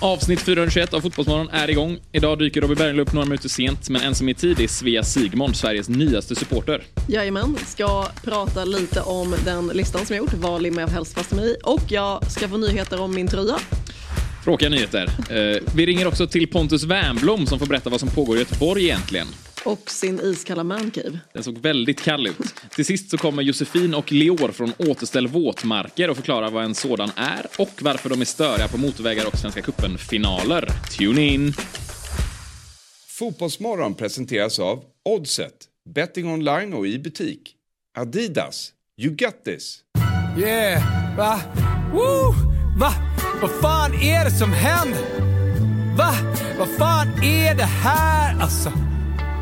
Avsnitt 421 av Fotbollsmorgon är igång. Idag dyker Robin Berglund upp några minuter sent, men en som är tid är Svea Sigmond, Sveriges nyaste supporter. Jajamän, ska prata lite om den listan som jag gjort, vad limmar jag helst fast mig i. Och jag ska få nyheter om min tröja. Tråkiga nyheter. Eh, vi ringer också till Pontus Wernbloom som får berätta vad som pågår i Göteborg egentligen. Och sin iskalla mancave. Den såg väldigt kall ut. Till sist så kommer Josefin och Leor från Återställ våtmarker och förklarar vad en sådan är och varför de är störiga på motorvägar och Svenska cupen-finaler. Tune in! Fotbollsmorgon presenteras av Oddset, betting online och i butik. Adidas, you got this. Yeah, va? Woo! Va? Vad fan är det som händer? Va? Vad fan är det här alltså?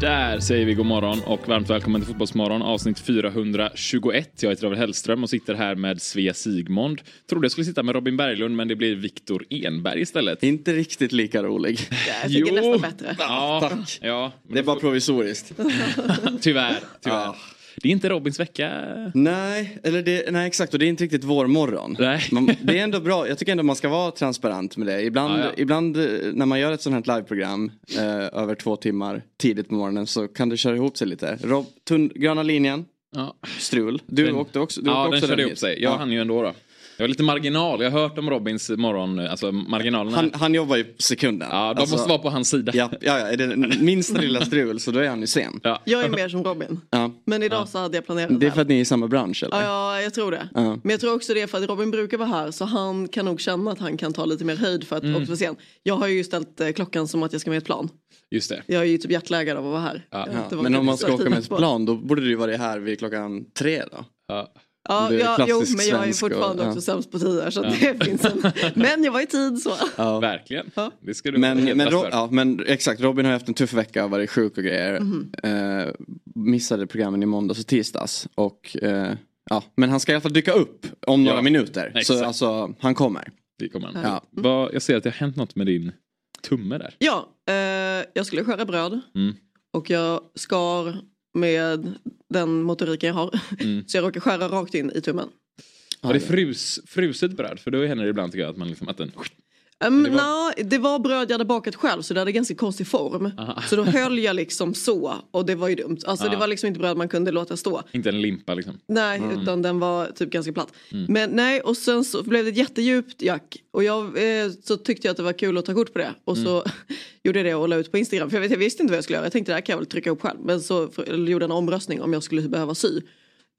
Där säger vi god morgon och varmt välkommen till Fotbollsmorgon avsnitt 421. Jag heter David Hellström och sitter här med Svea Sigmond. Trodde jag skulle sitta med Robin Berglund men det blir Viktor Enberg istället. Inte riktigt lika rolig. Jag tycker nästan bättre. Ja, Tack. Ja, Det är bara provisoriskt. tyvärr. tyvärr. Ja. Det är inte Robins vecka. Nej, eller det, nej exakt och det är inte riktigt vår morgon. Nej. Man, det är ändå bra, jag tycker ändå man ska vara transparent med det. Ibland, Ja, ja. ibland eh, när man gör ett sånt här liveprogram eh, över två timmar tidigt på morgonen så kan det köra ihop sig lite. Rob, tunn, gröna linjen, Ja, strul. Du Den- åkte också, du ja åkte den också körde ihop sig. Jag Ja. hann ju ändå då. Jag var lite marginal. Jag har hört om Robins morgon, alltså marginalerna. Han, han jobbar ju på sekunden. ja, de Alltså, måste vara på hans sida. Ja, ja, ja, är det minsta lilla strul så då är han ju sen. Ja. Jag är mer som Robin. Ja. Men idag så hade jag planerat Det är för att ni är i samma bransch eller? Ja, ja, jag tror det. Ja. Men jag tror också det är för att Robin brukar vara här så han kan nog känna att han kan ta lite mer höjd för att Mm. också vara sen. Jag har ju ställt eh, klockan som att jag ska med ett plan. Just det. Jag är ju typ jetlaggad av att vara här. Ja. Har Ja, men om man ska åka tidigt med ett plan då borde du ju vara här vid klockan tre då. Ja. Ja, Det är ja jo, men jag är och- fortfarande ja. också sämst på tider så det finns en... Men jag var i tid så. Ja. Verkligen. Ja. Det ska du Men, men, fast Ro- för. ja, men exakt, Robin har haft en tuff vecka, varit sjuk och grejer. Mhm. Eh, missade programmen i måndags och tisdags. Och, eh, ja, men han ska i alla fall dyka upp om några Ja, minuter. Så exakt. alltså, han kommer. Det kommer han. Ja. Vad- Jag ser att det har hänt något med din tumme där. Ja, eh, jag skulle skära bröd Mm. och jag skar med den motoriken jag har. Mm. Så jag råkade skära rakt in i tummen. Var det frus, fruset bröd? För då händer det ibland tycker jag att man liksom att den... Um, det var- det var bröd jag hade bakat själv så det hade ganska konstig form. Aha. Så då höll jag liksom så och det var ju dumt. Alltså Ja. det var liksom inte bröd man kunde låta stå. Inte en limpa liksom. Nej, Mm. utan den var typ ganska platt. Men nej, och sen så blev det ett jättedjupt jack. Och jag eh, så tyckte jag att det var kul att ta kort på det. Och så Mm. gjorde jag det och la ut på Instagram. För jag, vet, jag visste inte vad jag skulle göra. Jag tänkte det här kan jag väl trycka upp själv. Men så för, gjorde en omröstning om jag skulle behöva sy.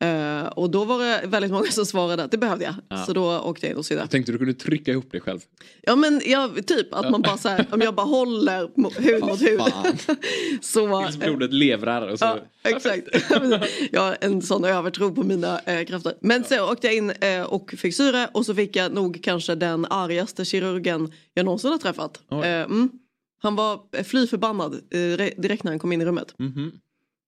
Eh, och då var det väldigt många som svarade att det behövde jag. Ja. Så då åkte jag in och sydde. Jag tänkte du kunde trycka ihop det själg. Ja men jag, typ att man bara så här, om jag bara håller hud mot hud. så, Tills blodet levrar och så... Ja, exakt. jag har en sån övertro på mina eh, krafter. Men så åkte jag in eh, och fick syre och så fick jag nog kanske den argaste kirurgen jag någonsin har träffat. Eh, mm. Han var eh, fly förbannad eh, re- direkt när han kom in i rummet. Mhm.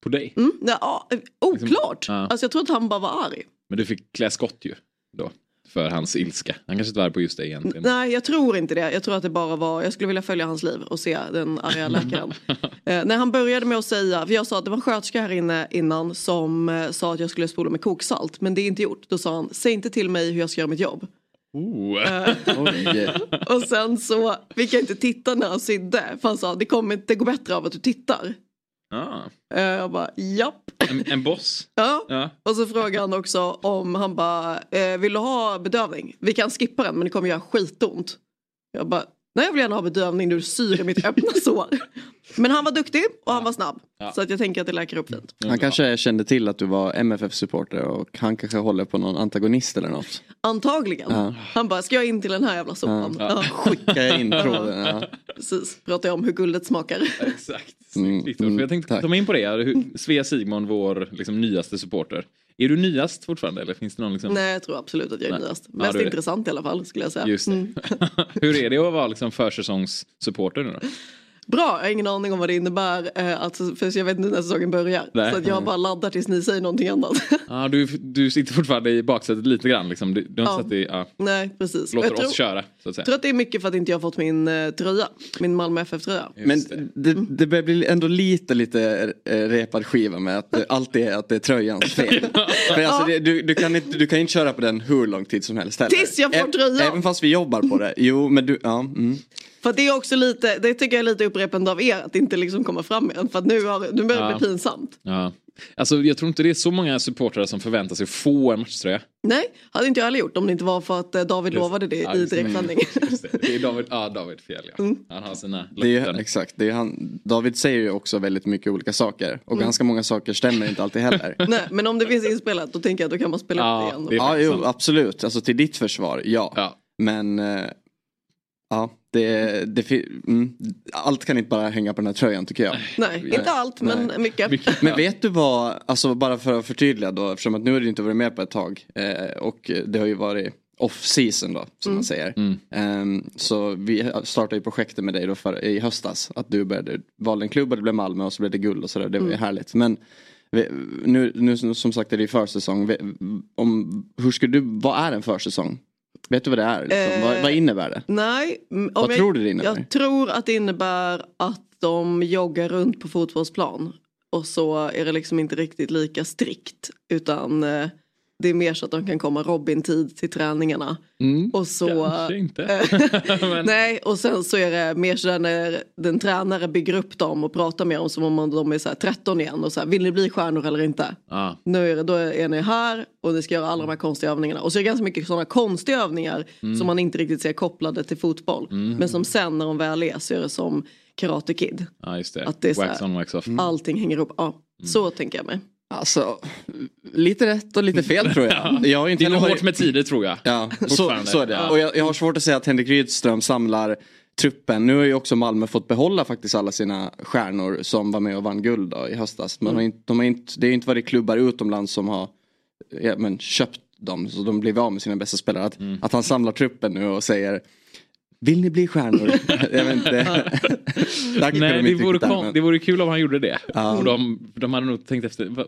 På dig? Mm. Ja, eh, oklart! Ja. Alltså jag tror att han bara var arg. Men du fick klä skott ju då. För hans ilska. Han kanske inte var arg på just dig egentligen. Nej jag tror inte det. Jag tror att det bara var, jag skulle vilja följa hans liv och se den arga läkaren. eh, när han började med att säga, för jag sa att det var en sköterska här inne innan som eh, sa att jag skulle spola med koksalt. Men det är inte gjort. Då sa han, säg inte till mig hur jag ska göra mitt jobb. Oh. Oj. Och sen så fick jag inte titta när han sydde. För han sa, det kommer inte gå bättre av att du tittar. Ah. Jag bara, japp. En, en boss. Ja. Ja. Och så frågade han också om han bara, eh, vill du ha bedövning? Vi kan skippa den men det kommer göra skitont. Jag bara, nej jag vill gärna ha bedövning när du syr i mitt öppna sår. Men han var duktig och han var snabb. Ja. Så att jag tänker att det läker upp fint. Han kanske kände till att du var MFF-supporter och han kanske håller på någon antagonist eller något. Antagligen. Ja. Han bara, ska jag in till den här jävla sopan? Ja. Ja. Skicka in tråden. Ja. precis. Pratar jag om hur guldet smakar. Exakt. Mm. För jag tänkte tack. mig in på det. Svea Sigmund, vår liksom, nyaste supporter. Är du nyast fortfarande eller finns det någon liksom... Nej jag tror absolut att jag är Nej. nyast. Ja, Mest det. intressant i alla fall skulle jag säga. Just det. Mm. Hur är det att vara liksom, försäsongssupporter nu då? Bra, jag har ingen aning om vad det innebär. Eh, alltså, för jag vet inte när säsongen börjar. Nej. Så att jag bara laddar tills ni säger någonting annat. Ja, du, du sitter fortfarande i baksätet lite grann. Liksom. Du, du har Ja. inte satt i, ja, Nej, precis. låter jag tror, oss köra. Så att säga. tror att det är mycket för att inte jag har fått min eh, tröja. Min Malmö FF-tröja. Men det. det, det börjar bli ändå lite, lite eh, repad skiva med att det alltid är att det är tröjans fel. För alltså, det, du, du, kan inte, du kan inte köra på den hur lång tid som helst heller. Tills jag får tröjan. Även fast vi jobbar på det. Jo, men du, ja. Mm. För det är också lite, det tycker jag är lite upprepande av er att inte liksom komma fram igen. För att nu, har, nu börjar det Ja. bli pinsamt. Ja. Alltså, jag tror inte det är så många supportrar som förväntar sig få en matchtröja. Nej, hade inte jag heller gjort om det inte var för att eh, David lovade det Ja, i just det. Just det. det är David, ja, David fel ja. Mm. Han har sina Det är, löften. exakt, det är han, David säger ju också väldigt mycket olika saker. Och Mm. ganska många saker stämmer inte alltid heller. Nej, men om det finns inspelat då tänker jag att då kan man spela Ja, upp det igen. det är- Ja, jo, absolut. Alltså till ditt försvar, ja. Ja. Men eh, ja, det, det, mm, allt kan inte bara hänga på den här tröjan tycker jag. Nej, inte allt men mycket. Mycket. Men vet du vad, alltså bara för att förtydliga då, eftersom att nu har du inte varit med på ett tag. Eh, och det har ju varit off season då, som man säger. Mm. Ehm, så vi startade ju projektet med dig då för, i höstas. Att du började, valde en klubb och det blev Malmö och så blev det guld och sådär. Det var ju härligt. Men nu, nu som sagt är det ju försäsong. Om, hur skulle du, vad är en försäsong? Vet du vad det är? Liksom? Eh, vad, vad innebär det? Nej, Vad jag, tror du det innebär? Jag tror att det innebär att de joggar runt på fotbollsplan. Och så är det liksom inte riktigt lika strikt. Utan eh, det är mer så att de kan komma Robin-tid till träningarna. Mm. Och så... Kanske inte. Men- Nej, och sen så är det mer så när den tränare bygger upp dem och pratar med dem som om de är så här 13 igen och så här, vill ni bli stjärnor eller inte? Ja. Nu är det, då är ni här och ni ska göra alla de här konstiga övningarna. Och så är det ganska mycket sådana konstiga övningar Mm. som man inte riktigt ser kopplade till fotboll. Men som sen när de väl är så är det som Karate Kid. just det. Att det är wax här- on, wax off. Allting hänger ihop. Ja, Mm. så tänker jag mig. Alltså, lite rätt och lite fel tror jag. jag har inte Det är nog hårt med tider tror jag. Ja, så, så är det. Och jag, jag har svårt att säga att Henrik Rydström samlar truppen. Nu har ju också Malmö fått behålla faktiskt alla sina stjärnor som var med och vann guld då, i höstas. Men har inte, de har inte, det har inte varit klubbar utomlands som har ja, men, köpt dem. Så de blev av med sina bästa spelare. Att, Mm. att han samlar truppen nu och säger Vill ni bli stjärnor? jag vet inte. Nej, det vore, men- det vore kul om han gjorde det. Ja. Och de, de hade nog tänkt efter, "Va,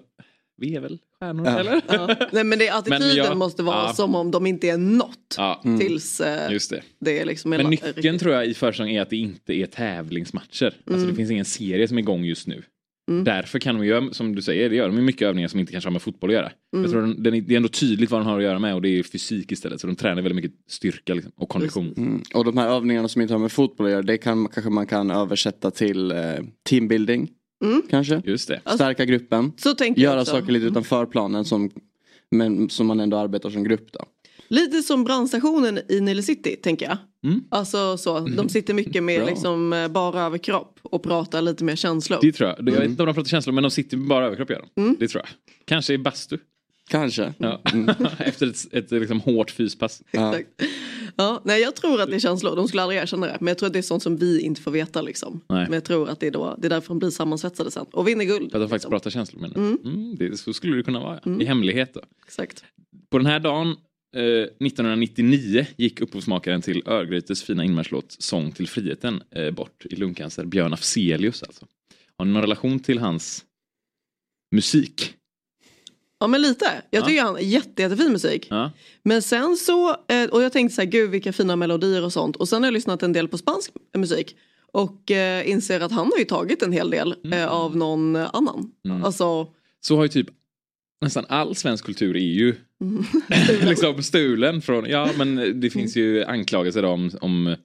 vi är väl stjärnor Ja. eller? Ja. Nej men det, attityden jag- måste vara ja. som om de inte är något. Ja, Tills eh, just det. det är liksom Men nyckeln riktigt. tror jag i försäsong är att det inte är tävlingsmatcher. Alltså det finns ingen serie som är igång just nu. Därför kan de göra, som du säger, det gör de mycket övningar som inte kanske har med fotboll att göra. Jag tror den, det är ändå tydligt vad de har att göra med och det är fysik istället. Så de tränar väldigt mycket styrka liksom, och kondition. Mm. Och de här övningarna som inte har med fotboll att göra, det kan, kanske man kan översätta till eh, teambuilding. Kanske. Just det. Stärka gruppen. Så Göra saker lite utanför planen som, men som man ändå arbetar som grupp då. Lite som brandstationen i Nile City tänker jag. Mm. Alltså så, de sitter mycket med liksom eh, bara överkropp och pratar lite mer känslor. Det tror jag. Jag vet inte om de pratar känslor men de sitter bara överkropp gör de. Det tror jag. Kanske i bastu. Kanske. Ja. Efter ett, ett liksom hårt fyspass. Ja. Exakt. Ja, nej jag tror att det är känslor, de skulle aldrig erkänna det. Men jag tror att det är sånt som vi inte får veta liksom. Nej. Men jag tror att det är, då, det är därför de blir sammansvetsade sen. Och vinner guld. För att de faktiskt liksom. pratar känslor med mm. mm, det, Så skulle det kunna vara. ja. I hemlighet då. Exakt. På den här dagen eh, 1999 gick upphovsmakaren till Örgrytes fina inmarschlåt Sång till friheten eh, bort i lungcancer. Björn Afzelius alltså. Har ni någon relation till hans musik? Ja men lite. Jag Ja. tycker han har jätte, jättefin musik. Ja. Men sen så, eh, och jag tänkte så här, gud vilka fina melodier och sånt. Och sen har jag lyssnat en del på spansk musik. Och eh, inser att han har ju tagit en hel del eh, av någon annan. Mm. Alltså, Så har ju typ nästan all svensk kultur är ju liksom stulen från, ja men det finns ju anklagelser om, om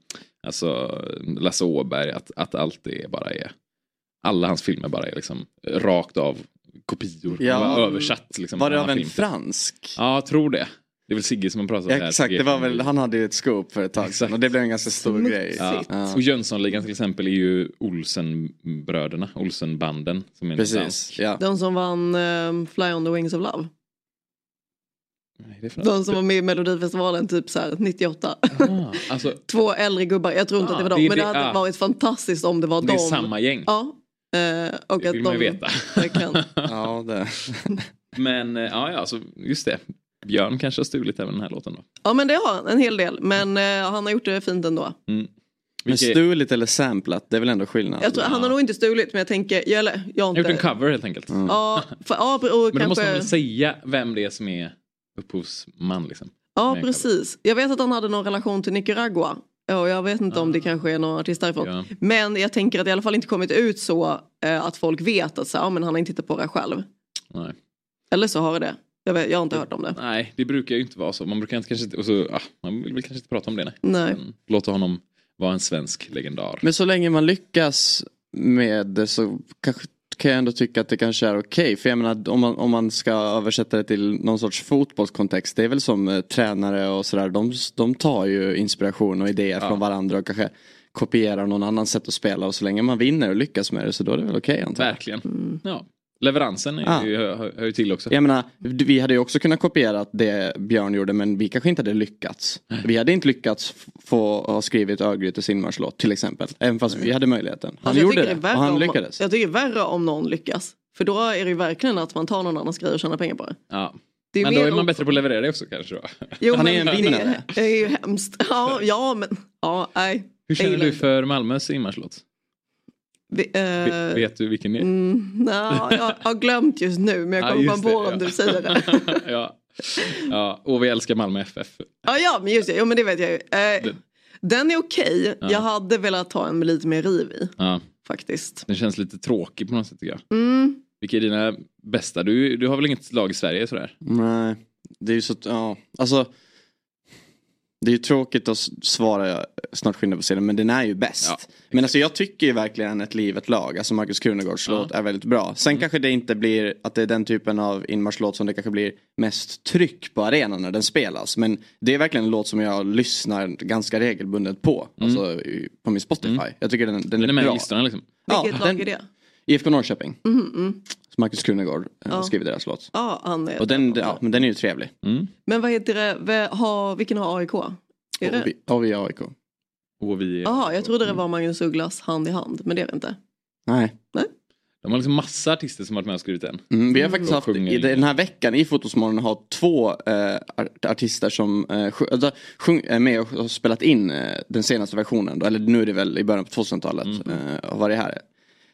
alltså Lasse Åberg att, att allt det bara är, alla hans filmer bara är liksom rakt av kopior. Ja. Översatt liksom. Var det en av en film. fransk? Ja, jag tror det. Det är väl Sigge som har pratat om Ja, exakt, det var väl, han hade ju ett scoop för ett tag sedan och det blev en ganska stor Smutsigt. grej. Ja. Ja. Och Jönssonligan till exempel är ju Olsenbröderna, Olsenbanden. Som är Precis, ja. de som vann eh, Fly on the Wings of Love. Nej, det De som var med i Melodifestivalen typ så här 98. Ah, alltså, Två äldre gubbar, jag tror inte Ah, att det var dem. det är men det det- hade ah. varit fantastiskt om det var det dem. är samma gäng. Ja. Eh, och Det att vill de, man ju veta. Verkligen. Ja, det. Men eh, ja, ja, alltså, just det. Björn kanske har stulit även den här låten då. Ja men det har han, en hel del. Men eh, han har gjort det fint ändå. Mm. Men stulit eller samplat, det är väl ändå skillnad? Jag tror, Han har nog inte stulit men jag tänker, jag, eller, jag har inte. gjort en cover helt enkelt. Ja, för, ja, och Men då kanske... måste man väl säga vem det är som är upphovsman liksom. Ja precis. Jag vet att han hade någon relation till Nicaragua. Och jag vet inte om det kanske är någon artist därifrån. Ja. Men jag tänker att det i alla fall inte kommit ut så eh, att folk vet att så, ja, men han har inte hittat på det själv. Nej. Eller så har det det. Jag, vet, jag har inte hört om det. Nej, det brukar ju inte vara så. Man brukar inte kanske inte, och så, ah, man vill kanske inte prata om det. Nej. Nej. Men Låta honom vara en svensk legendar. Men så länge man lyckas med det så kanske kan jag ändå tycka att det kanske är okej. För jag menar om man, om man ska översätta det till någon sorts fotbollskontext. Det är väl som eh, tränare och sådär. De, de tar ju inspiration och idéer från varandra och kanske kopierar någon annan sätt att spela. Och så länge man vinner och lyckas med det så då är det väl okej antar jag. Verkligen. Ja. Leveransen är Ja. ju, hör, hör ju till också. Jag menar, vi hade ju också kunnat kopiera det Björn gjorde men vi kanske inte hade lyckats. Vi hade inte lyckats få ha skrivit Örgrytes inmarschlåt till exempel. Även fast vi hade möjligheten. Han Alltså, gjorde det är värre och han om, lyckades. Jag tycker det är värre om någon lyckas. För då är det ju verkligen att man tar någon annans grej och tjänar pengar på det. Ja. det Men då är man bättre på att leverera det också kanske då. Jo, Han är en vinnare. Det, det är ju hemskt. Ja, ja men ja, nej. Hur känner du för Malmös inmarschlåt? Vi, eh, Vet, du vilken det är? Mm, nja, jag har glömt just nu men jag Ja, kommer bara på det, om ja. du säger det. ja. ja, och vi älskar Malmö FF. Ja, ja men just det, jo, men det vet jag ju. Eh, Den- den är okej, Ja. jag hade velat ta en med lite mer riv i Ja, faktiskt. den känns lite tråkig på något sätt tycker jag. Mm. Vilka är dina bästa? Du, du har väl inget lag i Sverige sådär? Nej, det är ju så, ja, alltså. Det är ju tråkigt att svara snart skynda på sidan men den är ju bäst. Ja, men alltså jag tycker ju verkligen ett liv, ett lag, alltså Markus Krunegårds Ja. låt är väldigt bra. Sen Mm. kanske det inte blir att det är den typen av inmarschlåt som det kanske blir mest tryck på arenan när den spelas. Men det är verkligen en låt som jag lyssnar ganska regelbundet på. Alltså i- på min Spotify. Jag tycker den, den, Den är är med i bra. listorna liksom. Ja, Vilket lag den- är det? IFK Norrköping. Mhm, mm. Markus Krunegård eh, Ja. skriver deras låt. Ja, han är Och den, ja, men den är ju trevlig. Mm. Men vad heter det, vilken har AIK? Är det? Är AIK. Jaha, jag trodde det var Magnus Ugglas hand i hand, men det är det inte. Nej. de har liksom massa artister som varit med och skrivit den. Mm, vi har faktiskt Och haft i den här veckan i Fotosmorgon har två eh, art- artister som eh, alltså, sjung, är med och har spelat in eh, den senaste versionen. Då, eller nu är det väl i början på 2000-talet. Mm. Eh, har varit här.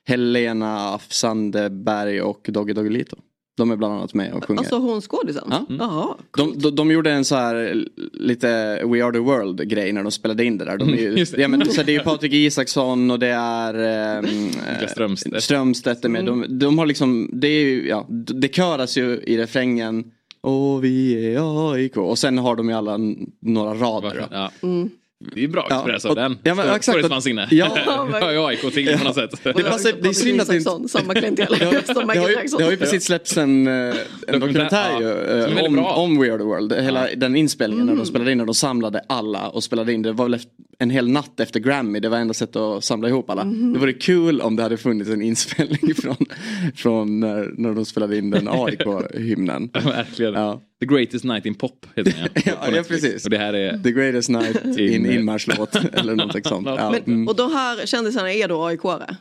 Helena Sandberg och Doggy Doggelito. De är bland annat med och sjunger. Alltså hon skådisen? Ja. Jaha. De, de, de gjorde en så här lite We Are The World grej när de spelade in det där. De är ju, Just det. ja, men, så det är ju Patrik Isaksson och det är Niklas Strömstedt. Strömstedt är med. De, de har liksom, det är ju, ja, det köras ju i refrängen. Och vi är AIK. Och sen har de ju alla några rader. Ja. Mm. Det är bra Ja, express av och- den. ja, men För- exakt. Förutfattsinne. Ja. det har ju AIK till på något sätt. Det passar- det är synd att det inte- Samma klientel Det har, som det, har Michael ju, det har ju precis släppts en, eh, en dokumentär ju, ja. Är eh, om, om We Are The World. Hela den inspelningen Mm. när de spelade in när de samlade alla och spelade in. Det var väl en hel natt efter Grammy. Det var enda sättet att samla ihop alla. Mm. Det vore kul om det hade funnits en inspelning från, från när, när de spelade in den AIK-hymnen. Verkligen. Ja. The Greatest Night in Pop heter den Ja, ja, precis. Och det här är... The greatest night in In- inmarschlåt eller någonting sånt. Ja. Men, Mm. Och de här kändisarna är då AIK-are?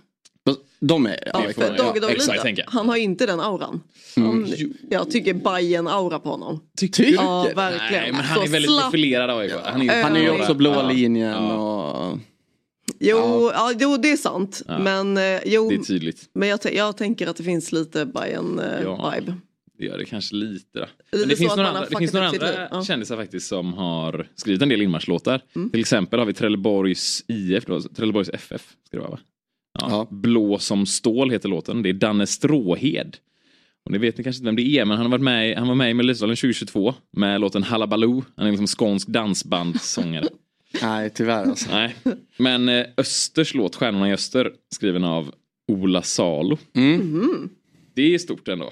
De är Ja, AIK. ja, Dogge Doggelito, exakt, han har ju inte den auran. Han, jag tycker Bajen aura på honom. Tycker du? Ja, verkligen. Nej, men han är väldigt slapp. profilerad av AIK. Han är ju, Han är ju Ja. också blåa Ja. linjen Ja. och... Jo, ja. jo, det är sant. Ja. Men, eh, jo, Det är tydligt. men jag, jag tänker att det finns lite Bajen-vibe. Ja. Det gör det kanske lite. Då. det Men det finns att några andra, det finns några andra? Ja. kändisar faktiskt som har skrivit en del inmarschlåtar. Mm. Till exempel har vi Trelleborgs IF, då, Trelleborgs FF. Ska det vara, va? Ja. Ja. Blå som stål heter låten. Det är Danne Stråhed. Och ni vet ni kanske inte vem det är, men han, har varit med, han var med i Melodifestivalen 2022 med låten Hallabaloo. Han är liksom skånsk dansbandssångare. Nej, tyvärr alltså. Nej. Men eh, Östers låt, Stjärnorna i Öster, skriven av Ola Salo. Mm. Mhm, Det är stort ändå.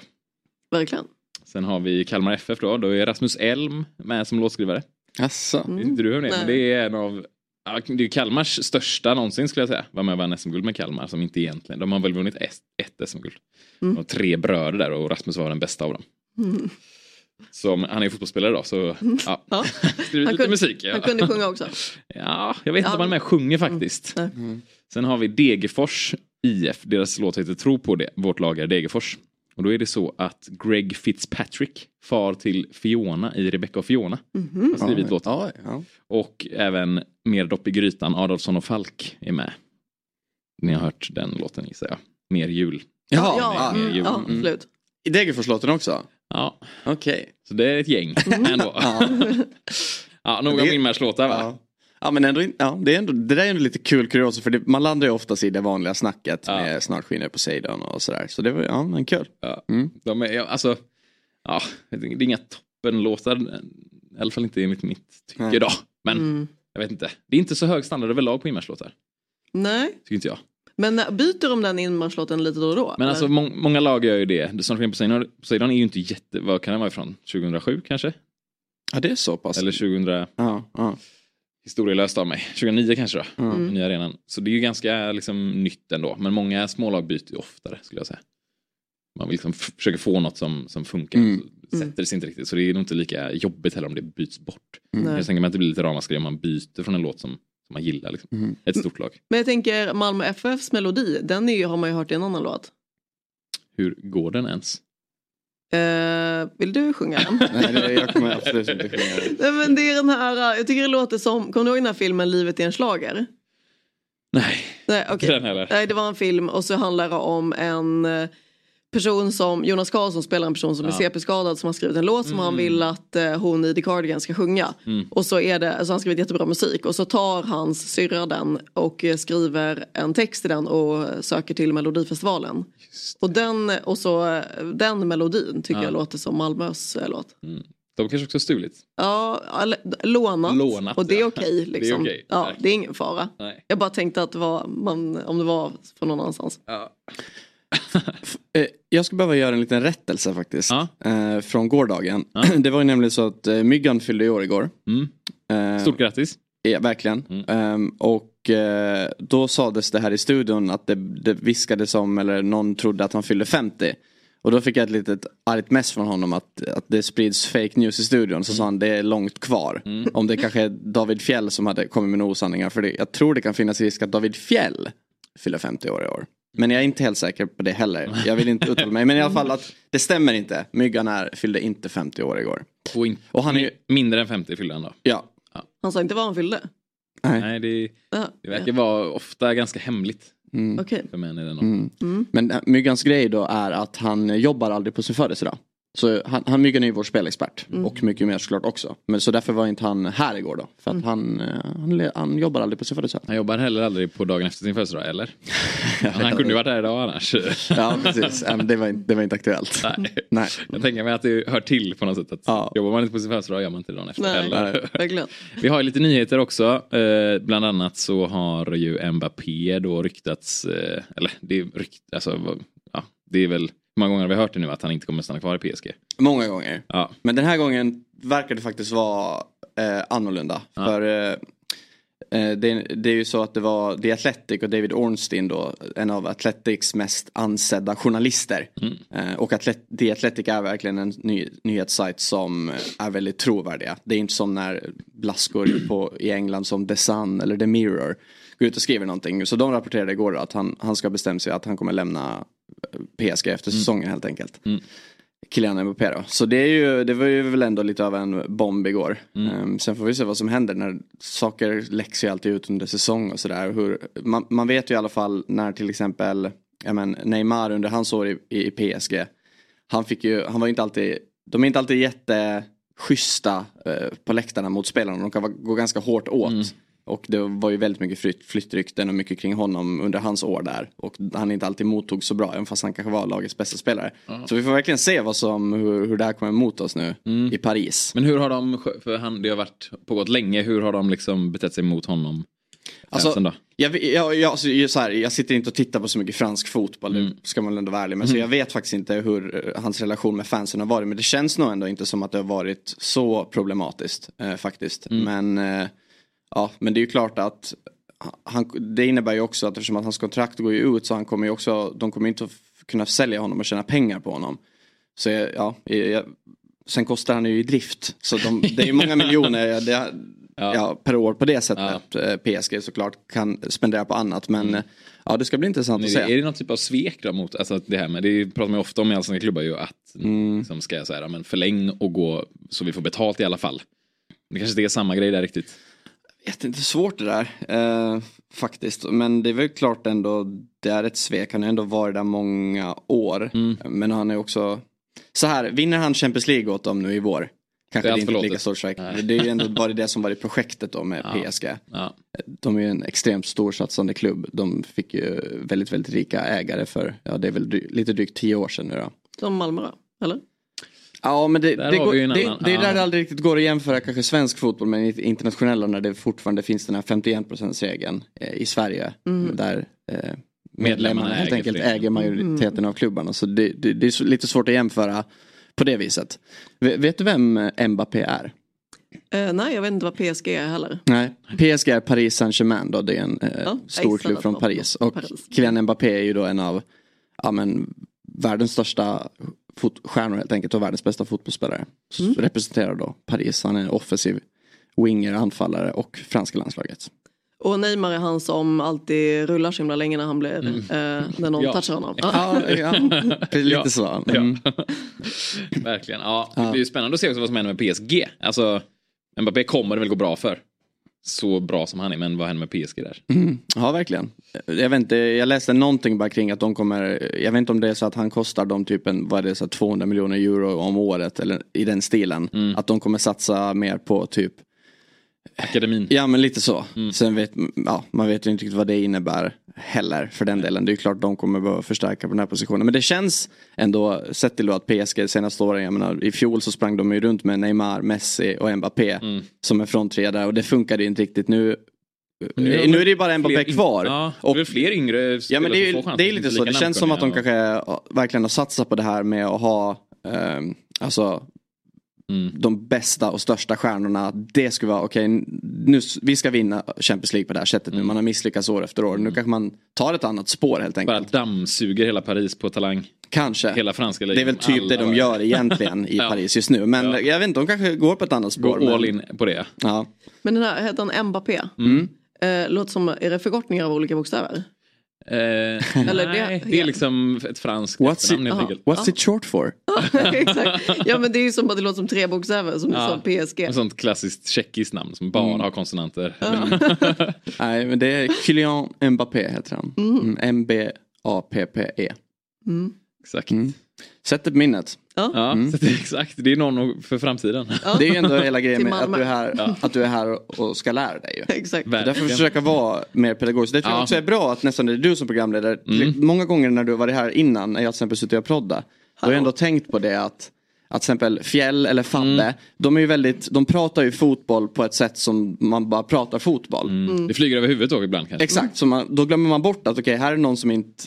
Verkligen. Sen har vi Kalmar FF då, då är Rasmus Elm med som låtskrivare. Asså. Vet inte du vem det är, men det är en av ja, det är Kalmars största någonsin skulle jag säga. Var med och vann SM-guld med Kalmar som inte egentligen, de har väl vunnit ett, ett SM-guld. Mm. Och tre bröder där och Rasmus var den bästa av dem. Mm. Så han är ju fotbollsspelare då så ja. Ja. Skrivit Han lite kunde- musik. Ja. Han kunde sjunga också. ja, jag vet inte Ja. om han är med och sjunger faktiskt. Nej. Sen har vi Degerfors IF, deras låt heter Tro på det, vårt lag är Degerfors. Och då är det så att Greg Fitzpatrick far till Fiona i Rebecca och Fiona. Mhm. Har skrivit låten. Ja, ja. Och även Mer dopp i grytan, Adolfsson och Falk är med. Ni har hört den låten gissar jag. Mer jul. Ja, ja. mm, jo. ja, Mm. absolut. I Degerforslåten också? Ja, Okej. så det är ett gäng ändå. Ja. Ja, nog om Det- Ingmars-låtar va? Ja. Men ändå, ja, det, är ändå, det där är ändå lite kul kuriosa för det, man landar ju oftast i det vanliga snacket Ja. med snart skiner Poseidon och sådär. Så det var, ja men kul. Ja. Mm. De är, ja, alltså, ja, det är inga toppenlåtar. I alla fall inte enligt mitt tycke Nej. då. Men Mm. jag vet inte. Det är inte så hög standard överlag på Ingmars-låtar. Nej, Tycker inte jag. men äh, byter de den inmarschlåten lite då och då? Men alltså må många lag gör ju det. Snart skiner Poseidon, Poseidon är ju inte jätte, vad kan den vara ifrån? 2007 kanske? Ja det är så pass. Eller 2000, Ja, ja. Historielöst av mig. 2009 kanske då? Mm. Nya arenan. Så det är ju ganska liksom, nytt ändå. Men många smålag byter ju oftare skulle jag säga. Man vill liksom f- försöka få något som, som funkar. Mm. Så sätter det sig inte riktigt. Så det är nog inte lika jobbigt heller om det byts bort. Nej. Jag tänker mig att det blir lite ramaskri om man byter från en låt som, som man gillar. Liksom. Mm. Ett stort lag. Men jag tänker Malmö FFs melodi, den är ju, har man ju hört i en annan låt. Hur går den ens? Eh, vill du sjunga den? Nej, det, jag kommer absolut inte sjunga det. Nej men det är den här, jag tycker det låter som, kommer du ihåg den här filmen Livet är en slager? Nej, Nej, inte den heller. Nej det var en film och så handlar det om en eh, person som, Jonas Karlsson spelar en person som är Ja. CP-skadad som har skrivit en låt som han vill att eh, hon i The Cardigan ska sjunga. Mm. Och så är det, alltså han skrivit jättebra musik och så tar hans syrra den och eh, skriver en text i den och söker till Melodifestivalen. Och den, och så, eh, den melodin tycker Ja. jag låter som Malmös eh, låt. De kanske också stulit. Ja, lånat. Lånat, och det är ja. okej. Det är Liksom. okej. Ja, Nej. det är ingen fara. Nej. Jag bara tänkte att det var, man, om det var från någon annanstans. Ja. Eh, Jag ska behöva göra en liten rättelse faktiskt. Ja. Eh, från gårdagen. Ja. Det var ju nämligen så att eh, Myggan fyllde i år igår. Mm. Stort grattis. Ja, verkligen. Mm. Ehm, och då sades det här i studion att det, det viskades om, eller någon trodde att han fyllde 50. Och då fick jag ett litet argt mess från honom att, att det sprids fake news i studion. Så sa han det är långt kvar. Om det kanske är David Fjell som hade kommit med osanningar. För det, jag tror det kan finnas risk att David Fjell fyller 50 år i år. Men jag är inte helt säker på det heller. Jag vill inte uttala mig. Men i alla fall att det stämmer inte. Myggan är, fyllde inte 50 år igår. Och, in, Och han är ju, mindre än 50 fyllde han då. ja. Han sa inte vad han fyllde. Nej. Nej, det, Ja, det verkar vara ofta ganska hemligt Mm. Okej. för män Mm. Mm. Men äh, Myggans grej då är att han jobbar aldrig på sin födelsedag. Så han, han Myggan är ju vår spelexpert Mm. och mycket mer såklart också. Men så därför var inte han här igår då. För att han, eh, han, han jobbar aldrig på sin födelsedag. Han jobbar heller aldrig på dagen efter sin födelsedag, eller? han kunde ju varit här idag annars. Ja precis, det var, inte, det var inte aktuellt. Nej. Nej. Jag tänker mig att det hör till på något sätt. Att Ja. Jobbar man inte på sin födelsedag gör man inte det dagen efter Nej. heller. Verkligen. Vi har ju lite nyheter också. Eh, bland annat så har ju Mbappé då ryktats, eh, eller det är rykt, alltså, ja, det är väl, hur många gånger har vi hört det nu att han inte kommer stanna kvar i PSG? Många gånger. Ja, Men den här gången verkar det faktiskt vara eh, annorlunda. Ja. För eh, eh, det, det är ju så att det var The Athletic och David Ornstein då, en av Athletics mest ansedda journalister. Mm. Eh, och Atlet- The Athletic är verkligen en ny, nyhetssajt som är väldigt trovärdiga. Det är inte som när blaskor på, i England som The Sun eller The Mirror går ut och skriver någonting. Så de rapporterade igår att han, han ska bestämma sig att han kommer lämna PSG efter säsongen helt enkelt. Mm. Kylian Mbappé då. Så det, är ju, det var ju väl ändå lite av en bomb igår. Ehm, sen får vi se vad som händer när saker läcks ju alltid ut under säsong och sådär. Man, man vet ju i alla fall när till exempel ja men, Neymar under hans år i, i PSG. Han fick ju, han var ju inte alltid, de är inte alltid jätteschyssta eh, på läktarna mot spelarna. De kan gå ganska hårt åt. Och det var ju väldigt mycket flytt, flyttrykten och mycket kring honom under hans år där. Och han inte alltid mottog så bra, även fast han kanske var lagets bästa spelare. Så vi får verkligen se vad som, hur, hur det här kommer emot oss nu i Paris. men hur har de, för han, det har varit pågått länge, hur har de liksom betett sig mot honom? Alltså? Jag, jag, jag, alltså, så här, jag sitter inte och tittar på så mycket fransk fotboll, Mm. ska man ändå vara ärlig med. Så jag vet faktiskt inte hur eh, hans relation med fansen har varit. Men det känns nog ändå inte som att det har varit så problematiskt eh, faktiskt. Mm. Men, eh, ja, men det är ju klart att han, det innebär ju också att eftersom att hans kontrakt går ju ut så han kommer ju också, de kommer inte kunna sälja honom och tjäna pengar på honom. Så ja, jag, sen kostar han ju i drift. Så de, det är ju många miljoner. Det, Ja. ja. per år på det sättet. Eh, PSG såklart kan spendera på annat men eh, ja det ska bli intressant Men att se. är det någon typ av svek då mot, alltså det här med, det pratar man ju ofta om i allsvenska klubbar ju att Mm. liksom ska jag säga, men förläng och gå så vi får betalt i alla fall. Det kanske inte är samma grej där riktigt. Vet inte, svårt det där. Eh, faktiskt. Men det är väl klart ändå, det är ett svek. Han har ändå varit där många år. Mm. Men han är också, så här, vinner han Champions League åt dem nu i vår? Kanske Det är det, inte är lika förlåtet. stor strike. Nej. Det är ju ändå bara det som var i projektet då med Ja. PSG. Ja. De är ju en extremt storsatsande klubb. De fick ju väldigt, väldigt rika ägare för, ja det är väl dry- lite drygt tio år sedan nu då. Som Malmö då? Eller? Ja men det, Där det, går, det, annan- det är ja. där det aldrig riktigt går att jämföra kanske svensk fotboll med internationella när det fortfarande finns den här 51%-regeln eh, i Sverige. Där eh, medlemmarna helt äger enkelt äger majoriteten av klubbarna. Så det, det, det är så, lite svårt att jämföra på det viset. Vet, vet du vem eh, Mbappé är? Eh, nej, jag vet inte vad PSG är heller. Nej, PSG är Paris Saint-Germain då, det är en eh, Ja, stor klubb från Paris. Och Paris. Kylian Mbappé är ju då en av ja, men, världens största stjärnor helt enkelt och världens bästa fotbollsspelare. Mm. Representerar då Paris, han är en offensiv winger, anfallare och franska landslaget. Och Neymar är han som alltid rullar så himla länge när han blir, eh, när någon Ja. touchar honom. Ja, ja lite Ja. så. Mm. Verkligen. Ja, det blir ju spännande att se också vad som händer med PSG. Alltså, Mbappé kommer det väl gå bra för. Så bra som han är, men vad händer med PSG där? Ja, verkligen. Jag, vet inte, jag läste någonting bara kring att de kommer, jag vet inte om det är så att han kostar dem typ en, vad är det, så här 200 miljoner euro om året eller i den stilen. Mm. Att de kommer satsa mer på typ Akademin. Ja men lite så. Mm. Sen vet ja, man vet ju inte riktigt vad det innebär heller för den delen. Det är ju klart de kommer behöva förstärka på den här positionen. Men det känns ändå, sett till då att PSG senaste åren, jag menar i fjol så sprang de ju runt med Neymar, Messi och Mbappé Mm. som är fronttrea där och det funkade ju inte riktigt. Nu, Nu nu, har man är det ju bara Mbappé kvar. Ja, det är och, fler yngre ja men det är, ju, det är lite så. Det känns som att de kanske verkligen har satsat på det här med att ha ehm, alltså Mm. de bästa och största stjärnorna. Det skulle vara okej, nu s- vi ska vinna Champions League på det här sättet Mm. nu. Man har misslyckats år efter år. Nu kanske man tar ett annat spår helt Bara enkelt. dammsuger hela Paris på talang. Kanske. Hela franska Det är ligan. väl typ det de bara- gör egentligen i Ja. Paris just nu. Men Ja. jag vet inte, de kanske går på ett annat spår. Gå all men, in på det. Ja. Men den här, heter han Mbappé? Mm. Eh, låter som, är det förkortningar av olika bokstäver? Eh, Eller det- nej, det är liksom ett franskt What's Jaha. enkelt. What's it short for? Exakt. Ja men det är ju som att det låter som tre bokstäver som Ja. du sa PSG. Ett sånt klassiskt tjeckiskt namn som bara har konsonanter. Nej, men det är Kylian Mbappé heter han. Mm. M-B-A-P-P-E. Exakt. Mm. Sätt det på minnet. Ja, så det är exakt. Det är någon för framtiden. Det är ju ändå hela grejen med att du är här, att du är här och ska lära dig. Ju. Exakt. Därför Verkligen. försöka vara mer pedagogisk. Det tror jag Ja. också är bra att nästan det är du som programledare. Många gånger när du har varit här innan, när jag till exempel suttit och prodda. Då har jag ändå tänkt på det att att till exempel Fjäll eller Fabbe, de är ju väldigt, de pratar ju fotboll på ett sätt som man bara pratar fotboll. Mm. Det flyger över huvudet också ibland kanske. Exakt, så man, då glömmer man bort att okej, här är någon som inte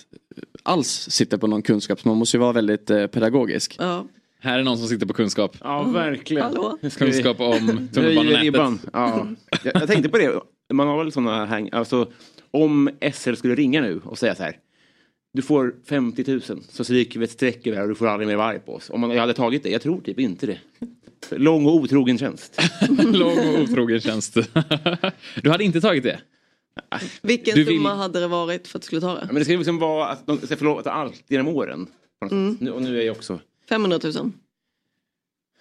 alls sitter på någon kunskap. Så man måste ju vara väldigt eh, pedagogisk. Ja. Här är någon som sitter på kunskap. Ja, verkligen. Hallå? Kunskap om tunnelbanenätet. Ja. Jag, jag tänkte på det, man har väl sådana häng, alltså om SL skulle ringa nu och säga så här. Du får 50 000 så stryker vi ett streck över och du får aldrig mer varg på oss. Om man, jag hade tagit det, jag tror typ inte det. Lång och otrogen tjänst. Lång och otrogen tjänst. du hade inte tagit det? Vilken Du vill- summa hade det varit för att du skulle ta det? Men det ska ju liksom vara att de ska förlåta allt genom åren. sätt. Nu, och nu är jag också 500 000?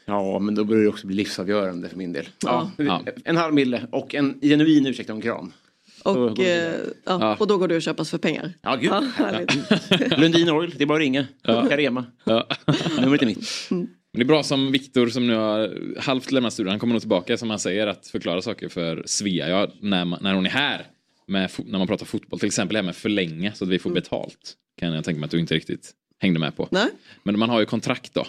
Ja, men då börjar det också bli livsavgörande för min del. Ja. Ja. En halv mille och en genuin ursäkt en kram. Och, eh, ja, och då går du och köpas för pengar? Ja, gud. Ja. Lundin Oil, det är bara att ringa. Carema. Ja. Numret är mitt. Men Det är bra som Viktor som nu har halvt lämnat studion. Han kommer nog tillbaka som han säger att förklara saker för Svea ja, när, man, när hon är här. Med, när man pratar fotboll. Till exempel det här med förlänga så att vi får betalt. Kan jag tänka mig att du inte riktigt hängde med på. Nej? Men man har ju kontrakt då.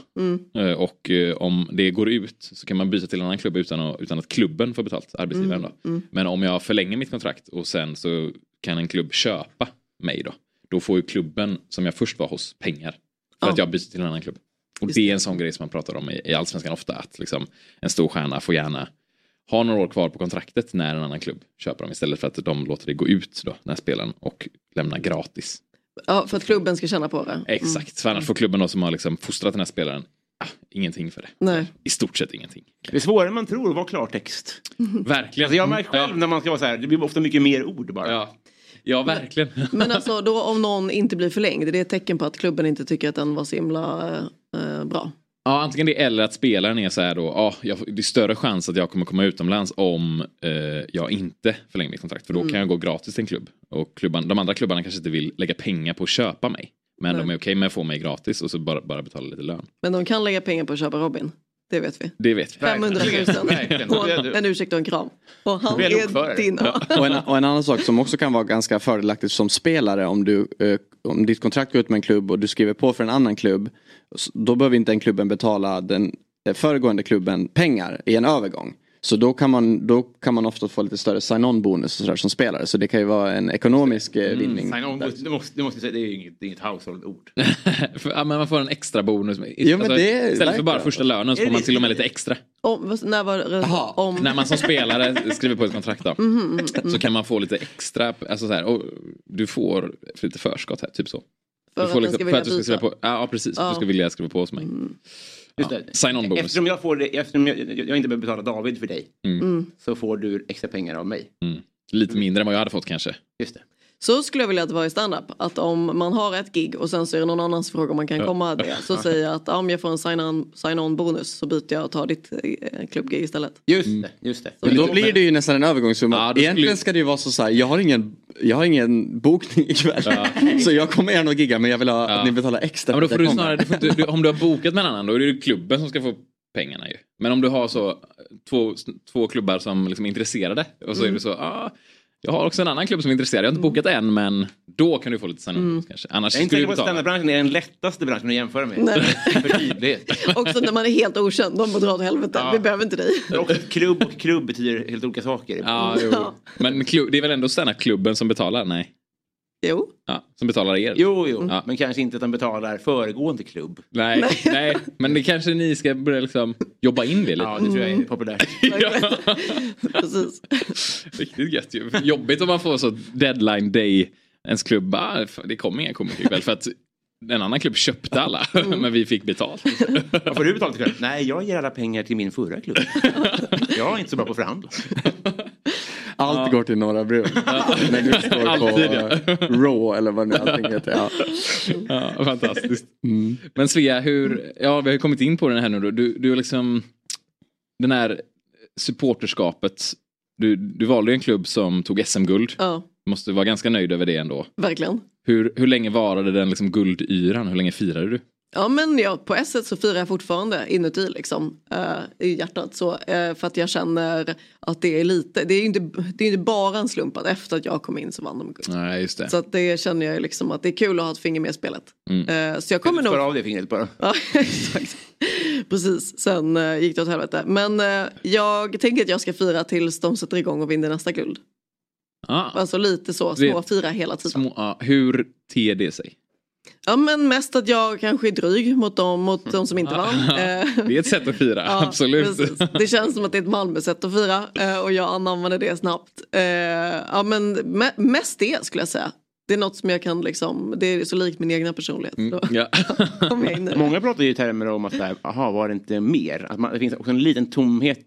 Eh, Och eh, om det går ut så kan man byta till en annan klubb utan att, utan att klubben får betalt, arbetsgivaren då. Men om jag förlänger mitt kontrakt och sen så kan en klubb köpa mig då. Då får ju klubben som jag först var hos pengar. För Ja. att jag byter till en annan klubb. Och Just det är en sån grej som man pratar om i, i Allsvenskan ofta. Att liksom, en stor stjärna får gärna ha några år kvar på kontraktet när en annan klubb köper dem. Istället för att de låter det gå ut då, den här spelaren och lämna gratis. Ja, för att klubben ska tjäna på det. Exakt, för annars får klubben då som har liksom fostrat den här spelaren ah, ingenting för det. Nej. I stort sett ingenting. Det är svårare än man tror att vara klartext. Verkligen. Alltså jag märker själv när man ska vara så här, det blir ofta mycket mer ord bara. Ja, ja verkligen. Men alltså då om någon inte blir förlängd, det är ett tecken på att klubben inte tycker att den var så himla eh, bra. Ja, antingen det eller att spelaren är så här då, ja, jag, det är större chans att jag kommer komma utomlands om eh, jag inte förlänger mitt kontrakt. För då kan jag gå gratis till en klubb. Och klubban, de andra klubbarna kanske inte vill lägga pengar på att köpa mig. Men Nej. de är okej med att få mig gratis och så bara, bara betala lite lön. Men de kan lägga pengar på att köpa Robin. Det vet vi. Det vet vi. 500 000 Verkligen. på en ursäkt och en kram. Och han är din. Ja. Och en, och en annan sak som också kan vara ganska fördelaktigt som spelare om, du, eh, om ditt kontrakt går ut med en klubb och du skriver på för en annan klubb. Då behöver inte den klubben betala den eh, föregående klubben pengar i en övergång. Så då kan man, då kan man ofta få lite större sign-on bonus och sådär som spelare. Så det kan ju vara en ekonomisk eh, vinning. Sign on, du måste, du måste säga, det är ju inget, det är inget household-ord. Ja, men man får en extra bonus. Alltså, Jo, men det är istället för bara första lönen så får det man det? till och med lite extra. Om, när var det? Om, När man som spelare skriver på ett kontrakt då. Mhm, Så kan man få lite extra, alltså så här, och du får lite förskott här, typ så. För du att ska för att du ska skriva på, ja precis, för att Ja. du ska vilja skriva på hos mig. Just Ja, det. sign-on bonus. Eftersom jag, får det, eftersom jag, jag, jag inte behöver betala David för dig Mm. så får du extra pengar av mig. Mm. Lite mindre än vad jag hade fått kanske. Just det. Så skulle jag vilja att det var i standup. Att om man har ett gig och sen så är det någon annans fråga om man kan komma det. Så säger jag att om jag får en sign-on sign bonus så byter jag och tar ditt eh, klubbgig istället. Just det. Just det. Men då blir det ju nästan en övergångssumma. Ja, då skulle- Egentligen ska det ju vara så här, jag har ingen, jag har ingen bokning ikväll. Så jag kommer gärna att gigga men jag vill ha Ja. att ni betalar extra Ja, men då får du snarare, du får inte, du, om du har bokat med en annan då är det ju klubben som ska få pengarna ju. Men om du har så två, två klubbar som liksom är intresserade och så är det så, ah, jag har också en annan klubb som är intresserad, jag har inte bokat än men då kan du få lite sign kanske. Annars Jag är inte säker på att standardbranschen är den lättaste branschen att jämföra med. Nej. För tydlighet. Också när man är helt okänd. De får dra åt helvete. Ja. Vi behöver inte dig. Att klubb och klubb betyder helt olika saker. Ja, jo. Ja. Men klubb, det är väl ändå klubben som betalar? Nej. Jo. Ja, som betalar er? Jo, jo. Ja. Men kanske inte att de betalar föregående klubb. Nej, nej, men det kanske ni ska börja liksom jobba in det lite. Ja, det tror jag är populärt. Ja. Precis. Riktigt gött ju. Jobbigt om man får så deadline day. Ens klubb bara, det kommer inga komiker ikväll för att en annan klubb köpte alla men vi fick betalt. Vad får du betalt ikväll? Nej, jag ger alla pengar till min förra klubb. Jag är inte så bra på att förhandla. Allt går till Norra Brunn. När du står Alltid, på ja. Raw eller vad nu allting heter. Ja. Ja, fantastiskt. Men Svea, hur, ja vi har kommit in på den här nu då. Du, du har liksom den här supporterskapet. Du, du valde ju en klubb som tog SM-guld. Ja, Du måste vara ganska nöjd över det ändå. verkligen. Hur, hur länge varade den liksom guldyran? Hur länge firade du? Ja men ja, på S1 så firar jag fortfarande inuti liksom. eh, I hjärtat så. eh, för att jag känner att det är lite, det är ju inte, det är inte bara en slump att efter att jag kom in så vann de guld. Nej, just det. Så att det känner jag liksom att det är kul att ha ett finger med i spelet. Mm. Eh, så jag kommer Spara nog... av det fingret bara. Ja, exakt. Precis, sen eh, gick det åt helvete. Men eh, jag tänker att jag ska fira tills de sätter igång och vinner nästa guld. Ah, Alltså lite så, småfira hela tiden. små, ja, hur ter det sig? Ja men mest att jag kanske är dryg mot dem, mot de som inte vann. Det är ett sätt att fira, Ja, absolut. precis. Det känns som att det är ett Malmö-sätt att fira eh, och jag anammade det snabbt. Eh, Ja men me- mest det skulle jag säga. Det är något som jag kan liksom, det är så likt min egna personlighet. Då Ja. Många pratar ju i termer om att så här, aha, var det inte mer? Att man, det finns också en liten tomhet.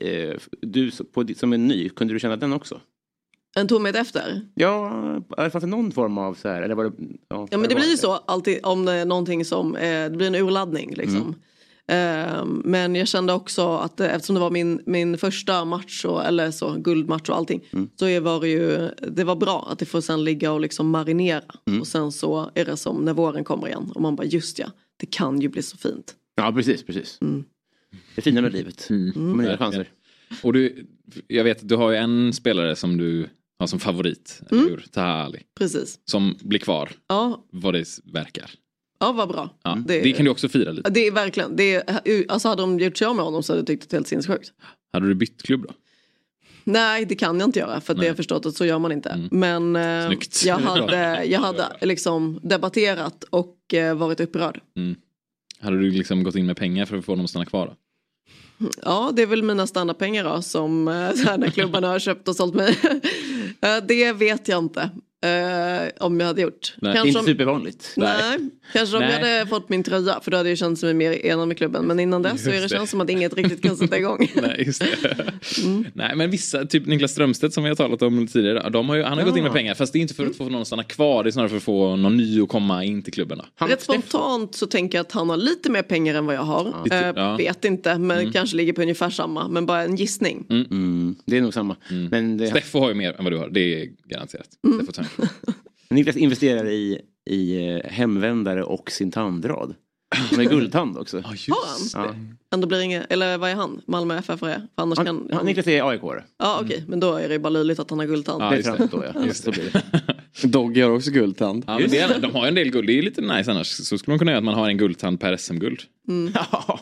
eh, du på, som är ny, kunde du känna den också? En tomhet efter. Ja, det fanns det någon form av så här, eller var det? Ja, Ja men det blir ju så alltid om det är någonting som, eh, det blir en urladdning liksom. Eh, men jag kände också att eh, eftersom det var min, min första match och, eller så guldmatch och allting. Så är- var det ju, det var bra att det får sen ligga och liksom marinera. Och sen så är det som när våren kommer igen och man bara just ja, det kan ju bli så fint. Ja, precis, precis. Mm. Det fina med livet. Mm. nya Verkligen. chanser. Och du, jag vet att du har ju en spelare som du har som favorit, Mm. hur? Taha Ali, Precis. som blir kvar Ja, vad det verkar. ja vad bra. Ja, Det- det, kan du också fira lite. Det är verkligen, det är, alltså hade de gjort sig av med honom så hade jag tyckt det helt sinnessjukt. Hade du bytt klubb då? Nej det kan jag inte göra för det har jag förstått att så gör man inte. Men eh, Mm. Snyggt. jag hade, jag hade liksom debatterat och eh, varit upprörd. Hade du liksom gått in med pengar för att få honom att stanna kvar då? Ja det är väl mina standardpengar då som eh, här, när klubbarna har köpt och sålt mig. Eh, det vet jag inte. Eh, om jag hade gjort. Nej, Det är inte om, supervanligt. nej, kanske om jag Nej. hade fått min tröja för då hade jag känt mig mer enad med klubben. Men innan dess så är det känns som att inget riktigt kan sätta igång. Nej, just det. Mm. Nej, men vissa, typ Niklas Strömstedt som vi har talat om tidigare, de har ju, han har gått in med Ja. pengar. Fast det är inte för att få någon att stanna kvar, det är snarare för att få någon ny att komma in till klubben. Han, Rätt spontant så tänker jag att han har lite mer pengar än vad jag har. Lite, Eh, ja. Vet inte, men kanske ligger på ungefär samma. Men bara en gissning. mm, det är nog samma. Men det, Steffo har ju mer än vad du har, det är garanterat. Mm. Niklas investerar i, i eh, hemvändare och sin tandrad. Han har ju guldtand också. Har han? Ja. Ändå blir inget, eller vad är han? Malmö FF är? För annars Han, kan han, Niklas är AIK-are. Ja okej, men då är det bara löjligt att han har guldtand. Ja, Det är just främst då ja. Just det. Dogge har också guldtand. Ja, men det är, de har ju en del guld, det är lite nice annars. Så skulle man kunna göra att man har en guldtand per SM-guld. Ja,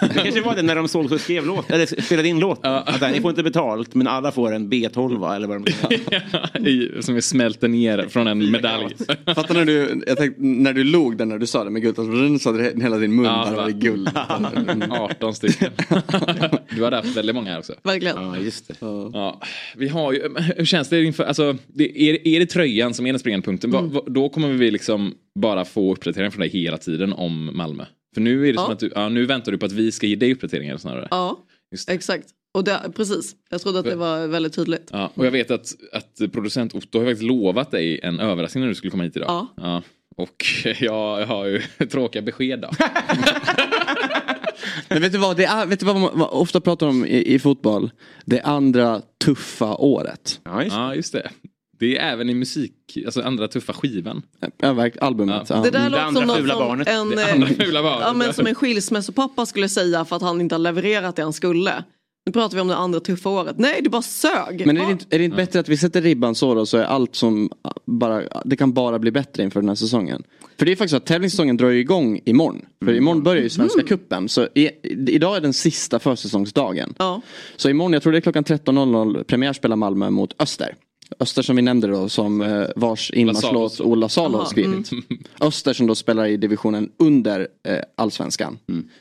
det kanske var det när de såg och skrev låt, eller spelade in låten. Att där, ni får inte betalt men alla får en B12 eller vad de Som är smälter ner från en medalj. Fattar när du, jag tänkte, när du låg där när du sa det med guldtand, så hade det hela din mun Ja, bara va? var guld. 18 stycken. Du hade haft väldigt många här också. Verkligen. Ja, just det. Ja, vi har ju, hur känns det inför, alltså, det, är, är det tröjan som är den springande punkten? Va- va- då kommer vi liksom bara få uppdateringar från dig hela tiden om Malmö. För nu är det som Ja. att du, ja, nu väntar du på att vi ska ge dig uppdateringar snarare. Ja, Just det. exakt. Och det, precis, jag trodde att det var väldigt tydligt. Ja, och jag vet att, att producent Otto har faktiskt lovat dig en överraskning när du skulle komma hit idag. Ja. Och jag har ju tråkiga besked då. Men vet du vad, det är, vet du vad man ofta pratar om i, i fotboll? Det andra tuffa året. Ja, just det. Ja, just det. Det är även i musik, alltså andra tuffa skivan. Ja, albumet. Ja. Ja. Det där låter som något fula som barnet. en, Det eh, andra fula barnet. ja, men som en skilsmässopappa skulle säga för att han inte har levererat det han skulle. Nu pratar vi om det andra tuffa året. Nej, det bara sög. Men är det, inte, är det inte bättre att vi sätter ribban så då så är allt som bara, det kan bara bli bättre inför den här säsongen. För det är faktiskt så att tävlingssäsongen drar ju igång imorgon. För imorgon börjar ju Svenska cupen. Så i, idag är den sista försäsongsdagen. Ja. Så imorgon, jag tror det är klockan 13.00, premiär spelar Malmö mot Öster. Öster som vi nämnde då som eh, vars inmarschlåt. Ola Salo har skrivit. Öster som då spelar i divisionen under eh, allsvenskan.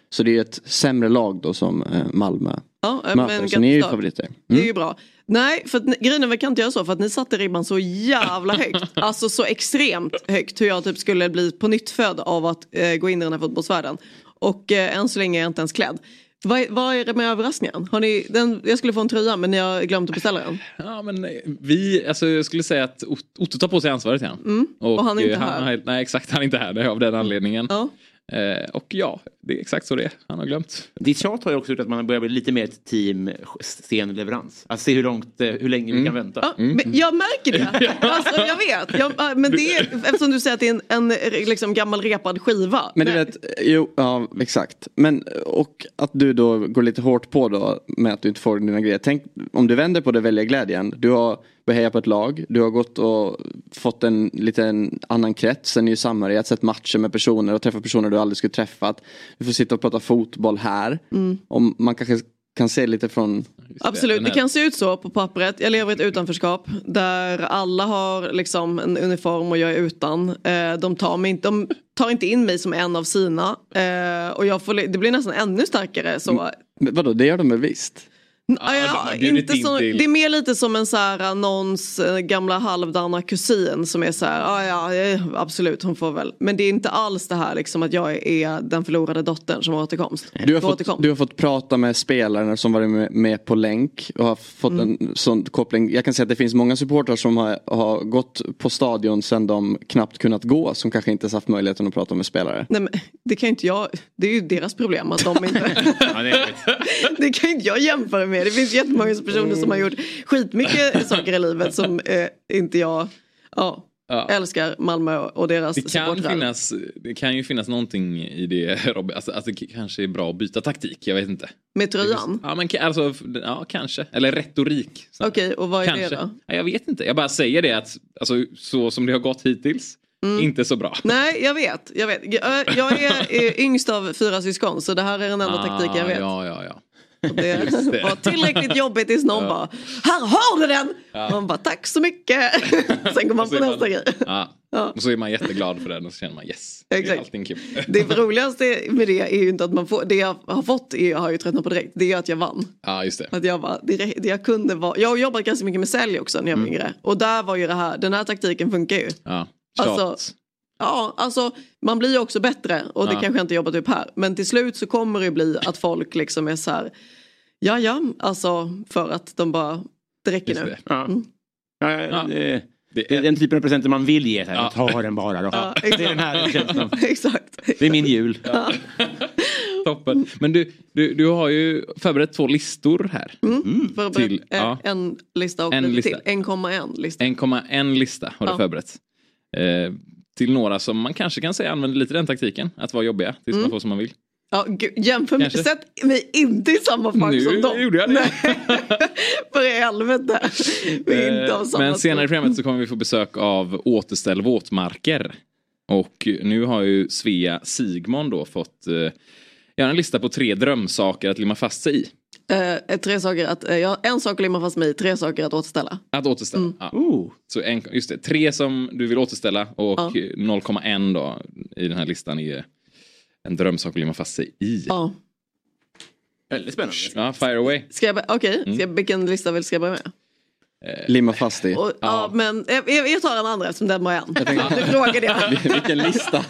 Så det är ett sämre lag då som eh, Malmö Ja, eh, möter. men Så ni är ju favoriter. Det är ju bra. Nej, för att, grejen vi kan inte göra så för att ni satte ribban så jävla högt. Alltså så extremt högt hur jag typ skulle bli på nytt född av att eh, gå in i den här fotbollsvärlden. Och eh, än så länge är jag inte ens klädd. Vad, är- vad är det med överraskningen? Har ni, den, jag skulle få en tröja men ni har glömt att beställa den. Ja men eh, vi, alltså jag skulle säga att Ot- Otto tar på sig ansvaret igen. Mm. Och han är inte eh, här. har- nej exakt, han är inte här det är av den anledningen. Ja. Eh, och ja, det är exakt så det är. Han har glömt. Ditt tjat har ju också gjort att man börjar bli lite mer ett team sen leverans. Att se hur långt, eh, hur länge vi kan vänta. Ja, men jag märker det. Alltså, jag vet. Jag, ja, men det är, eftersom du säger att det är en, en liksom, gammal repad skiva. Men du Nej. vet, jo, ja exakt. Men och att du då går lite hårt på då med att du inte får dina grejer. Tänk om du vänder på det välja glädjen. Du har börjat heja på ett lag. Du har gått och fått en liten annan krets, en ny samhörighet, sett matcher med personer och träffat personer du aldrig skulle träffat. Du får sitta och prata fotboll här. Om man kanske kan se lite från Absolut, det kan se ut så på pappret. Jag lever i ett utanförskap där alla har liksom en uniform och jag är utan. Eh, de, tar mig inte, de tar inte in mig som en av sina. Eh, och jag får, det blir nästan ännu starkare så. Men Vadå, det gör de väl visst? Ja, inte till- det är mer lite som en så här, någons eh, gamla halvdana kusin som är så här, "Ah, ja, ja eh, absolut hon får väl. Men det är inte alls det här liksom att jag är den förlorade dottern som har återkomst. Du har, Återkom. fått, du har fått prata med spelare som varit med, med på länk och har fått Mm. en sån koppling. Jag kan säga att det finns många supportrar som har, har gått på stadion sen de knappt kunnat gå som kanske inte ens haft möjligheten att prata med spelare. Nej, men det kan inte jag, det är ju deras problem att de inte det kan ju inte jag jämföra med. Det finns jättemånga personer som har gjort skitmycket saker i livet som eh, inte jag ja, Ja. älskar Malmö och deras Det kan, supportrar. finnas, det kan ju finnas någonting i det Robin, alltså, att det kanske är bra att byta taktik, jag vet inte. Med tröjan? Ja, men, alltså, ja kanske, eller retorik. Okej, och vad är kanske. det då? Ja, jag vet inte, jag bara säger det att alltså, så som det har gått hittills, Mm. inte så bra. Nej, jag vet. Jag, vet. jag, jag är eh, yngst av fyra syskon så det här är den enda taktiken jag vet. Ja, ja, ja. Det, var tillräckligt jobbigt tills någon bara Här har du den! Man bara tack så mycket. Sen går man på nästa grej. Ja. Ja. Och så är man jätteglad för den och så känner man yes. Exakt. allting kul. Det roligaste med det är ju inte att man får, det jag har fått är, jag har ju tröttnat på direkt, det är att jag vann. Ja just det. Att jag, bara, det, det jag kunde vara, jag jobbat ganska mycket med sälj också när jag var yngre. Och där var ju det här, den här taktiken funkar ju. Ja. Alltså. Ja, alltså man blir ju också bättre och det Ja. kanske jag inte jobbat upp här. Men till slut så kommer det bli att folk liksom är så här, ja ja, alltså för att de bara, det räcker Just nu. det. Ja. Mm. Ja, Ja. ja, det, Det är den typen av presenter man vill ge. Här. Ja. Ta den bara då. Ja, det är den här känslan. Exakt. Det är min jul. toppen. Men du, du, du har ju förberett två listor här. För, Till, eh, ja. En lista och En lite lista. till, 1,1 lista. 1,1 lista har du förberett. Eh, till några som man kanske kan säga använder lite den taktiken. Att vara jobbiga tills Mm. man får som man vill. Ja, gud, jämför mig, sätt mig inte i samma fack Nu som dem. gjorde jag det. För i helvete. Vi är inte av Eh, samma Men senare i skog. programmet så kommer vi få besök av Återställ våtmarker. Och nu har ju Svea Sigmon då fått eh, göra en lista på tre drömsaker att limma fast sig i. Eh, tre saker att, eh, ja, en sak att limma fast mig i, tre saker att återställa. Att återställa. Mm. Ja. Så en, just det, tre som du vill återställa och Ja. 0,1 då i den här listan är en drömsak att limma fast sig i. Ja. Väldigt spännande. Ja, fire away. Ska jag, okej, Mm. ska jag, vilken lista vill ska jag börja med? Limma fast i. Och, ja. men jag, jag tar den andra eftersom den var en. Du frågade jag. Vilken lista.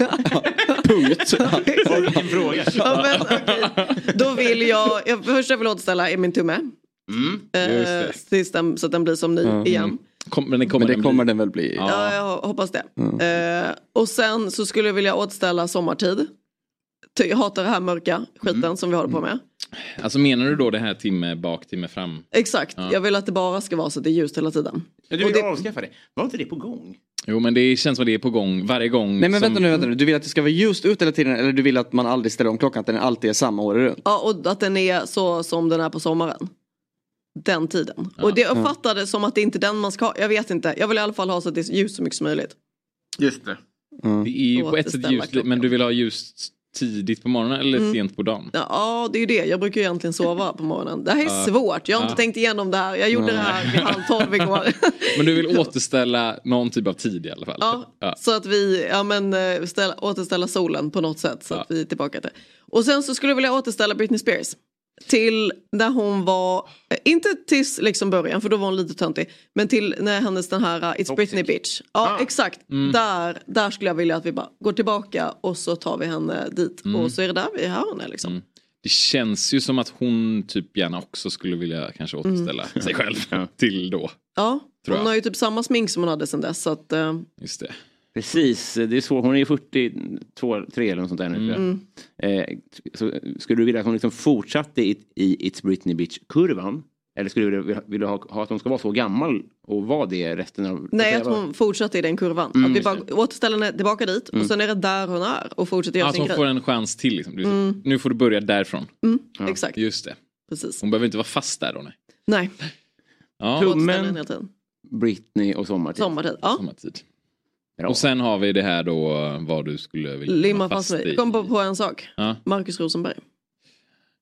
Punkt. Vilken fråga. Ja, men, okej. Då vill jag, jag först jag vill återställa är min tumme. Mm. Eh, Just det. tills den, så att den blir som ny igen. Kom, men det kommer Men det den kommer bli. den väl bli. Ja. Ja, jag hoppas det. Eh, och sen så skulle jag vilja återställa sommartid. Jag hatar det här mörka skiten Mm. som vi håller på med. Alltså menar du då det här timme bak, timme fram? Exakt, Ja. jag vill att det bara ska vara så att det är ljust hela tiden. Du Och vill det- avskaffa det. Var inte det på gång? Jo men det känns som att det är på gång varje gång. Nej men som... vänta nu, vänta nu. Du vill att det ska vara ljust ut hela tiden eller du vill att man aldrig ställer om klockan, att den alltid är samma året runt? Ja, och att den är så som den är på sommaren. Den tiden. Och det jag uppfattade som att det inte är den man ska ha. Jag vet inte. Jag vill i alla fall ha så att det är ljust så mycket som möjligt. Just det. Det är ju på ett sätt ljust, men du vill ha ljust tidigt på morgonen eller Mm. sent på dagen? Ja, det är ju det. Jag brukar ju egentligen sova på morgonen. Det här är svårt. Jag har inte tänkt igenom det här. Jag gjorde det här vid halv tolv igår. Men du vill återställa någon typ av tid i alla fall? Ja, Ja. så att vi ja, men, eh, ställa, återställa solen på något sätt. Så att vi är tillbaka till. Och sen så skulle jag vilja återställa Britney Spears. Till där hon var, inte tills liksom början för då var hon lite töntig. Men till när hennes den här uh, It's Britney Bitch. Ja Ah. exakt, där, där skulle jag vilja att vi bara går tillbaka och så tar vi henne dit. Och så är det där vi har henne liksom. Mm. Det känns ju som att hon typ gärna också skulle vilja kanske återställa Mm. sig själv till då. Ja, hon har ju typ samma smink som hon hade sen dess. Så att, eh, Just det. Precis, det är så. Hon är 42, 3 eller något sånt där nu. Mm. Eh, så, skulle du vilja att hon liksom fortsatte i, i It's Britney Bitch-kurvan? Eller skulle du vilja, vilja ha, ha att hon ska vara så gammal och vara det resten av... Nej, att hon fortsätter i den kurvan. Mm, att vi bara återställer henne tillbaka dit och sen är det där hon är och fortsätter göra Att sin hon grej. får en chans till. Liksom. Du, Mm. Nu får du börja därifrån. Exakt, Just det. precis. Hon behöver inte vara fast där då. Nej. Nej, Ja, Tum- återställer men- den hela tiden. Britney och sommartid. Sommartid. Ja. sommartid. Bra. Och sen har vi det här då vad du skulle vilja Limma fast mig. i. Kom på, på en sak. Ja, Markus Rosenberg.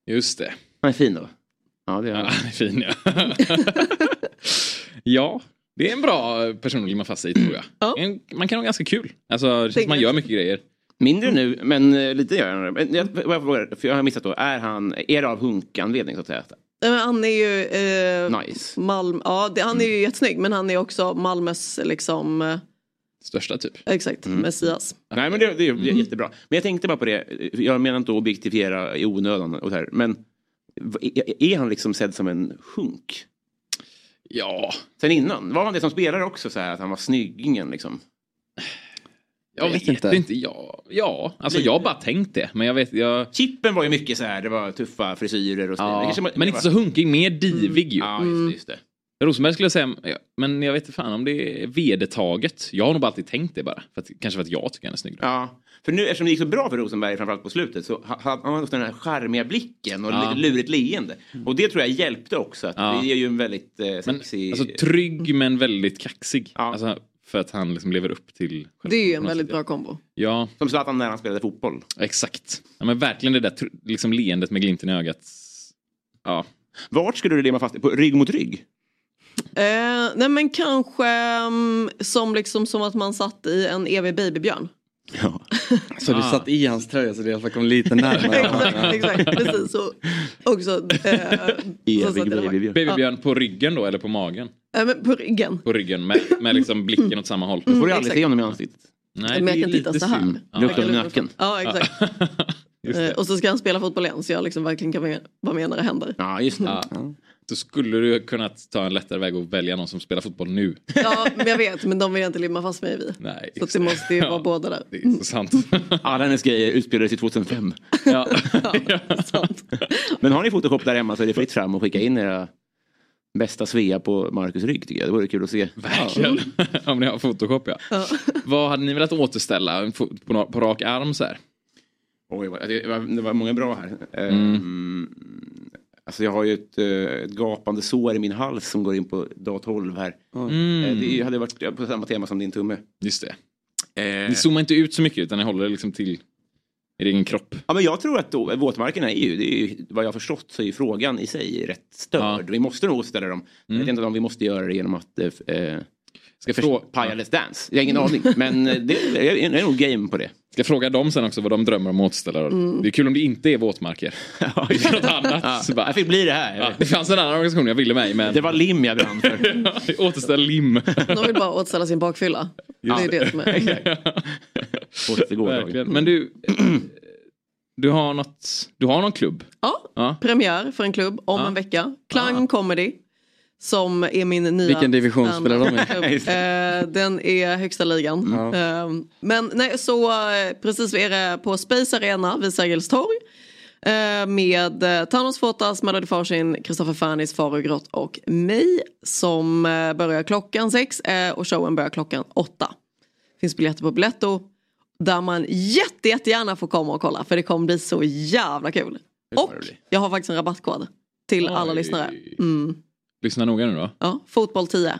just det. Han är fin då. Ja, det är Ja, han. han är fin ja. ja, det är en bra person att limma fast i tror jag. Ja. En, man kan ha ganska kul. Alltså, det man gör mycket grejer. Mindre nu, men eh, lite gör han. Men jag, frågar, för jag har missat då. Är han, är det av hunkanledning så att säga? Men Han är ju... Eh, Nice. Malm, ja, det, han är ju jättesnygg men han är också Malmös liksom... Största typ. exakt, Messias. Nej men det, det är jättebra. Men jag tänkte bara på det. Jag menar inte att objektifiera i onödan och så här. Men är, han liksom sedd som en hunk? Ja, Sen innan? Var han det som spelare också så här att han var snyggingen liksom? jag vet vet, inte. inte. Ja, ja. alltså Lite. jag har bara tänkt det. Men jag vet, jag... Chippen var ju mycket så här, det var tuffa frisyrer och så. Det Ja, men inte så hunkig, mer divig ju. Ja, just det. Just det. Rosenberg skulle jag säga, men jag vet inte fan om det är vedertaget. Jag har nog bara alltid tänkt det bara. För att, kanske för att jag tycker han är snygg. då. Ja, för nu eftersom det gick så bra för Rosenberg framförallt på slutet så ha- ha- han har haft den här charmiga blicken och Ja. lite lurigt leende. Och det tror jag hjälpte också. Att Ja. Det är ju en väldigt eh, Men, sexig... alltså trygg men väldigt kaxig. Ja. Alltså, för att han liksom lever upp till... Det är ju en väldigt sätt, bra kombo. Ja, Som Zlatan när han spelade fotboll. exakt. Ja, men verkligen det där liksom leendet med glimten i ögat. ja. Vart skulle du limma fast? På rygg mot rygg? Eh, nej men kanske mm, som, liksom, som att man satt i en evig babybjörn. Ja. Så du Ah. satt i hans tröja så det i alla fall kom lite närmare. exakt, exakt, precis. Och också, eh, så Evig babybjörn. Babybjörn på ryggen då eller på magen? Eh, men på ryggen. På ryggen med, med liksom blicken åt samma håll. Får du aldrig exakt. se honom i ansiktet. Nej, Men jag det är kan titta så här. synd. Ja. Luktar kan- nacken. Ja exakt. Just Eh, och så ska han spela fotboll igen så jag liksom verkligen kan vara- med när det händer. Ja, just det. Ja. Så skulle du kunnat ta en lättare väg och välja någon som spelar fotboll nu? Ja men jag vet men de vill jag inte limma fast mig vid. Nej, Så det måste ju vara båda där. Det är så sant. Alla hennes grejer utspelades i 2005. ja. Sant. Men har ni Photoshop där hemma så är det fritt fram att skicka in era bästa Svea på Marcus rygg tycker jag. Det vore kul att se. Verkligen. Om ni har Photoshop ja. Ja. Vad hade ni velat återställa på rak arm så här? Oj, det var, det var många bra här. Mm. Alltså jag har ju ett, eh, ett gapande sår i min hals som går in på dag 12 här. Mm. Eh, Det hade varit på samma tema som din tumme. Just det. Eh, Ni zoomar inte ut så mycket utan ni håller liksom till er egen kropp. Ja, men jag tror att då, våtmarkerna är ju, det är ju, vad jag har förstått så är frågan i sig rätt störd. Vi måste nog ställa dem. Jag vet inte om vi måste göra det genom att eh, Ska, för, frå paja Let's Dance. Jag har ingen aning. Men eh, det, jag är, jag är nog game på det. ska fråga dem sen också vad de drömmer om att återställa. Det är kul om det inte är våtmarker. Ja, Det är något annat. Så bara, Jag fick bli det här. ja, det fanns en annan organisation jag ville med men Det var lim jag brann för. återställ lim. De vill bara återställa sin bakfylla. Det är det som är. Verkligen. Men du, du har något, du har någon klubb? Ja, Ja. premiär för en klubb om Ja. en vecka. Klang Comedy. Som är min nya Vilken division spelar de i? Eh, den är högsta ligan. Eh, men nej, så eh, precis vi är det på Space Arena vid Sergels torg. Eh, med Thanos Fotas, Melody Farsin, Kristoffer Fernis, Faro Grott och mig. Som börjar klockan sex och showen börjar klockan åtta. Finns biljetter på Biletto. Där man jätte, jättegärna får komma och kolla för det kommer bli så jävla kul. Och jag har faktiskt en rabattkod till alla Oj. lyssnare. Mm. Lyssna noga nu då. Ja, fotboll 10.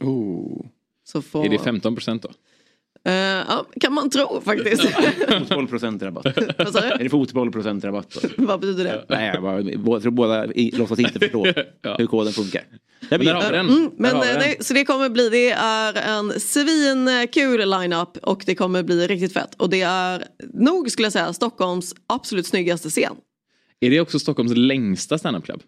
Oh. Så får... Är det 15 procent då? Eh, ja, kan man tro faktiskt. Fotboll procent-rabatt. Är det fotboll procent-rabatt? Vad betyder det? Nej, jag, bara, jag tror båda i- låtsas inte förstå Ja. hur koden funkar. Det Men blir där har vi den. Mm, men har vi eh, den. nej, så det kommer bli, det är en svinkul line-up och det kommer bli riktigt fett. Och det är nog skulle jag säga Stockholms absolut snyggaste scen. Är det också Stockholms längsta standup-klubb?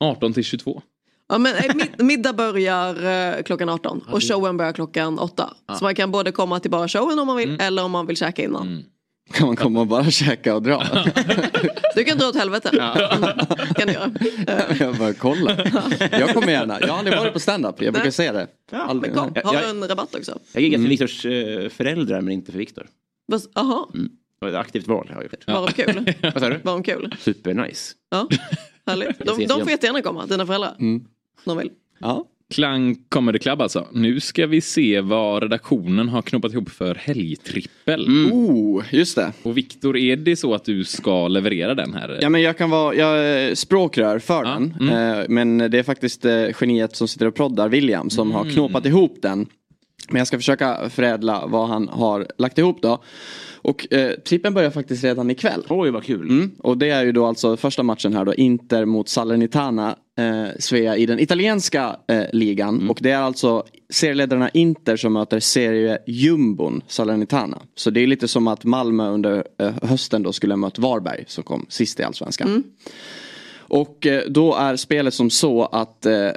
18 till 22. Ja, men, eh, mid- middag börjar eh, klockan 18 och showen börjar klockan 8. Så man kan både komma till bara showen om man vill eller om man vill käka innan. Kan man komma och bara käka och dra? Du kan dra åt helvete. Mm, kan du göra. jag bara kolla. Jag kommer gärna. Jag har aldrig varit på stand-up. Jag brukar Nej. säga det. Men Aldrig. kom, har Jag- du en rabatt också? Jag giggar för Viktors eh, föräldrar men inte för Viktor. Vad- Jaha, Det var ett aktivt val har jag gjort. var de kul? Vad sa du? Var de kul? Supernice. Ja, härligt. De, de får jättegärna komma, dina föräldrar. Om de vill. Ja. Klang Comedy Club alltså. Nu ska vi se vad redaktionen har knoppat ihop för helgtrippel. Oh, just det. Och Viktor, är det så att du ska leverera den här? Ja men jag kan vara, jag är språkrör för Ja, den. Eh, Men det är faktiskt eh, geniet som sitter och proddar, William, som har knåpat ihop den. Men jag ska försöka förädla vad han har lagt ihop då. Och eh, trippen börjar faktiskt redan ikväll. Oj vad kul. Mm. Och det är ju då alltså första matchen här då, Inter mot Salernitana, eh, Svea i den italienska eh, ligan. Och det är alltså serieledarna Inter som möter seriejumbon Salernitana. Så det är lite som att Malmö under eh, hösten då skulle ha mött Varberg som kom sist i allsvenskan. Och eh, då är spelet som så att eh,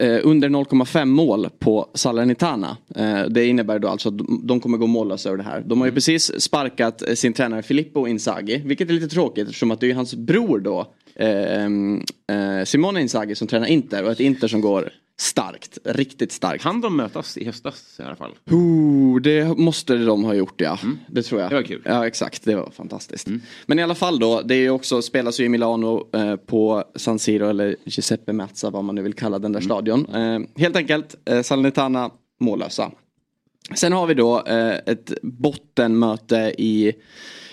under 0,5 mål på Salernitana. Eh, det innebär då alltså att de, kommer gå mållösa över det här. De har ju precis sparkat eh, sin tränare Filippo Inzaghi. Vilket är lite tråkigt eftersom att det är hans bror då. Eh, eh, Simone Inzaghi som tränar Inter och ett Inter som går starkt. Riktigt starkt. Kan de mötas i höstas i alla fall? Oh, det måste de ha gjort ja. Det tror jag. Det var kul. Ja exakt, det var fantastiskt. Men i alla fall då, det är också, spelas ju i Milano eh, på San Siro eller Giuseppe Meazza vad man nu vill kalla den där stadion. Eh, helt enkelt, eh, Salernitana mållösa. Sen har vi då eh, ett bottenmöte i,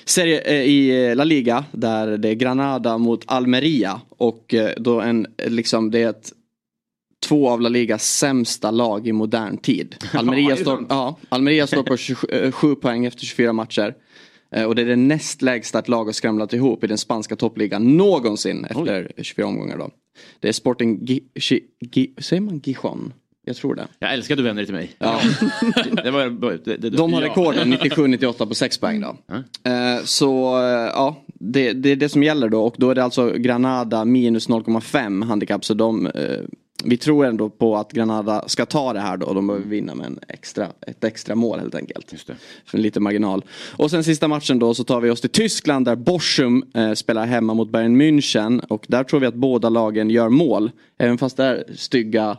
serie, eh, i La Liga där det är Granada mot Almeria och eh, då en, liksom det är ett två av La Ligas sämsta lag i modern tid. Almeria, står, ja, Almeria står på 27 eh, poäng efter 24 matcher. Eh, Och det är det näst lägsta ett lag har skramlat ihop i den spanska toppligan någonsin efter 24 omgångar då. Det är Sporting Gi- Gi- Gi- säger man Gijon? Jag tror det. Jag älskar att du vänder dig till mig. Ja. det var, det, det, De har ja. rekorden 97-98 på 6 poäng då. Eh, Så ja, det, det är det som gäller då och då är det alltså Granada minus 0,5 handikapp så de vi tror ändå på att Granada ska ta det här då. De behöver vinna med en extra, ett extra mål helt enkelt. Just det. För en liten marginal. Och sen sista matchen då så tar vi oss till Tyskland där Bochum eh, spelar hemma mot Bayern München. Och där tror vi att båda lagen gör mål. Även fast det är stygga,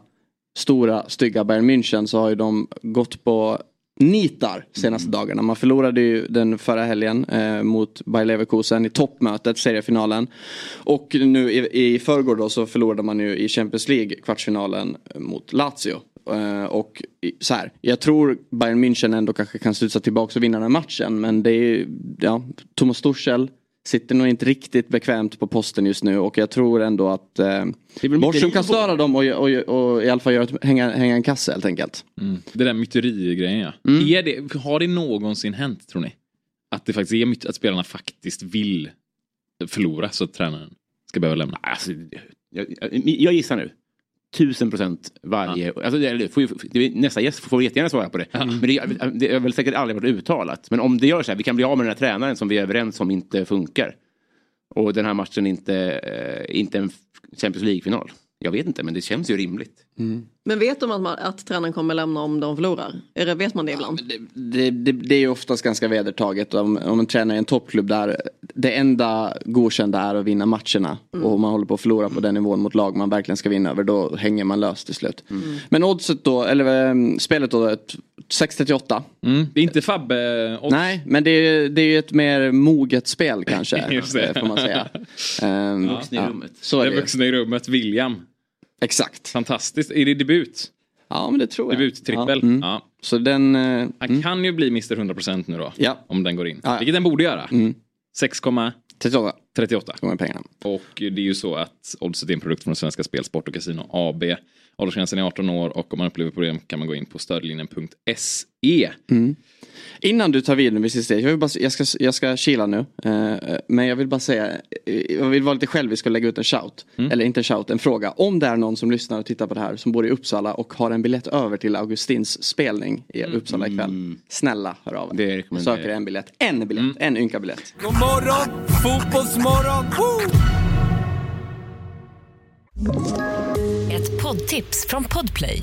stora, stygga Bayern München så har ju de gått på nitar senaste dagarna. Man förlorade ju den förra helgen eh, mot Bayer Leverkusen i toppmötet, seriefinalen. Och nu i, i förrgår då så förlorade man ju i Champions League kvartsfinalen mot Lazio. Eh, och så här, jag tror Bayern München ändå kanske kan studsa tillbaka och vinna den matchen. Men det är ja, Thomas Tuchel sitter nog inte riktigt bekvämt på posten just nu och jag tror ändå att eh, Borsom kan störa dem och, och, och, i alla fall göra ett, hänga, hänga en kasse helt enkelt. Det där myteri-grejen ja. Mm. Är det, har det någonsin hänt tror ni? Att det faktiskt är myt, att spelarna faktiskt vill förlora så att tränaren ska behöva lämna? Alltså, jag, jag, jag gissar nu. Tusen procent varje... Alltså, det, får, ju- det, nästa gäst får jättegärna svara på det. Men det, det har väl säkert aldrig varit uttalat. Men om det gör så här, vi kan bli av med den här tränaren som vi är överens om inte funkar. Och den här matchen inte, eh, inte en Champions League-final. Jag vet inte, men det känns ju rimligt. Men vet de att, man, att tränaren kommer lämna om de förlorar? Är det, vet man det ibland? Det, det, det, det är ju oftast ganska vedertaget om, om man tränar i en toppklubb där det enda godkända är att vinna matcherna. Och om man håller på att förlora på den nivån mot lag man verkligen ska vinna över då hänger man löst till slut. Men oddset då, eller um, spelet då, ett 638. Mm. Det är inte Fabbe och Nej, men det är, det är ju ett mer moget spel kanske. Just det. eh, Får man säga. Um, Vuxna i rummet. Så är den det. vuxna i rummet, William. Exakt. Fantastiskt. Är det debut? Ja men det tror jag. Debut-trippel? Ja, mm. Ja. Så den... eh, Han kan ju bli Mr 100% nu då. Ja. Om den går in. Ja. Vilket den borde göra. Mm. 6,38. 38 kommer pengarna. Och det är ju så att Oddset är en produkt från Svenska Spel, Sport och Casino AB. Åldersgränsen är 18 år och om man upplever problem kan man gå in på stödlinjen.se. Innan du tar vid vid sista jag, vill bara, jag, ska, jag ska kila nu. Eh, men jag vill bara säga, eh, jag vill vara lite självisk och lägga ut en shout. Eller inte en shout, en fråga. Om det är någon som lyssnar och tittar på det här som bor i Uppsala och har en biljett över till Augustins spelning i Uppsala ikväll. Snälla hör av er. rekommenderar Söker en biljett. En biljett, en ynka biljett. God morgon, fotbollsmorgon! Woo! Ett poddtips från Podplay.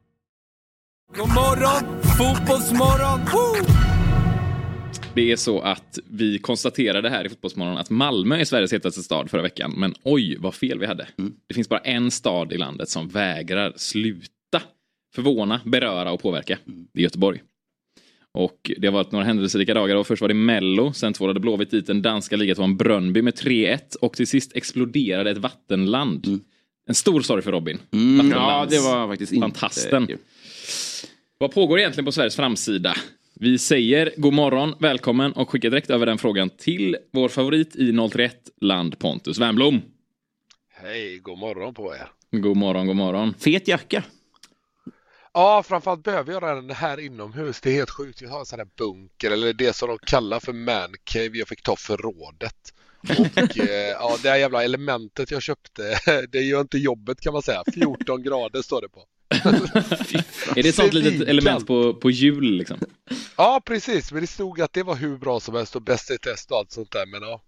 God morgon, fotbollsmorgon! Woo! Det är så att vi konstaterade här i Fotbollsmorgon att Malmö är Sveriges hetaste stad förra veckan. Men oj vad fel vi hade. Det finns bara en stad i landet som vägrar sluta förvåna, beröra och påverka. Det är Göteborg. Och det har varit några händelserika dagar. Och först var det Mello, sen tvålade Blåvitt dit den danska ligatvåan Brönnby med 3-1 och till sist exploderade ett vattenland. En stor sorg för Robin. Ja, Vattenlands det var faktiskt inte... Fantasten. Vad pågår egentligen på Sveriges framsida? Vi säger god morgon, välkommen och skickar direkt över den frågan till vår favorit i 031 land Pontus Wernbloom. Hej, god morgon på er. God morgon, god morgon. Fet jacka. Ja, framförallt behöver jag den här inomhus. Det är helt sjukt. Jag har en sån här bunker eller det som de kallar för mancave jag fick ta förrådet. Och eh, ja, det här jävla elementet jag köpte, det gör inte jobbet kan man säga. 14 grader står det på. Är det ett sånt litet element på, på jul liksom? Ja, precis. Men det stod att det var hur bra som helst och bäst i test och allt sånt där. Men ja,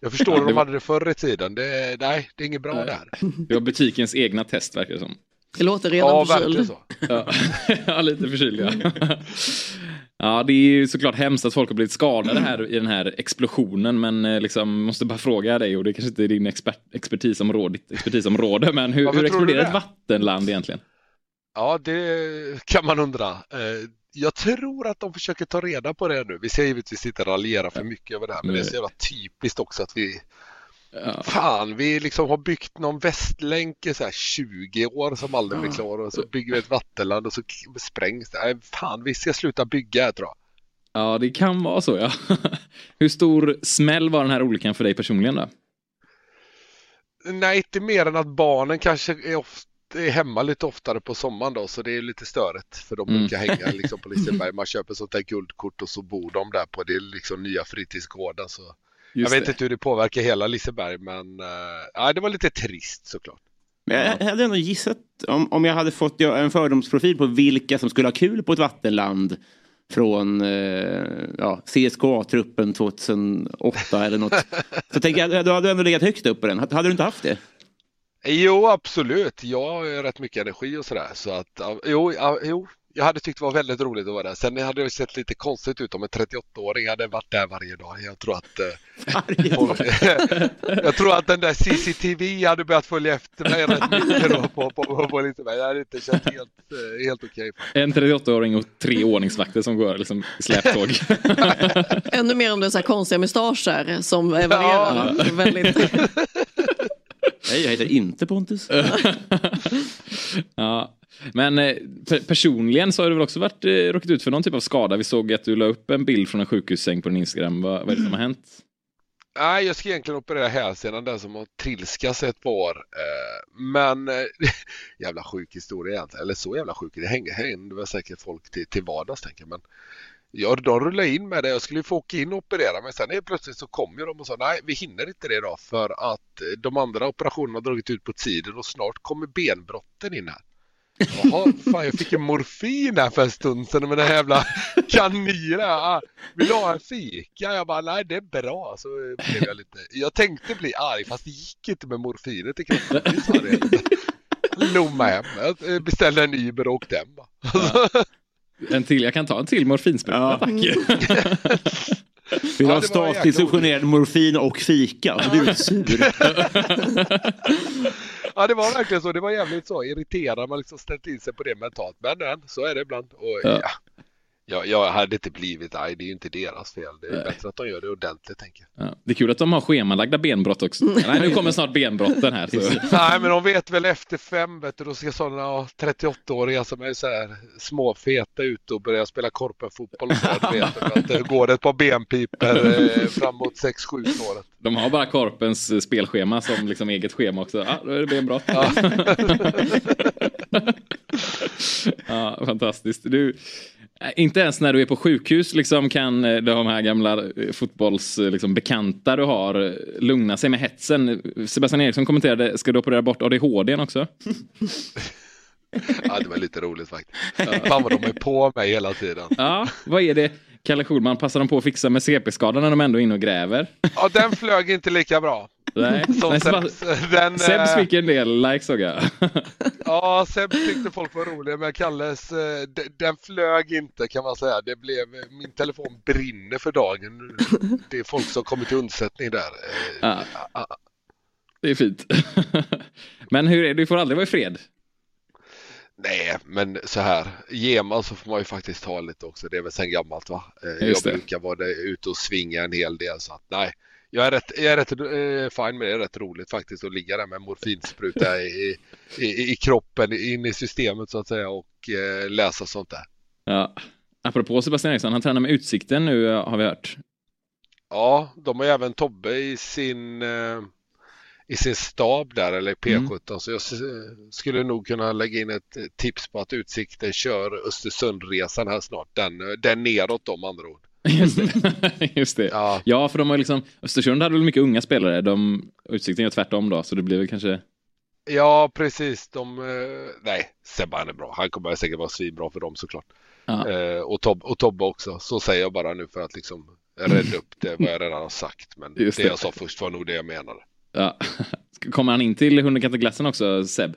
jag förstår hur det de hade det förr i tiden. Det, nej, det är inget bra det här. Det var butikens egna test verkar det som. Det låter redan Ja, förkyld. så. Ja, ja lite förkyld ja. Ja, det är ju såklart hemskt att folk har blivit skadade här i den här explosionen. Men eh, liksom, måste bara fråga dig, och det kanske inte är din expert, expertisområde, expertisområde, men hur, hur exploderar ett vattenland egentligen? Ja, det kan man undra. Eh, Jag tror att de försöker ta reda på det nu. Vi ska givetvis inte raljera för mycket över det här, men det är så jävla typiskt också att vi Fan, vi liksom har byggt någon västlänk i så här 20 år som aldrig blir klar och så bygger vi ett vattenland och så sprängs det. Nej, fan, vi ska sluta bygga här tror jag. Ja, det kan vara så ja. Hur stor smäll var den här olyckan för dig personligen då? Nej, inte mer än att barnen kanske är, ofta, är hemma lite oftare på sommaren då, så det är lite störigt. För de Mm. brukar hänga liksom på Liseberg. Man köper sånt där guldkort och så bor de där på det är liksom nya fritidsgården. Så jag Just vet det. inte hur det påverkar hela Liseberg, men ja, det var lite trist såklart. Men jag hade ändå gissat om, om jag hade fått en fördomsprofil på vilka som skulle ha kul på ett vattenland från eh, ja, CSKA-truppen 2008 eller något. Så tänker jag, du hade ändå legat högt upp på den. Hade du inte haft det? Jo, absolut. Jag har ju rätt mycket energi och sådär. Så att, jo, jo, jag hade tyckt det var väldigt roligt att vara där. Sen hade det sett lite konstigt ut om en 38-åring hade varit där varje dag. Jag tror att, eh, jag tror att den där CCTV hade börjat följa efter mig rätt mycket då på, på, på, på lite, men jag hade inte känt helt, eh, helt okej. En 38-åring och tre ordningsvakter som går liksom släptåg. Ännu mer om det är så här konstiga mustascher som varierar Ja. väldigt. Nej, jag heter inte Pontus. ja. Men eh, per- personligen så har du väl också varit, eh, råkat ut för någon typ av skada. Vi såg att du la upp en bild från en sjukhussäng på din Instagram. Vad, vad är det som har hänt? Nej, jag ska egentligen operera hälsenan den som har trilskats ett par år. Eh, men jävla sjuk historia egentligen. Eller så jävla sjuk. Det hänger händer väl säkert folk till, till vardags tänker jag. Men ja, de rullade in med det. Jag skulle ju få åka in och operera men sen helt plötsligt så kom ju de och sa nej, vi hinner inte det idag för att eh, de andra operationerna har dragit ut på tiden och snart kommer benbrotten in här. Jaha, fan jag fick ju morfin här för en stund sedan med den här jävla kaninen. Ah, vill du ha en fika? Jag bara, nej det är bra. Så blev jag lite, jag tänkte bli arg fast det gick inte med morfinet i kroppen. Lomma hem. Jag eh, beställde en Uber och åkte hem bara. En till, jag kan ta en till morfinspruta tack. Vill Ja, ha det var statligt subventionerad morfin och fika. Så du är sur. Ja det var verkligen så. Det var jävligt så irriterande. Man liksom ställt in sig på det mentalt. Men, men så är det ibland. Och, Ja. ja. Jag, jag hade inte blivit arg. Det är ju inte deras fel. Det är Nej. bättre att de gör det ordentligt tänker jag. Ja, det är kul att de har schemalagda benbrott också. Nej, nu kommer snart benbrotten här. Så. Nej men de vet väl efter fem vet du, då ska sådana ja, 38-åringar som är så här småfeta ut och börja spela korpenfotboll och du att det går ett par benpiper eh, framåt 6-7 året. De har bara Korpens eh, spelschema som liksom eget schema också. Ja, då är det benbrott. ja, fantastiskt. Du, inte ens när du är på sjukhus liksom kan eh, de här gamla eh, fotbollsbekanta liksom, bekanta du har eh, lugna sig med hetsen. Sebastian Eriksson kommenterade, ska du operera bort ADHD också? Ja det var lite roligt faktiskt. Fan vad de är på mig hela tiden. Ja, vad är det? Kalle Schulman, passar de på att fixa med CP-skadan när de ändå är inne och gräver? Ja den flög inte lika bra. Nej, Som Nej Sebs, den, Sebs eh, fick en del likes såg jag. Ja, Sebs tyckte folk var roliga men Kalles, eh, de- den flög inte kan man säga. Det blev, min telefon brinner för dagen. Det är folk som kommer till undsättning där. Eh, Ja. ja, Det är fint. Men hur är det? Du får aldrig vara i fred. Nej, men så här. Ger man så får man ju faktiskt ta lite också. Det är väl sen gammalt va? Jag Just det. brukar vara ute och svinga en hel del så att nej. Jag är rätt, jag är rätt eh, fine med det. Det är rätt roligt faktiskt att ligga där med morfinspruta i, i, i kroppen, in i systemet så att säga och eh, läsa sånt där. Ja. Apropå Sebastian Eriksson, han tränar med Utsikten nu har vi hört. Ja, de har ju även Tobbe i sin, eh, i sin stab där, eller P17. Så jag skulle nog kunna lägga in ett eh, tips på att Utsikten kör Östersundresan här snart. Den, eh, den neråt om andra ord. Just det. Just det. Ja. Ja, för de har liksom, Östersund hade väl mycket unga spelare. De, Utsikten gör tvärtom då, så det blir väl kanske... Ja, precis. De, eh, nej, Sebban är bra. Han kommer säkert vara svinbra för dem såklart. Ja. Eh, och, Tob, och Tobbe också. Så säger jag bara nu för att liksom rädda upp det vad jag redan har sagt. Men det det. jag sa först var nog det jag menade. Ja. Kommer han in till Hundekantaglassen också, Seb?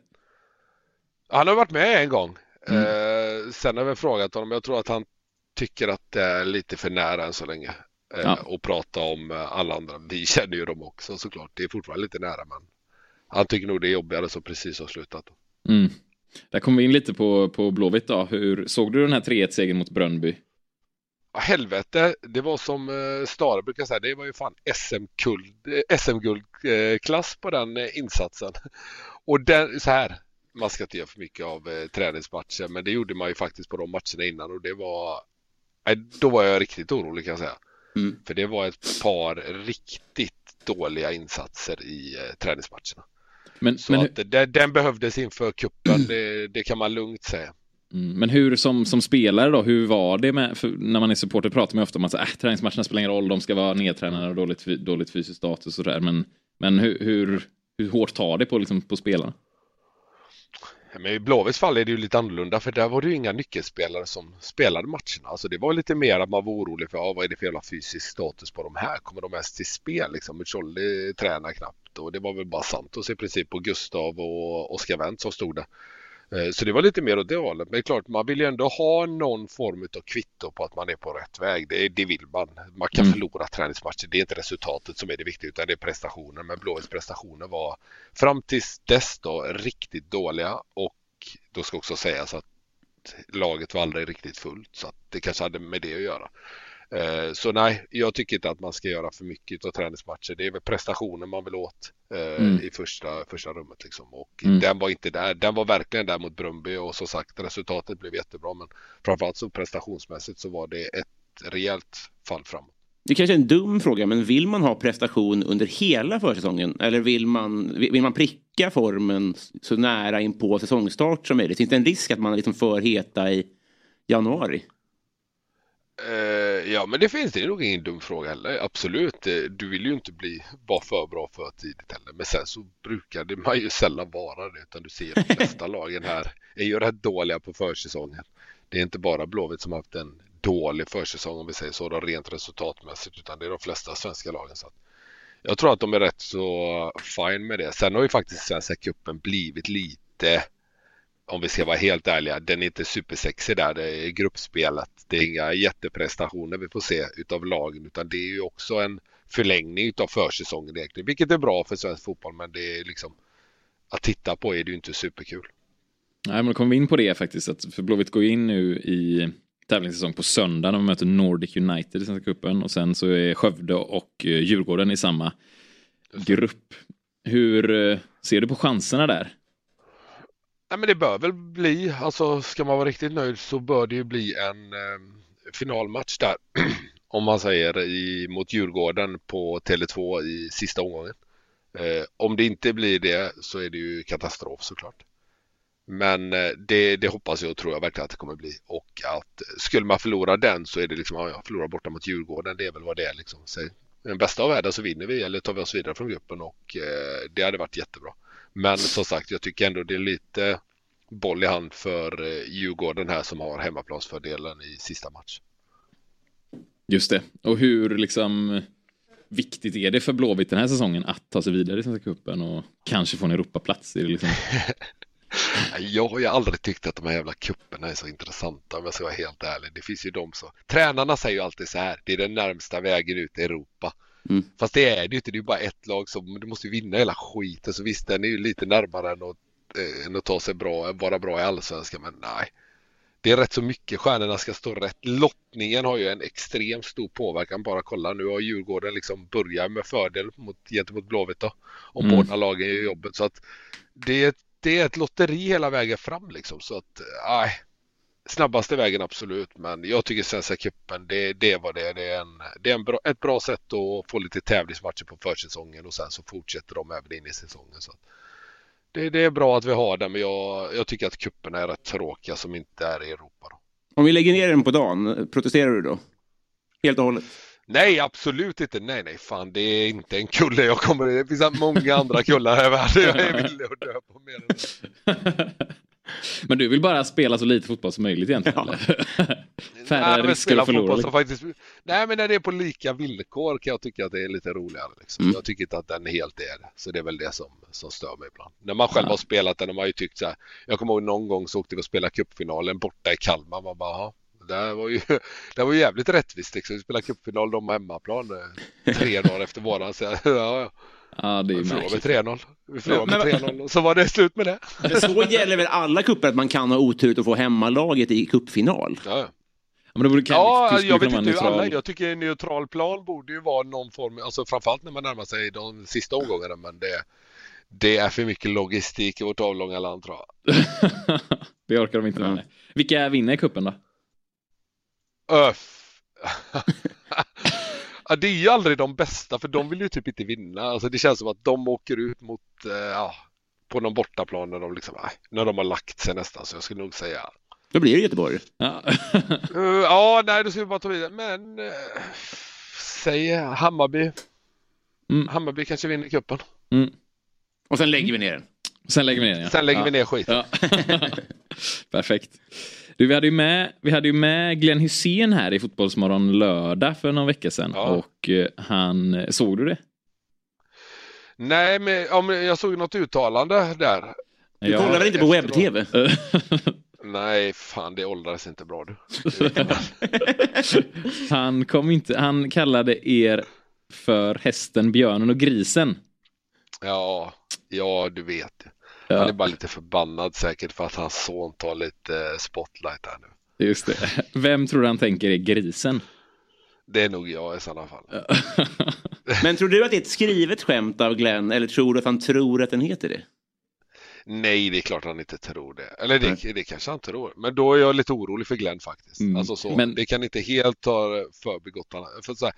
Han har varit med en gång. Mm. Eh, sen har vi frågat honom. Jag tror att han tycker att det är lite för nära än så länge. Eh, Ja. Och prata om eh, alla andra. Vi känner ju dem också såklart. Det är fortfarande lite nära men han tycker nog det är jobbigare som precis har slutat. Mm. Där kommer vi in lite på, på Blåvitt då. Hur, såg du den här 3-1-segern mot Brönnby? Ja, helvete, det var som eh, Stare brukar säga, det var ju fan SM-guld, SM-guldklass på den insatsen. Och den, så här, man ska inte göra för mycket av eh, träningsmatcher, men det gjorde man ju faktiskt på de matcherna innan och det var, då var jag riktigt orolig kan jag säga. Mm. För det var ett par riktigt dåliga insatser i eh, träningsmatcherna. Men, Så men, att det, den behövdes inför kuppen, det, det kan man lugnt säga. mm, men hur som, som spelare då, hur var det med, när man är supporter pratar man ofta om att äh, träningsmatcherna spelar ingen roll, de ska vara nedtränade och dåligt, dåligt fysisk status och sådär. Men, men hur, hur, hur hårt tar det på, liksom, på spelarna? Men i Blåvitts fall är det ju lite annorlunda för där var det ju inga nyckelspelare som spelade matcherna. Alltså det var lite mer att man var orolig för ah, vad är det för jävla fysisk status på de här? Kommer de ens till spel? Liksom, Mucholli tränar knappt och det var väl bara Santos i princip och Gustav och Oskar Wendt som stod där. Eh, Så det var lite mer åt det hållet. Men det är klart, man vill ju ändå ha någon form av kvitto på att man är på rätt väg. Det, det vill man. Man kan Mm. förlora träningsmatcher. Det är inte resultatet som är det viktiga utan det är prestationen. Men Blåvitts prestationer var fram tills dess då riktigt dåliga och då ska också sägas att laget var aldrig riktigt fullt så att det kanske hade med det att göra. Eh, Så nej, jag tycker inte att man ska göra för mycket av träningsmatcher. Det är väl prestationen man vill åt eh, Mm. i första, första rummet. Liksom. Och Mm. den var inte där. Den var verkligen där mot Brumby och som sagt resultatet blev jättebra. Men framförallt så prestationsmässigt så var det ett rejält fall framåt. Det kanske är en dum fråga, men vill man ha prestation under hela försäsongen? Eller vill man, vill man pricka formen så nära in på säsongstart som möjligt? Finns det en risk att man är liksom för heta i januari? Eh, ja, men det finns det är nog ingen dum fråga heller. Absolut, eh, du vill ju inte bli bara för bra för tidigt heller. Men sen så brukar det man ju sällan vara det. Utan du ser de flesta lagen här är ju rätt dåliga på försäsongen. Det är inte bara Blåvitt som har haft en dålig försäsong om vi säger så, då, rent resultatmässigt. Utan det är de flesta svenska lagen. Så att jag tror att de är rätt så fine med det. Sen har ju faktiskt Svenska cupen blivit lite om vi ska vara helt ärliga, den är inte supersexig där. Det är gruppspelet. Det är inga jätteprestationer vi får se utav lagen utan det är ju också en förlängning utav försäsongen egentligen. Vilket är bra för svensk fotboll men det är liksom att titta på är det ju inte superkul. Nej, men då kommer vi in på det faktiskt. Att för Blåvitt går in nu i tävlingssäsong på söndag när man möter Nordic United i Svenska cupen och sen så är Skövde och eh, Djurgården i samma grupp. Hur eh, ser du på chanserna där? Nej men det bör väl bli, alltså ska man vara riktigt nöjd så bör det ju bli en eh, finalmatch där. om man säger i, mot Djurgården på Tele2 i sista omgången. Eh, om det inte blir det så är det ju katastrof såklart. Men eh, det, det hoppas jag och tror jag verkligen att det kommer bli. Och att eh, skulle man förlora den så är det liksom, ja, jag förlorar borta mot Djurgården, det är väl vad det är liksom. Så, i den bästa av världar så vinner vi eller tar vi oss vidare från gruppen och eh, det hade varit jättebra. Men som sagt, jag tycker ändå det är lite boll i hand för eh, Djurgården här som har hemmaplansfördelen i sista match. Just det. Och hur liksom viktigt är det för Blåvitt den här säsongen att ta sig vidare i Svenska cupen och kanske få en Europaplats? Är det liksom... Jag har ju aldrig tyckt att de här jävla kupperna är så intressanta om jag ska vara helt ärlig. Det finns ju de som... Tränarna säger ju alltid så här, det är den närmsta vägen ut i Europa. Mm. Fast det är det ju inte, det är ju bara ett lag som, du måste ju vinna hela skiten. Så visst, den är ju lite närmare än att, eh, än att ta sig bra, vara bra i allsvenskan, men nej. Det är rätt så mycket, stjärnorna ska stå rätt. Lottningen har ju en extremt stor påverkan. Bara kolla, nu har Djurgården liksom börjat med fördel mot, gentemot Blåvitt då. Om Mm. båda lagen gör jobbet. Så att det är, ett- det är ett lotteri hela vägen fram liksom. Så att, nej. Snabbaste vägen absolut, men jag tycker Svenska cupen, det, det var det. Det är, en, det är en bra, ett bra sätt att få lite tävlingsmatcher på försäsongen och sen så fortsätter de även in i säsongen. Så det, det är bra att vi har det, men jag, jag tycker att cuperna är rätt tråkiga som inte är i Europa. Då. Om vi lägger ner den på dagen, protesterar du då? Helt och hållet? Nej, absolut inte. Nej, nej, fan, det är inte en kulle jag kommer Det finns många andra kullar här i världen. Jag är villig att dö på mer än det. Men du vill bara spela så lite fotboll som möjligt egentligen? eller? Färre Nej, risker spela att förlora. fotboll liksom. som faktiskt... Nej, men när det är på lika villkor kan jag tycka att det är lite roligare. Liksom. Mm. Jag tycker inte att den helt är det. Så det är väl det som, som stör mig ibland. När man själv Ja. har spelat den har man ju tyckt så här. Jag kommer ihåg någon gång så åkte vi och spelade cupfinalen borta i Kalmar. Man bara, "Jaha, det var ju, det var ju jävligt rättvist. Liksom. Vi spelade cupfinal, de på hemmaplan eh, tre dagar efter våran. Så, ja, ja. Ja, det är Vi förlorade med märkligt. 3-0. Vi förlorade med 3-0 och så var det slut med det. Men så gäller väl alla kupper att man kan ha otur att få hemmalaget i cupfinal? Ja, men det borde, kan, Ja, jag vet inte hur neutral. alla, jag tycker en neutral plan borde ju vara någon form, alltså framförallt när man närmar sig de sista omgångarna men det, det är för mycket logistik i vårt avlånga land tror jag. det orkar de inte med. Vilka vinner kuppen då? Öff. ja, det är ju aldrig de bästa för de vill ju typ inte vinna. Alltså det känns som att de åker ut mot, eh, ja, på någon bortaplan när de liksom, nej, när de har lagt sig nästan så jag skulle nog säga Då blir det Göteborg. Ja. Eh, ja, nej, då ska vi bara ta vidare. Men uh, säg Hammarby. Mm. Hammarby kanske vinner cupen. Mm. Och sen lägger vi ner den. Sen lägger vi ner den. Ja. Sen lägger ja. vi ner skiten. Ja. Perfekt. Du, vi, hade ju med, vi hade ju med Glenn Hussein här i Fotbollsmorgon lördag för någon vecka sedan. Ja. Och eh, han, såg du det? Nej, men om jag såg något uttalande där. Du kollar väl inte på webb-tv? Nej, fan det åldras inte bra du. han kom inte, han kallade er för hästen, björnen och grisen. Ja, ja du vet. Ja. Han är bara lite förbannad säkert för att hans son tar lite spotlight här nu. Just det. Vem tror du han tänker är grisen? Det är nog jag i sådana fall. Men tror du att det är ett skrivet skämt av Glenn eller tror du att han tror att den heter det? Nej, det är klart han inte tror det. Eller det, det kanske han tror. Men då är jag lite orolig för Glenn faktiskt. Mm. Alltså så, Men- Det kan inte helt ha förbigått honom. För så här,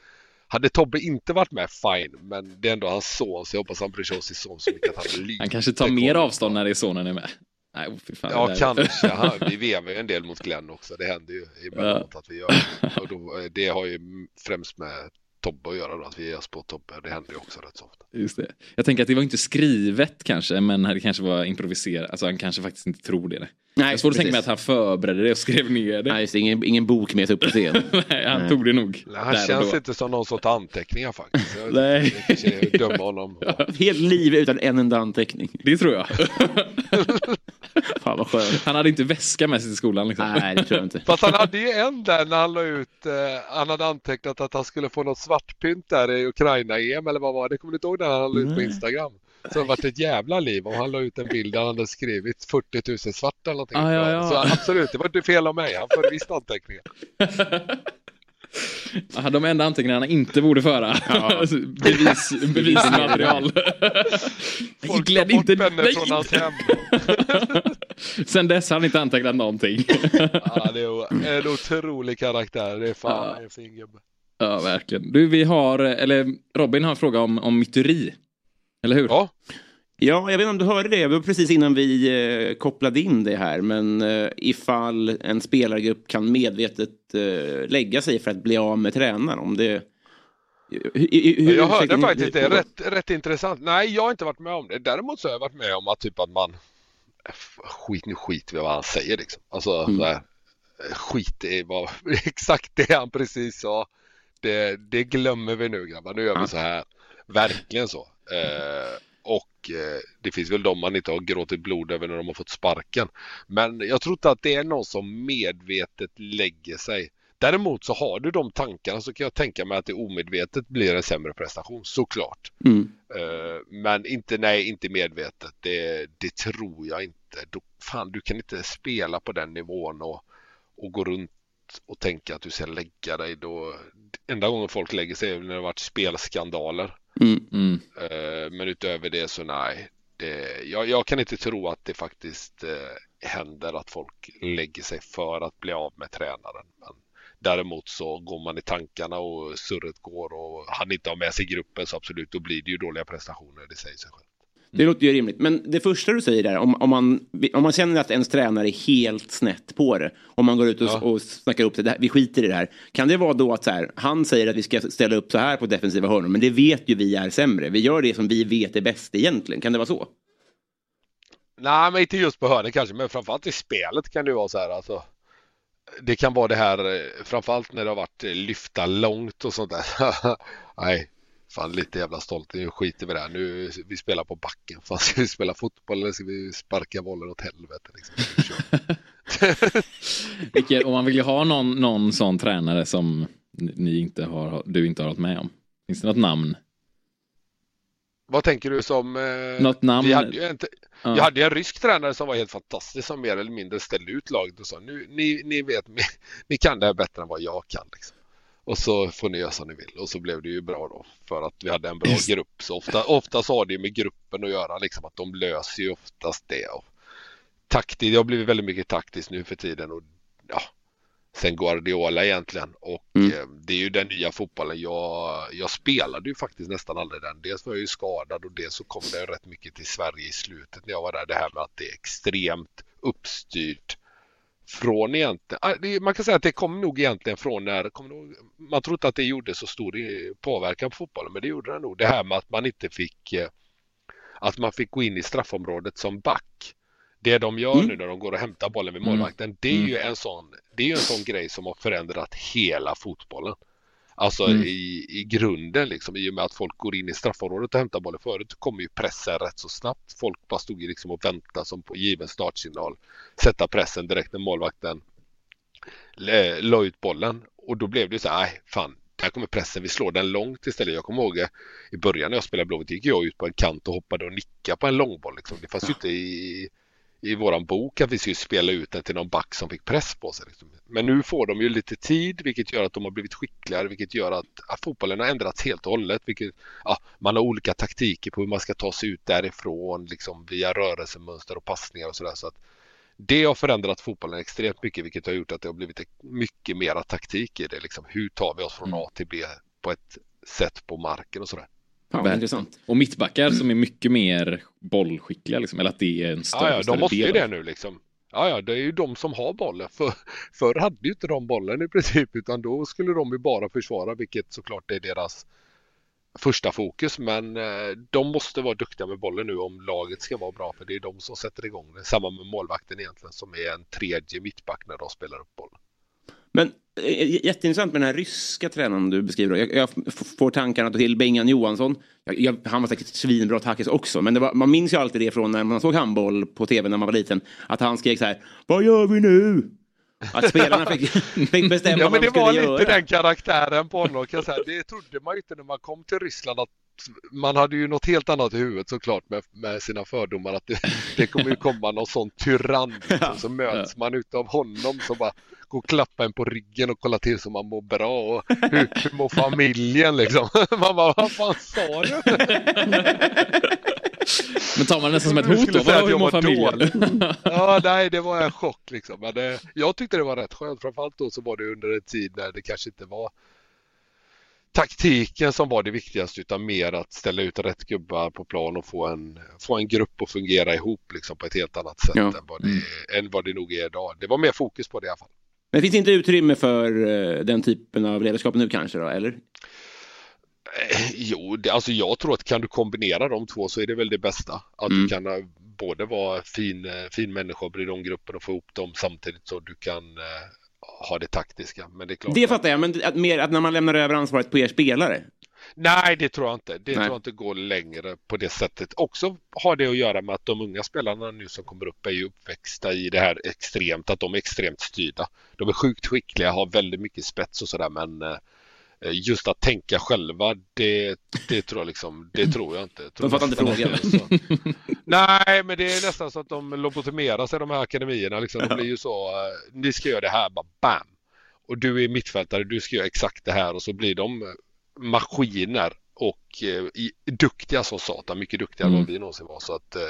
hade Tobbe inte varit med, fine. Men det är ändå hans son, så jag hoppas han bryr sig om sin son så mycket att han lite Han kanske tar mer avstånd när det är sonen är med. Nej, oh, fy fan, Ja, kanske. Han, vi vevar ju en del mot Glenn också. Det händer ju emellanåt att vi gör det. Och då, det har ju främst med Tobbe att göra då, att vi ger oss på Tobbe. Det händer ju också rätt så ofta. Just det. Jag tänker att det var inte skrivet kanske, men det kanske var improviserat. Alltså han kanske faktiskt inte tror det. Nej, jag har svårt att tänka mig att han förberedde det och skrev ner det. Nej, just det, ingen, ingen bok med upp på scen. Nej, han Nej. tog det nog. Nej, han känns inte som någon som tar anteckningar faktiskt. Jag, Nej. jag döma honom. Helt liv utan en enda anteckning. Det tror jag. Fan vad skönt. Han hade inte väska med sig till skolan liksom. Nej, det tror jag inte. Fast han hade ju en där när han la ut, eh, han hade antecknat att han skulle få något svartpynt där i Ukraina-EM eller vad var det? Kommer du inte ihåg när han la ut på. Instagram? Så det har varit ett jävla liv och han la ut en bild där han hade skrivit 40 000 svart eller någonting. Ah, ja, ja. Så absolut, det var inte fel av mig. Han förde visst anteckningar. Ja, De enda anteckningarna inte borde föra. Alltså, Bevis, bevismaterial. Folk tar inte- pennor nej, från hans hem. Sen dess har han inte antecknat någonting. Ja, det är en otrolig karaktär. Det är fan Ja. en fin gubbe. Ja, verkligen. Du, vi har, eller Robin har en fråga om, om myteri. Eller hur? Ja. Ja, jag vet inte om du hörde det. Det var precis innan vi eh, kopplade in det här. Men eh, ifall en spelargrupp kan medvetet eh, lägga sig för att bli av med tränaren. Om det... Hur, hur, jag hörde faktiskt det. Rätt, rätt intressant. Nej, jag har inte varit med om det. Däremot så har jag varit med om att typ att man skit nu skit vi vad han säger liksom. Alltså Mm. här, skit i vad exakt det han precis sa. Det, det glömmer vi nu grabbar. Nu gör vi så här. Verkligen så. Eh, och eh, det finns väl de man inte har gråtit blod över när de har fått sparken. Men jag tror inte att det är någon som medvetet lägger sig. Däremot så har du de tankarna så kan jag tänka mig att det omedvetet blir en sämre prestation, såklart. Mm. Eh, Men inte, nej, inte medvetet. Det, det tror jag inte. Då, fan, du kan inte spela på den nivån och, och gå runt och tänka att du ska lägga dig. Då, enda gången folk lägger sig är när det varit spelskandaler. Mm. Mm. Eh, Men utöver det så nej. Det, jag, jag kan inte tro att det faktiskt eh, händer att folk lägger sig för att bli av med tränaren. Men däremot så går man i tankarna och surret går och han inte har med sig gruppen så absolut då blir det ju dåliga prestationer. Det säger sig själv. Det låter ju rimligt. Men det första du säger där, om, om, man, om man känner att ens tränare är helt snett på det. Om man går ut och, Ja. och snackar upp det, vi skiter i det här. Kan det vara då att så här, han säger att vi ska ställa upp så här på defensiva hörnor, men det vet ju vi är sämre. Vi gör det som vi vet är bäst egentligen. Kan det vara så? Nej, men inte just på hörnet kanske, men framförallt i spelet kan det vara så här alltså. Det kan vara det här, eh, framförallt när det har varit eh, lyfta långt och sånt där. Nej, fan lite jävla stolt. Nu skiter vi det här. Nu vi spelar på backen. Fan, ska vi spela fotboll eller ska vi sparka bollen åt helvete? Liksom? Vilket, och man vill ju ha någon, någon sån tränare som ni inte har, du inte har varit med om. Finns det något namn? Vad tänker du som... Eh, Något namn? Vi hade en, Ja. Jag hade en rysk tränare som var helt fantastisk som mer eller mindre ställde ut laget och sa nu, ni, ni vet, ni, ni kan det här bättre än vad jag kan. Liksom. Och så får ni göra som ni vill. Och så blev det ju bra då för att vi hade en bra Just. grupp. Så ofta, ofta så har det ju med gruppen att göra, liksom att de löser ju oftast det. Och taktiskt, jag har blivit väldigt mycket taktisk nu för tiden och ja, sen Guardiola egentligen. Och Mm. eh, det är ju den nya fotbollen. Jag, jag spelade ju faktiskt nästan aldrig den. Dels var jag ju skadad och dels så kom det rätt mycket till Sverige i slutet när jag var där. Det här med att det är extremt uppstyrt från egentligen, ah, man kan säga att det kom nog egentligen från när, nog, man trodde inte att det gjorde så stor eh, påverkan på fotbollen men det gjorde det nog. Det här med att man inte fick, eh, att man fick gå in i straffområdet som back. Det de gör Mm. nu när de går och hämtar bollen vid Mm. målvakten, det är ju en sån, det är ju en sån grej som har förändrat hela fotbollen. Alltså Mm. i, i grunden liksom, i och med att folk går in i straffområdet och hämtar bollen. Förut kommer ju pressen rätt så snabbt. Folk bara stod ju liksom och väntade som på given startsignal. Sätta pressen direkt när målvakten lä- la ut bollen. Och då blev det så här, nej fan, där kommer pressen, vi slår den långt istället. Jag kommer ihåg eh, i början när jag spelade Blåvitt gick jag ut på en kant och hoppade och nickade på en långboll. Liksom. Det fanns ju inte i, i våran bok att vi skulle spela ut den till någon back som fick press på sig. Liksom. Men nu får de ju lite tid vilket gör att de har blivit skickligare vilket gör att ja, fotbollen har ändrats helt och hållet. Vilket, ja, man har olika taktiker på hur man ska ta sig ut därifrån liksom, via rörelsemönster och passningar och sådär. Så att det har förändrat fotbollen extremt mycket vilket har gjort att det har blivit mycket mera taktik i det. Liksom. Hur tar vi oss från A till B på ett sätt på marken och sådär. Ja, Verkligen. intressant. Och mittbackar som är mycket mer bollskickliga liksom, eller att det är en större, Ja, ja, de måste ju det nu liksom. Ja, ja, det är ju de som har bollen. För, förr hade ju inte de bollen i princip utan då skulle de ju bara försvara vilket såklart är deras första fokus. Men eh, de måste vara duktiga med bollen nu om laget ska vara bra för det är de som sätter igång det. Samma med målvakten egentligen som är en tredje mittback när de spelar upp bollen. Men eh, jätteintressant med den här ryska tränaren du beskriver. Jag, jag får tankarna till Bengan Johansson. Jag, jag, han var säkert svinbra tackis också. Men det var, man minns ju alltid det från när man såg handboll på tv när man var liten. Att han skrek så här. Vad gör vi nu? Att spelarna fick, fick bestämma Ja, men vad det de skulle var lite göra. den karaktären på honom kan säga. Det trodde man ju inte när man kom till Ryssland att man hade ju något helt annat i huvudet såklart med, med sina fördomar att det, det kommer ju komma någon sån tyrann liksom, så möts man utav honom som bara går och klappar en på ryggen och kollar till så man mår bra och hur, hur mår familjen liksom. Man bara, vad fan sa du? Men tar man det nästan som ett hot då? säga att jag mår familjen? Ja, nej, det var en chock liksom. Men det, jag tyckte det var rätt skönt. Framförallt då så var det under en tid när det kanske inte var taktiken som var det viktigaste utan mer att ställa ut rätt gubbar på plan och få en, få en grupp att fungera ihop liksom på ett helt annat sätt Ja. än, vad det, än vad det nog är idag. Det var mer fokus på det i alla fall. Men finns det inte utrymme för eh, den typen av ledarskap nu kanske då, eller? Eh, Jo, det, alltså jag tror att kan du kombinera de två så är det väl det bästa. Att Mm. du kan eh, både vara fin, fin människa och bry dig om gruppen och få ihop dem samtidigt så du kan ha det taktiska. Men det är klart Det att- fattar jag, men att, mer att när man lämnar över ansvaret på er spelare. Nej, det tror jag inte. Det Nej. tror jag inte går längre på det sättet. Också har det att göra med att de unga spelarna nu som kommer upp är ju uppväxta i det här extremt, att de är extremt styrda. De är sjukt skickliga, har väldigt mycket spets och sådär men eh, just att tänka själva, det, det tror jag liksom, det tror jag inte. Jag tror De fattar inte frågan. Nej, men det är nästan så att de lobotomerar sig de här akademierna. Liksom. De blir ju så, eh, ni ska göra det här, bara bam! Och du är mittfältare, du ska göra exakt det här och så blir de eh, maskiner och eh, i, duktiga som satan, mycket duktigare än Mm. vad vi någonsin var. Så att, eh,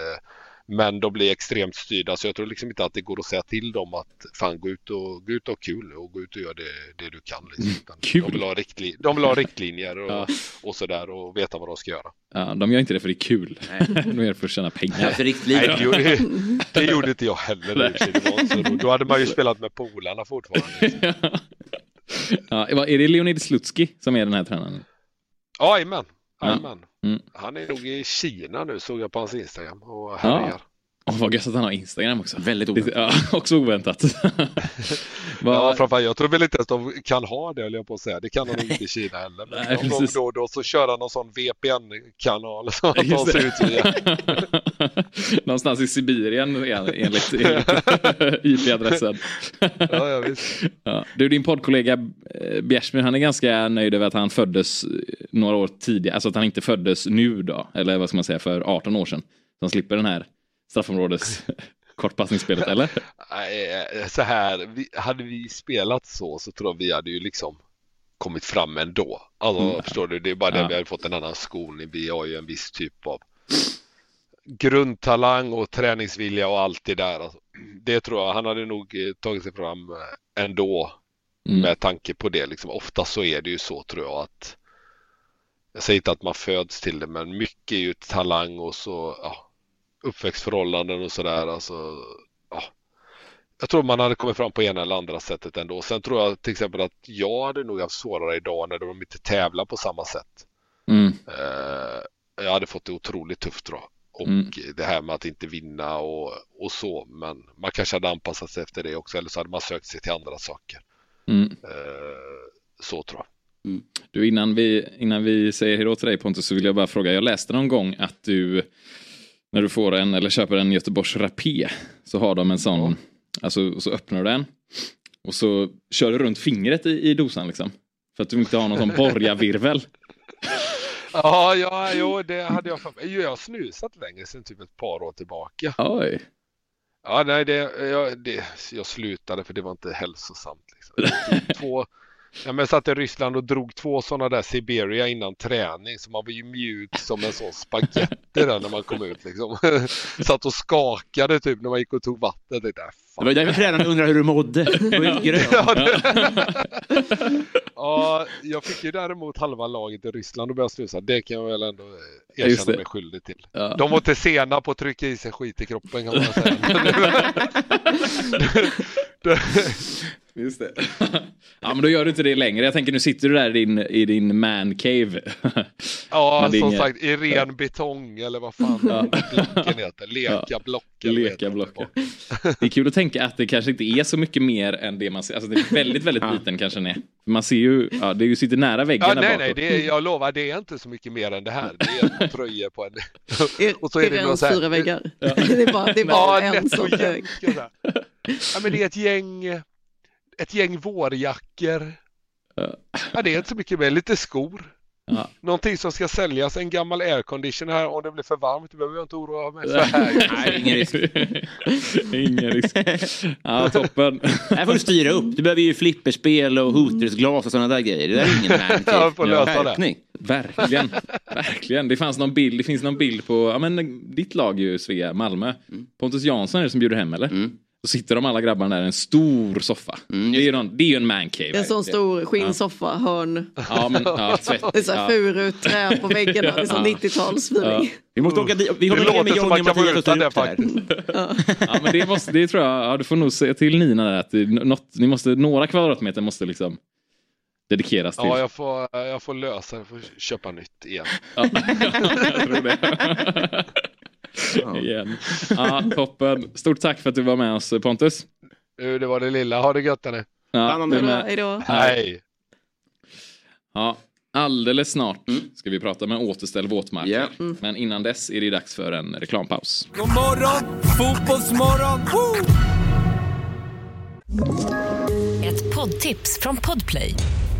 men de blir extremt styrda så jag tror liksom inte att det går att säga till dem att fan gå ut och, gå ut och ha kul och gå ut och göra det, det du kan. Liksom. Utan Kul. De, vill ha riktli- de vill ha riktlinjer och, Ja. och sådär och veta vad de ska göra. Ja, de gör inte det för det är kul. de gör det för att tjäna pengar. Alltså, riktlinjer. Nej, det, gjorde, det gjorde inte jag heller. för. Då hade man ju spelat med polarna fortfarande. ja, är det Leonid Slutsky som är den här tränaren? Ja, Jajamän. Ja. Mm. Han är nog i Kina nu såg jag på hans Instagram och Ja. Åh, vad gött att han har Instagram också. Väldigt Lite- Ja, också oväntat. Ja, framförallt, jag tror väl inte att de kan ha det, höll jag på att säga. Det kan de inte i Kina heller. Men Nej, någon då och då så kör han någon sån VPN-kanal sig det. ut. Någonstans i Sibirien en- enligt, enligt IP-adressen. Ja, ja, visst. Ja. Du, din poddkollega eh, Bjärsmyr, han är ganska nöjd över att han föddes eh, några år tidigare. Alltså att han inte föddes nu då, eller vad ska man säga, för 18 år sedan. Så han slipper den här straffområdes kortpassningsspelet, eller? Eh, så här, vi, hade vi spelat så så tror jag vi hade ju liksom kommit fram ändå. Alltså, Mm. förstår du? Det är bara det Ja. vi hade fått en annan skolning. Vi har ju en viss typ av grundtalang och träningsvilja och allt det där. Alltså, det tror jag, han hade nog eh, tagit sig fram eh, ändå Mm. med tanke på det. Liksom, ofta så är det ju så tror jag att jag säger inte att man föds till det men mycket är ju talang och så ja, uppväxtförhållanden och sådär. Alltså, ja. Jag tror man hade kommit fram på ena eller andra sättet ändå. Sen tror jag till exempel att jag hade nog haft svårare idag när de inte tävlar på samma sätt. Mm. Eh, jag hade fått det otroligt tufft jag. Och Mm. det här med att inte vinna och, och så. Men man kanske hade anpassat sig efter det också. Eller så hade man sökt sig till andra saker. Mm. Eh, så tror jag. Du, innan vi, innan vi säger hejdå till dig Pontus så vill jag bara fråga. Jag läste någon gång att du när du får en eller köper en Göteborgs Rapé så har de en sån, alltså så öppnar du den och så kör du runt fingret i, i dosan liksom. För att du inte har någon sån borgarvirvel. Ja, ja, jo, det hade jag för mig. Jag har snusat längre sedan typ ett par år tillbaka. Oj. Ja, nej, det, jag, det, jag slutade för det var inte hälsosamt. Liksom. Två, ja, men jag satt i Ryssland och drog två sådana där Siberia innan träning så man var ju mjuk som en sån spagetti där när man kom ut liksom. Satt och skakade typ när man gick och tog vatten. Det, där, Det var därför tränaren undrade hur du mådde. Du var grön. Ja, det... ja, jag fick ju däremot halva laget i Ryssland och började snusa. Det kan jag väl ändå eh, erkänna mig skyldig till. Ja. De var inte sena på att trycka i sig skit i kroppen kan man säga. Just det. ja men då gör du inte det längre. Jag tänker nu sitter du där i din, i din man cave. Ja, det är som inget- sagt i ren betong eller vad fan blocken heter. Leka blocken. Leka det. blocken. Det är kul att tänka att det kanske inte är så mycket mer än det man ser. Alltså det är väldigt, väldigt liten kanske den är. Man ser ju, ja det är ju sitter nära väggen Ja, nej, bakåt. nej, det är, jag lovar, det är inte så mycket mer än det här. Det är en tröja på en. Och så är det någon Irens så här- fyra väggar. Det är bara, det är bara Ja, en som och hög. Ja, men det är ett gäng, ett gäng vårjackor. Ja, det är inte så mycket mer. Lite skor. Ja. Någonting som ska säljas, en gammal aircondition här om det blir för varmt. Det behöver jag inte oroa mig här. Nej, ingen risk. Ingen risk. Ja, toppen. Här får du styra upp. Du behöver ju flipperspel och hootersglas och sådana där grejer. Det där är ingen man Ja, får lösa det. Verkligen. Verkligen. Det fanns någon bild, det finns någon bild på, ja men ditt lag ju Svea, Malmö. Pontus Jansson är det som bjuder hem eller? Mm. Så sitter de alla grabbarna där i en stor soffa. Mm, det, är ju någon, det är ju en man cave. En sån stor skinnsoffa, hörn. Ja, men ja, tvätt. Det är så här ja. furu, trä på väggarna. Det är sån 90-talsfeeling. Vi måste åka dit. Vi Det håller med Johnny och Mattias och utan upp det här. faktiskt. Ja men det måste, det tror jag, ja, du får nog säga till Nina där att det, något, ni måste, några kvadratmeter måste liksom dedikeras till. Ja, jag får, jag får lösa det. Jag får köpa nytt igen. Ja, jag tror det. Igen. Ja, toppen. Stort tack för att du var med oss Pontus. Nu, det var det lilla. Ha det gött nu. Ja, med. Hej då. Hej. Ja, alldeles snart ska vi prata med Återställ våtmarker. Ja. Men innan dess är det dags för en reklampaus. God morgon, fotbollsmorgon! Woo! Ett poddtips från Podplay.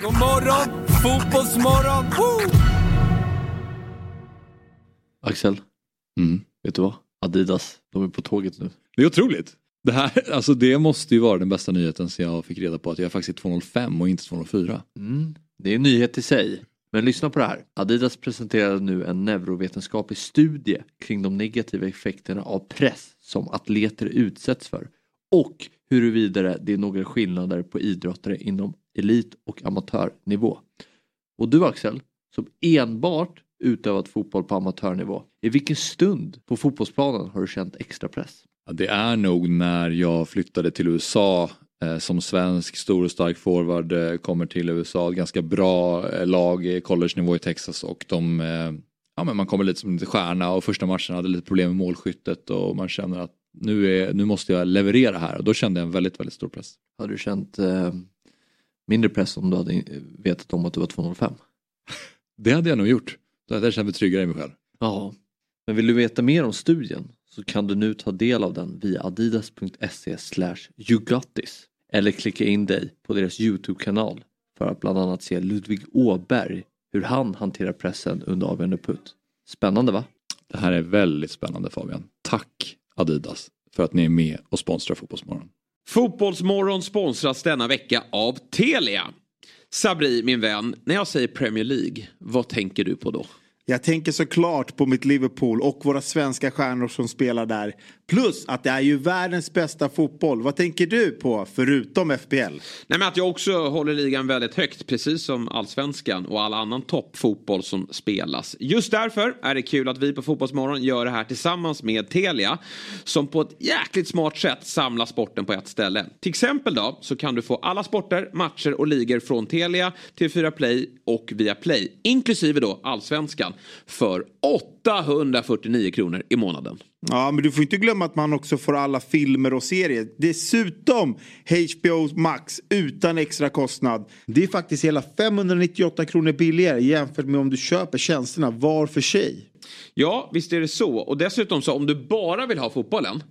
God morgon, fotbollsmorgon! Woo! Axel, vet du vad? Adidas, de är på tåget nu. Det är otroligt. Det, här, alltså det måste ju vara den bästa nyheten sen jag fick reda på att jag faktiskt är 205 och inte 204. Mm. Det är en nyhet i sig. Men lyssna på det här. Adidas presenterar nu en neurovetenskaplig studie kring de negativa effekterna av press som atleter utsätts för och huruvida det är några skillnader på idrottare inom elit och amatörnivå. Och du Axel, som enbart utövat fotboll på amatörnivå, i vilken stund på fotbollsplanen har du känt extra press? Ja, det är nog när jag flyttade till USA eh, som svensk stor och stark forward eh, kommer till USA. Ett ganska bra eh, lag i college-nivå i Texas och de, eh, ja, men man kommer lite som lite stjärna och första matchen hade lite problem med målskyttet och man känner att nu, är, nu måste jag leverera här och då kände jag en väldigt, väldigt stor press. Hade du känt eh, mindre press om du hade vetat om att du var 205? Det hade jag nog gjort. Då hade jag känt mig tryggare i mig själv. Ja, men vill du veta mer om studien så kan du nu ta del av den via adidas.se yougotthis eller klicka in dig på deras Youtube-kanal för att bland annat se Ludvig Åberg hur han hanterar pressen under avgörande putt. Spännande va? Det här är väldigt spännande Fabian. Tack Adidas för att ni är med och sponsrar Fotbollsmorgon. Fotbollsmorgon sponsras denna vecka av Telia. Sabri, min vän, när jag säger Premier League, vad tänker du på då? Jag tänker såklart på mitt Liverpool och våra svenska stjärnor som spelar där. Plus att det är ju världens bästa fotboll. Vad tänker du på förutom FBL? Nej, men att jag också håller ligan väldigt högt, precis som allsvenskan och all annan toppfotboll som spelas. Just därför är det kul att vi på Fotbollsmorgon gör det här tillsammans med Telia som på ett jäkligt smart sätt samlar sporten på ett ställe. Till exempel då så kan du få alla sporter, matcher och ligor från Telia, TV4 Play och via Play, inklusive då allsvenskan, för 849 kronor i månaden. Ja, men du får inte glömma att man också får alla filmer och serier. Dessutom HBO Max utan extra kostnad. Det är faktiskt hela 598 kronor billigare jämfört med om du köper tjänsterna var för sig. Ja, visst är det så. Och dessutom så om du bara vill ha fotbollen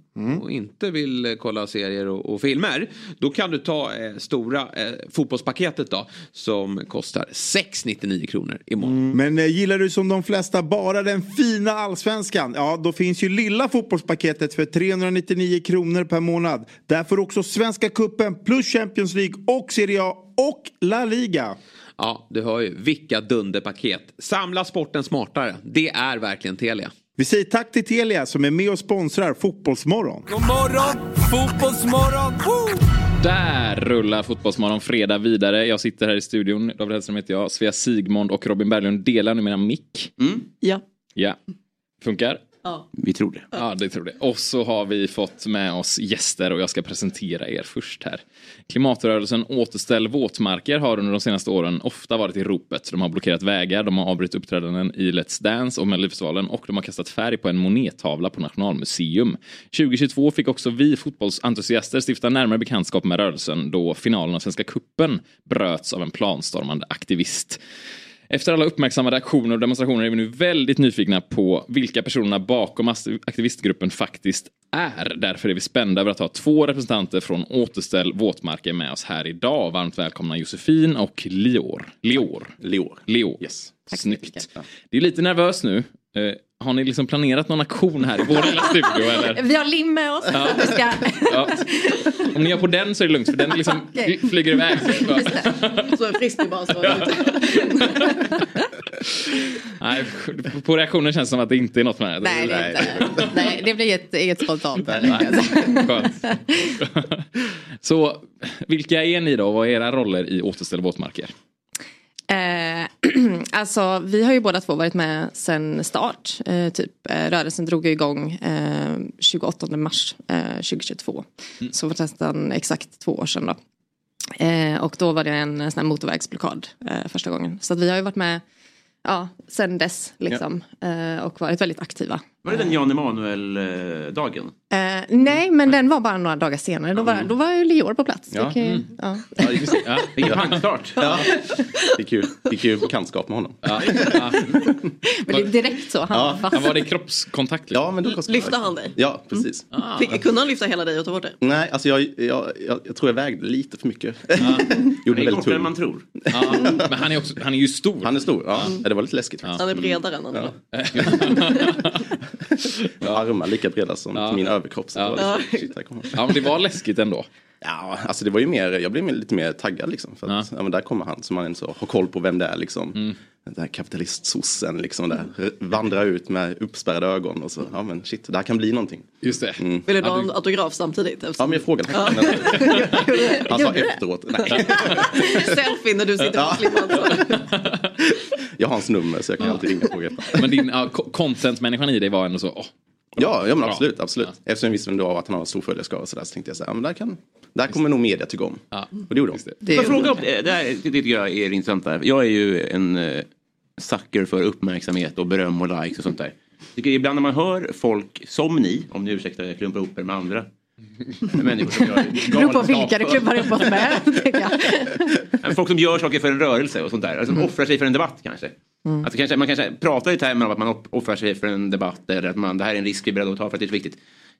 och inte vill eh, kolla serier och, och filmer. Då kan du ta eh, stora eh, fotbollspaketet då som kostar 699 kronor i månaden. Men eh, gillar du som de flesta bara den fina allsvenskan? Ja, då finns ju lilla fotbollspaketet för 399 kronor per månad. Där får du också Svenska Cupen plus Champions League och Serie A och La Liga. Ja, du hör ju. Vilka dunderpaket. Samla sporten smartare. Det är verkligen Telia. Vi säger tack till Telia som är med och sponsrar Fotbollsmorgon. God morgon, fotbollsmorgon! Woo! Där rullar Fotbollsmorgon fredag vidare. Jag sitter här i studion. David Hellström heter jag. Svea Sigmond och Robin Berglund delar numera mick. Ja. Ja. Funkar? Ja. Vi tror det. Ja, det tror det. Och så har vi fått med oss gäster och jag ska presentera er först här. Klimatrörelsen Återställ våtmarker har under de senaste åren ofta varit i ropet. De har blockerat vägar, de har avbrutit uppträdanden i Let's Dance och Melodifestivalen och de har kastat färg på en monettavla på Nationalmuseum. 2022 fick också vi fotbollsentusiaster stifta närmare bekantskap med rörelsen då finalen av Svenska Kuppen bröts av en planstormande aktivist. Efter alla uppmärksammade aktioner och demonstrationer är vi nu väldigt nyfikna på vilka personerna bakom aktivistgruppen faktiskt är. Därför är vi spända över att ha två representanter från Återställ våtmarker med oss här idag. Varmt välkomna Josefin och Lior. Lior. Lior. Lior. Yes. Snyggt. Det är lite nervöst nu. Har ni liksom planerat någon aktion här i vår lilla studio eller? Vi har lim med oss. Ja. Vi ska... Ja. Om ni är på den så är det lugnt för den liksom Okej. flyger iväg. Så en frisbee bara så. Nej, på reaktionen känns det som att det inte är något med det. Nej, det är inte. Nej, det blir ett eget spontant. Skönt. Så vilka är ni då? Vad är era roller i Återställ våtmarker? Eh, alltså vi har ju båda två varit med sen start. Eh, typ, eh, rörelsen drog igång eh, 28 mars eh, 2022. Så för nästan exakt två år sedan då. Eh, och då var det en sån motorvägsblockad eh, första gången. Så vi har ju varit med ja, sen dess liksom. Eh, och varit väldigt aktiva. Var det den Jan Emanuel-dagen? Eh, nej, men den var bara några dagar senare. Då var, då var ju Lior på plats. Ja. Det Mm. ja. Ja, det. Ja, det är pangstart. Ja. Det är kul. Det är kul bekantskap med honom. Men det är direkt så. Han Ja. fast... Ja, var det kroppskontakt? Ja, men då Lyfte han dig? Ja, precis. Fick, kunde han lyfta hela dig och ta bort det? Nej, alltså jag, jag, jag, jag tror jag vägde lite för mycket. Gjorde Det är kortare än man tror. Ja, men han är, också, han är ju stor. Han är stor, ja. Det var lite läskigt faktiskt. Han är bredare än andra. Armar lika breda som min överkropp. Så Ja. shit, han. Ja, men det var läskigt ändå. Ja, alltså det var ju mer, jag blev lite mer taggad liksom. För att, ja. men där kommer han, så man så har koll på vem det är liksom. den här kapitalistsossen liksom där. Vandrar ut med uppspärrade ögon och så, ja men shit, det här kan bli någonting. Just det. Mm. Vill du ha en autograf samtidigt? Ja men jag frågade Ja. Han sa efteråt, nej. Selfie när du sitter på Ja. slimmad. Jag har hans nummer så jag kan alltid ringa och fråga. Men din ja, co- content-människan i dig var ändå så, åh, Ja, ja men absolut, absolut. Eftersom jag visste vem var att han har en stor följarskara och sådär så tänkte jag så här, ja, men där, kan, där kommer nog media tycka om. Och det gjorde de. Får jag fråga det? Det här det tycker jag är intressant. Där. Jag är ju en uh, sucker för uppmärksamhet och beröm och likes och sånt där. Tycker ibland när man hör folk som ni, om ni ursäktar jag klumpar ihop er med andra människor som gör Beror på vilka du saker. klubbar ihop oss med. jag. Folk som gör saker för en rörelse och sånt där. Alltså offrar sig för en debatt kanske. Mm. Alltså kanske man kanske pratar i termer av att man offrar sig för en debatt eller att man, det här är en risk vi är beredda att ta för att det är så viktigt.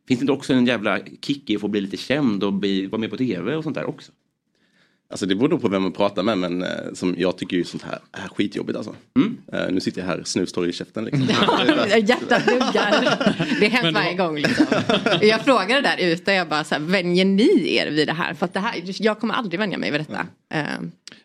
Finns det inte också en jävla kick i att få bli lite känd och bli, vara med på tv och sånt där också? Alltså det beror nog på vem man pratar med men eh, som jag tycker ju sånt här är skitjobbigt alltså. Eh, nu sitter jag här snustorr i käften liksom. Hjärtat duggar. Det är hemskt varje gång. Liksom. Jag frågade där ute, jag bara så här, vänjer ni er vid det här? För att det här, jag kommer aldrig vänja mig vid detta. Eh,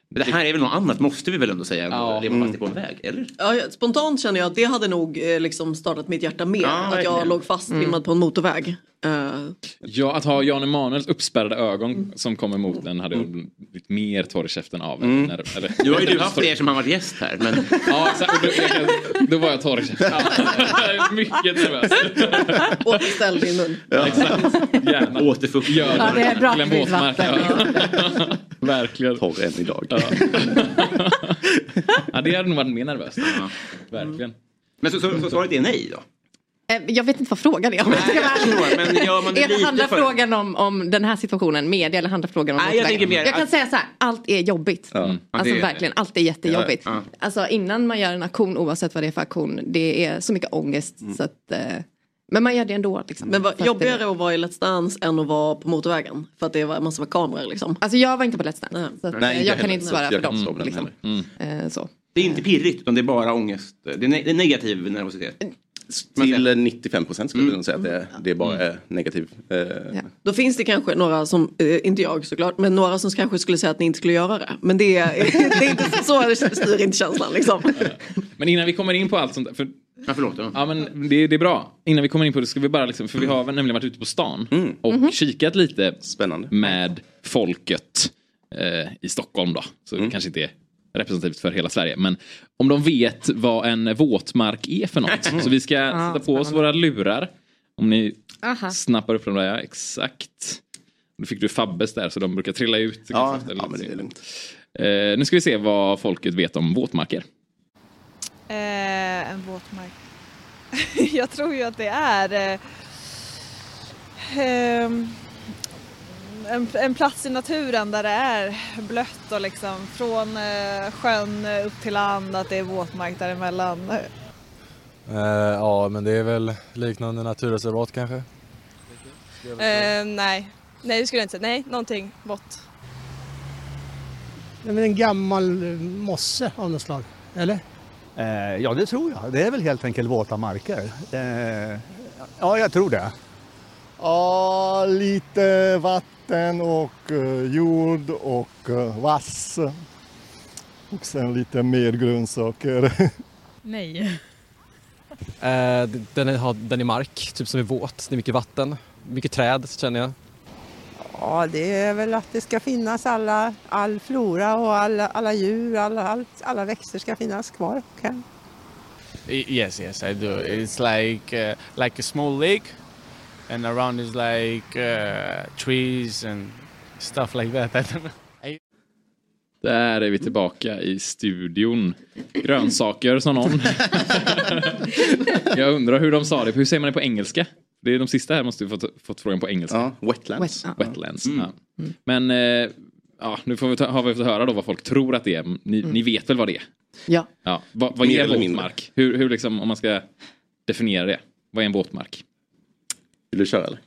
Men det här är väl något annat måste vi väl ändå säga. Ja. Leva Mm. fast på en väg, eller? Ja, spontant känner jag att det hade nog eh, liksom startat mitt hjärta mer. Ja, att jag låg fastlimmad Mm. på en motorväg. Eh, Ja, att ha Jan Emanuels uppspärrade ögon som kom emot den hade blivit mer torr i käften av. Mm. När, eller, Nu har ju du haft fler som har varit gäst här. Men... Ja, exakt. Då, jag, då var jag torr i käften. Ja. Mycket nervös. Återställ din mun. Ja, exakt. Gärna. Återfuktning. Gör Ja, det är bra Verkligen för ditt våtmark. vatten. Ja. Verkligen. Torr än idag. Ja. ja, det hade nog varit mer nervöst. Verkligen. Men så, så, så svaret är nej då? Eh, jag vet inte vad frågan är. Om jag ska vara. Men gör man det Är det lite handlar för... frågan om, om den här situationen, media eller handlar frågan om Nej, jag tänker mer jag kan att- säga så här, allt är jobbigt. Ja. Ja, Alltså det är- verkligen, allt är jättejobbigt. Ja, Alltså innan man gör en aktion, oavsett vad det är för aktion, det är så mycket ångest. Mm. Så att, eh, men man gör det ändå. Liksom, Men vad jobbigare att vara i Let's Dance än att vara på motorvägen. För att det var massa kameror liksom. Alltså jag var inte på Let's Dance. Nej. Så att, Nej, eh, inte jag kan heller. inte Så svara jag för kan inte dem. Liksom. Eh, så. Det är inte pirrigt utan det är bara ångest. Det är, ne- det är negativ nervositet. Till eh, 95 procent skulle jag nog säga att det, det bara är negativ. Eh, Då finns det kanske några som, eh, inte jag såklart, men några som kanske skulle säga att ni inte skulle göra det. Men det är, det är inte så, det styr inte känslan liksom. Men innan vi kommer in på allt sånt där, för Ja, förlåt. Ja. Ja men det, det är bra. Innan vi kommer in på det ska vi bara liksom, för vi har väl nämligen varit ute på stan och Mhm. kikat lite Spännande. med folket eh, i Stockholm då. Så det kanske inte är representativt för hela Sverige. Men om de vet vad en våtmark är för något. Så vi ska sätta på oss våra lurar. Om ni Aha. snappar upp dem där, ja exakt. Nu fick du Fabbes där så de brukar trilla ut. Ja, ja, men det är lugnt. Eh, nu ska vi se vad folket vet om våtmarker. Eh, en våtmark. jag tror ju att det är eh, ehm, en, en plats i naturen där det är blött och liksom från eh, sjön upp till land att det är våtmark däremellan. Eh, ja, men det är väl liknande naturreservat kanske? Eh, nej. nej, det skulle jag inte säga. Nej, någonting vått. Det är väl en gammal eh, mosse av något slag, eller? Eh, ja, det tror jag. Det är väl helt enkelt våta marker. Eh, ja, jag tror det. Ja, lite vatten och eh, jord och eh, vass. Och sen lite mer grönsaker. Nej. Eh, den, är, har- den är mark, typ som är våt. Det är mycket vatten, mycket träd känner jag. Ja, det är väl att det ska finnas alla, all flora och alla, alla djur, alla, allt, alla växter ska finnas kvar. Okay. Yes, yes, I do. It's like uh, like a small lake, and around is like uh, trees and stuff like that. I don't know. Där är vi tillbaka i studion. Grönsaker sa någon. Jag undrar hur de sa det. Hur säger man det på engelska? Det är de sista här måste vi fått, fått frågan på engelska. Ja, wetlands. Wet, wetlands. Ja. Men eh, ja, nu får vi ta, har vi fått höra då vad folk tror att det är. Ni, ni vet väl vad det är? Ja. ja. Vad, vad är mindre. våtmark? Hur, hur liksom, om man ska definiera det. Vad är en våtmark? Vill du köra eller?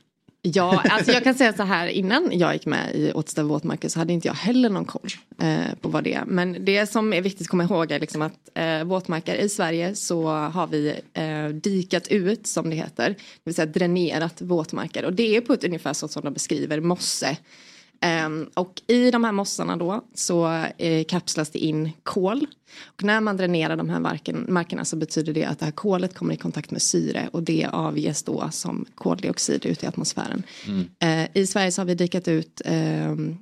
Ja, alltså jag kan säga så här innan jag gick med i Återställ våtmarker så hade inte jag heller någon koll eh, på vad det är. Men det som är viktigt att komma ihåg är liksom att eh, våtmarker i Sverige så har vi eh, dikat ut som det heter. Det vill säga dränerat våtmarker och det är på ett ungefär så som de beskriver mosse. Ehm, och i de här mossarna då så eh, kapslas det in kol. Och när man dränerar de här marken, markerna så betyder det att det här kolet kommer i kontakt med syre och det avges då som koldioxid ut i atmosfären. Eh, I Sverige så har vi dikat ut ehm,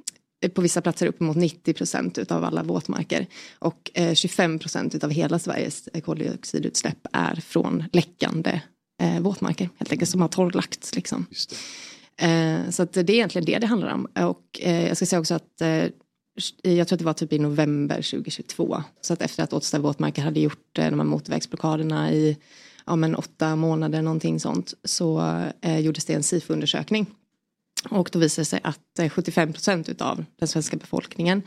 på vissa platser uppemot 90 procent utav alla våtmarker. Och eh, 25 procent utav hela Sveriges eh, koldioxidutsläpp är från läckande eh, våtmarker. Helt enkelt som har torrlagts. Liksom. Eh, Eh, så att det är egentligen det det handlar om. Och eh, jag ska säga också att eh, jag tror att det var typ i november 2022. Så att efter att Åtsta våtmarker hade gjort eh, de här motorvägsblockaderna i ja, men åtta månader någonting sånt så eh, gjordes det en SIFO-undersökning. Och då visade det sig att eh, 75 procent utav den svenska befolkningen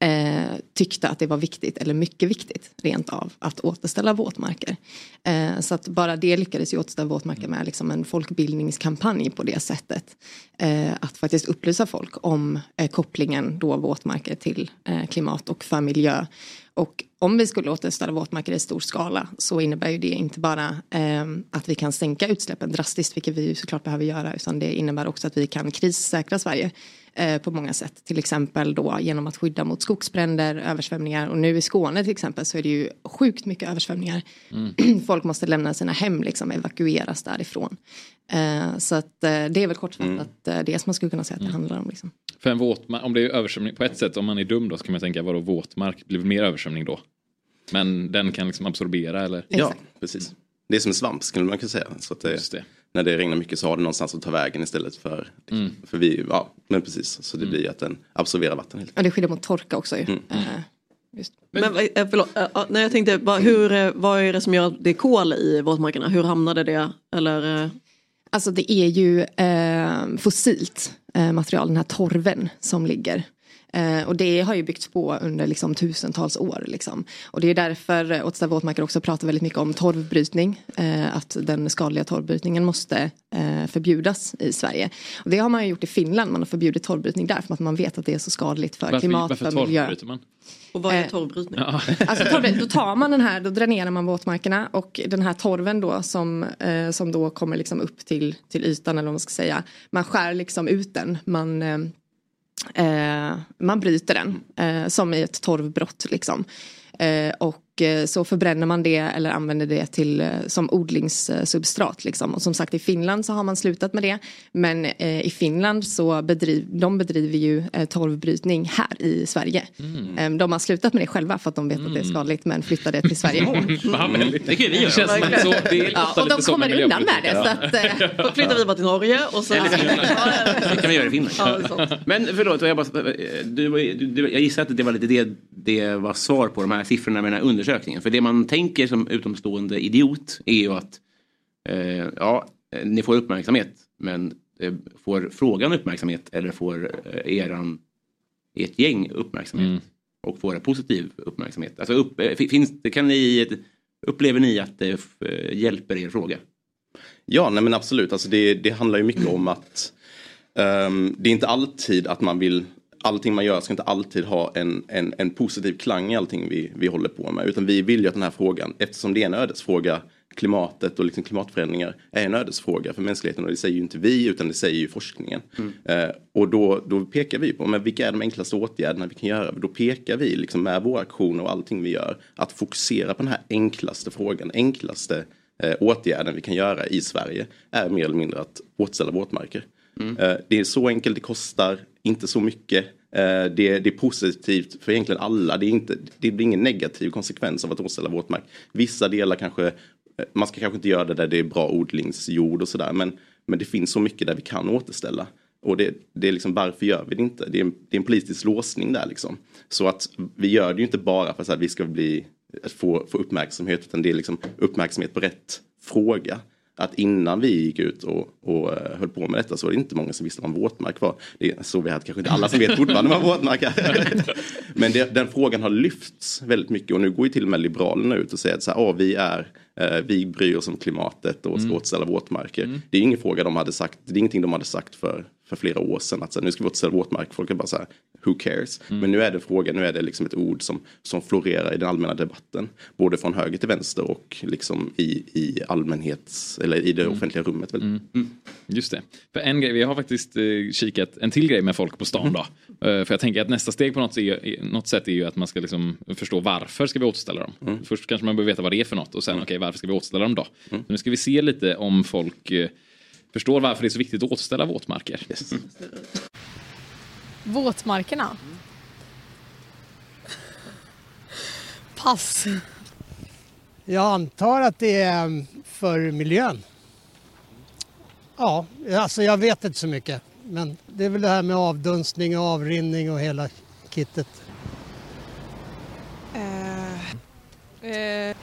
eh, tyckte att det var viktigt, eller mycket viktigt rent av, att återställa våtmarker. Eh, så att bara det lyckades ju återställa våtmarker med liksom en folkbildningskampanj på det sättet. Eh, att faktiskt upplysa folk om eh, kopplingen då våtmarker till eh, klimat och för miljö. Och om vi skulle återställa våtmarker i stor skala så innebär ju det inte bara eh, att vi kan sänka utsläppen drastiskt, vilket vi ju såklart behöver göra, utan det innebär också att vi kan krissäkra Sverige eh, på många sätt. Till exempel då genom att skydda mot skogsbränder, översvämningar och nu i Skåne till exempel så är det ju sjukt mycket översvämningar. Folk måste lämna sina hem, liksom evakueras därifrån. Eh, så att eh, det är väl kortfattat eh, det som man skulle kunna säga att det handlar om. Liksom. För en våtmark, om det är översvämning på ett sätt, om man är dum då så kan man tänka vadå våtmark, blir det mer översvämning då? Men den kan liksom absorbera eller? Ja, precis. Det är som en svamp skulle man kunna säga. Så att det, När det regnar mycket så har det någonstans att ta vägen istället för, Mm. för vi, ja men precis. Så det blir att den absorberar vatten helt Och det skyddar mot torka också ju. Mm. Eh, Men, eh, förlåt, eh, ja, nej, jag tänkte, vad, hur, vad är det som gör att det är kol i våtmarkerna? Hur hamnade det? Eller, Alltså det är ju eh, fossilt eh, material, den här torven som ligger. Eh, och det har ju byggts på under liksom, tusentals år. Liksom. Och det är därför eh, Åtsta våtmarker också pratar väldigt mycket om torvbrytning. Eh, att den skadliga torvbrytningen måste eh, förbjudas i Sverige. Och det har man ju gjort i Finland, man har förbjudit torvbrytning där för att man vet att det är så skadligt för Varför, klimat, varför för miljö. man? och vad är Eh, torvbrytning? Alltså torven, då tar man den här, då dränerar man våtmarkerna och den här torven då som, eh, som då kommer liksom upp till, till ytan eller vad man ska säga. Man skär liksom ut den, man, eh, eh, Eh, man bryter den eh, som i ett torvbrott liksom. Eh, och eh, så förbränner man det eller använder det till, eh, som odlingssubstrat. Liksom. Och som sagt i Finland så har man slutat med det. Men i Finland så bedriv, de bedriver ju torvbrytning här i Sverige. Eh, de har slutat med det själva för att de vet att det är skadligt men flyttar det till Sverige. Det kan vi göra. Känns så, det Ja, och de kommer undan med det. Så att, eh, Då flyttar vi bara till Norge och så... Det kan vi göra i Finland. Ja. Men förlåt, jag, bara, du, du, jag gissar att det var lite det, det var svar på de här siffrorna med den här undersökningen. För det man tänker som utomstående idiot är ju att eh, ja, ni får uppmärksamhet men eh, får frågan uppmärksamhet eller får eh, eran, ert gäng uppmärksamhet och får positiv uppmärksamhet? Alltså upp, eh, finns, kan ni, upplever ni att det eh, hjälper er fråga? Ja, nej men absolut. Alltså det, det handlar ju mycket om att ehm, det är inte alltid att man vill Allting man gör ska inte alltid ha en, en, en positiv klang i allting vi, vi håller på med. Utan vi vill ju att den här frågan, eftersom det är en ödesfråga, klimatet och liksom klimatförändringar är en ödesfråga för mänskligheten. Och det säger ju inte vi utan det säger ju forskningen. Eh, och då, då pekar vi på men vilka är de enklaste åtgärderna vi kan göra. Då pekar vi liksom med våra aktioner och allting vi gör att fokusera på den här enklaste frågan, enklaste eh, åtgärden vi kan göra i Sverige är mer eller mindre att återställa våtmarker. Eh, det är så enkelt, det kostar inte så mycket. Eh, det, det är positivt för egentligen alla. Det, är inte, det blir ingen negativ konsekvens av att återställa våtmark. Vissa delar kanske, eh, man ska kanske inte göra det där det är bra odlingsjord och sådär. Men, men det finns så mycket där vi kan återställa. Och det, det är liksom varför gör vi det inte? Det är en, det är en politisk låsning där liksom. Så att vi gör det ju inte bara för att vi ska bli, att få, få uppmärksamhet utan det är liksom uppmärksamhet på rätt fråga. Att innan vi gick ut och, och eh, höll på med detta så var det inte många som visste vad en våtmark var. Det är så vi hade kanske inte alla som vet fortfarande vad en våtmark är. Men det, den frågan har lyfts väldigt mycket och nu går ju till och med Liberalerna ut och säger att så här, "Åh, vi är eh, vi bryr oss om klimatet och ska återställa våtmarker. Det är ingen fråga de hade sagt, det är ingenting de hade sagt för för flera år sedan att så här, nu ska vi återställa våtmark. Folk är bara så här, who cares? Men nu är det fråga, nu är det liksom ett ord som, som florerar i den allmänna debatten. Både från höger till vänster och liksom i, i allmänhets, eller i det offentliga rummet. Väl? Mm. Just det. För en grej, vi har faktiskt eh, kikat en till grej med folk på stan då. Eh, för jag tänker att nästa steg på något, är, något sätt är ju att man ska liksom förstå varför ska vi återställa dem. Först kanske man behöver veta vad det är för något och sen okej varför ska vi återställa dem då? Så nu ska vi se lite om folk eh, förstår varför det är så viktigt att återställa våtmarker. Våtmarkerna? Pass. Jag antar att det är för miljön. Ja, alltså jag vet inte så mycket. Men det är väl det här med avdunstning och avrinning och hela kittet. Eh,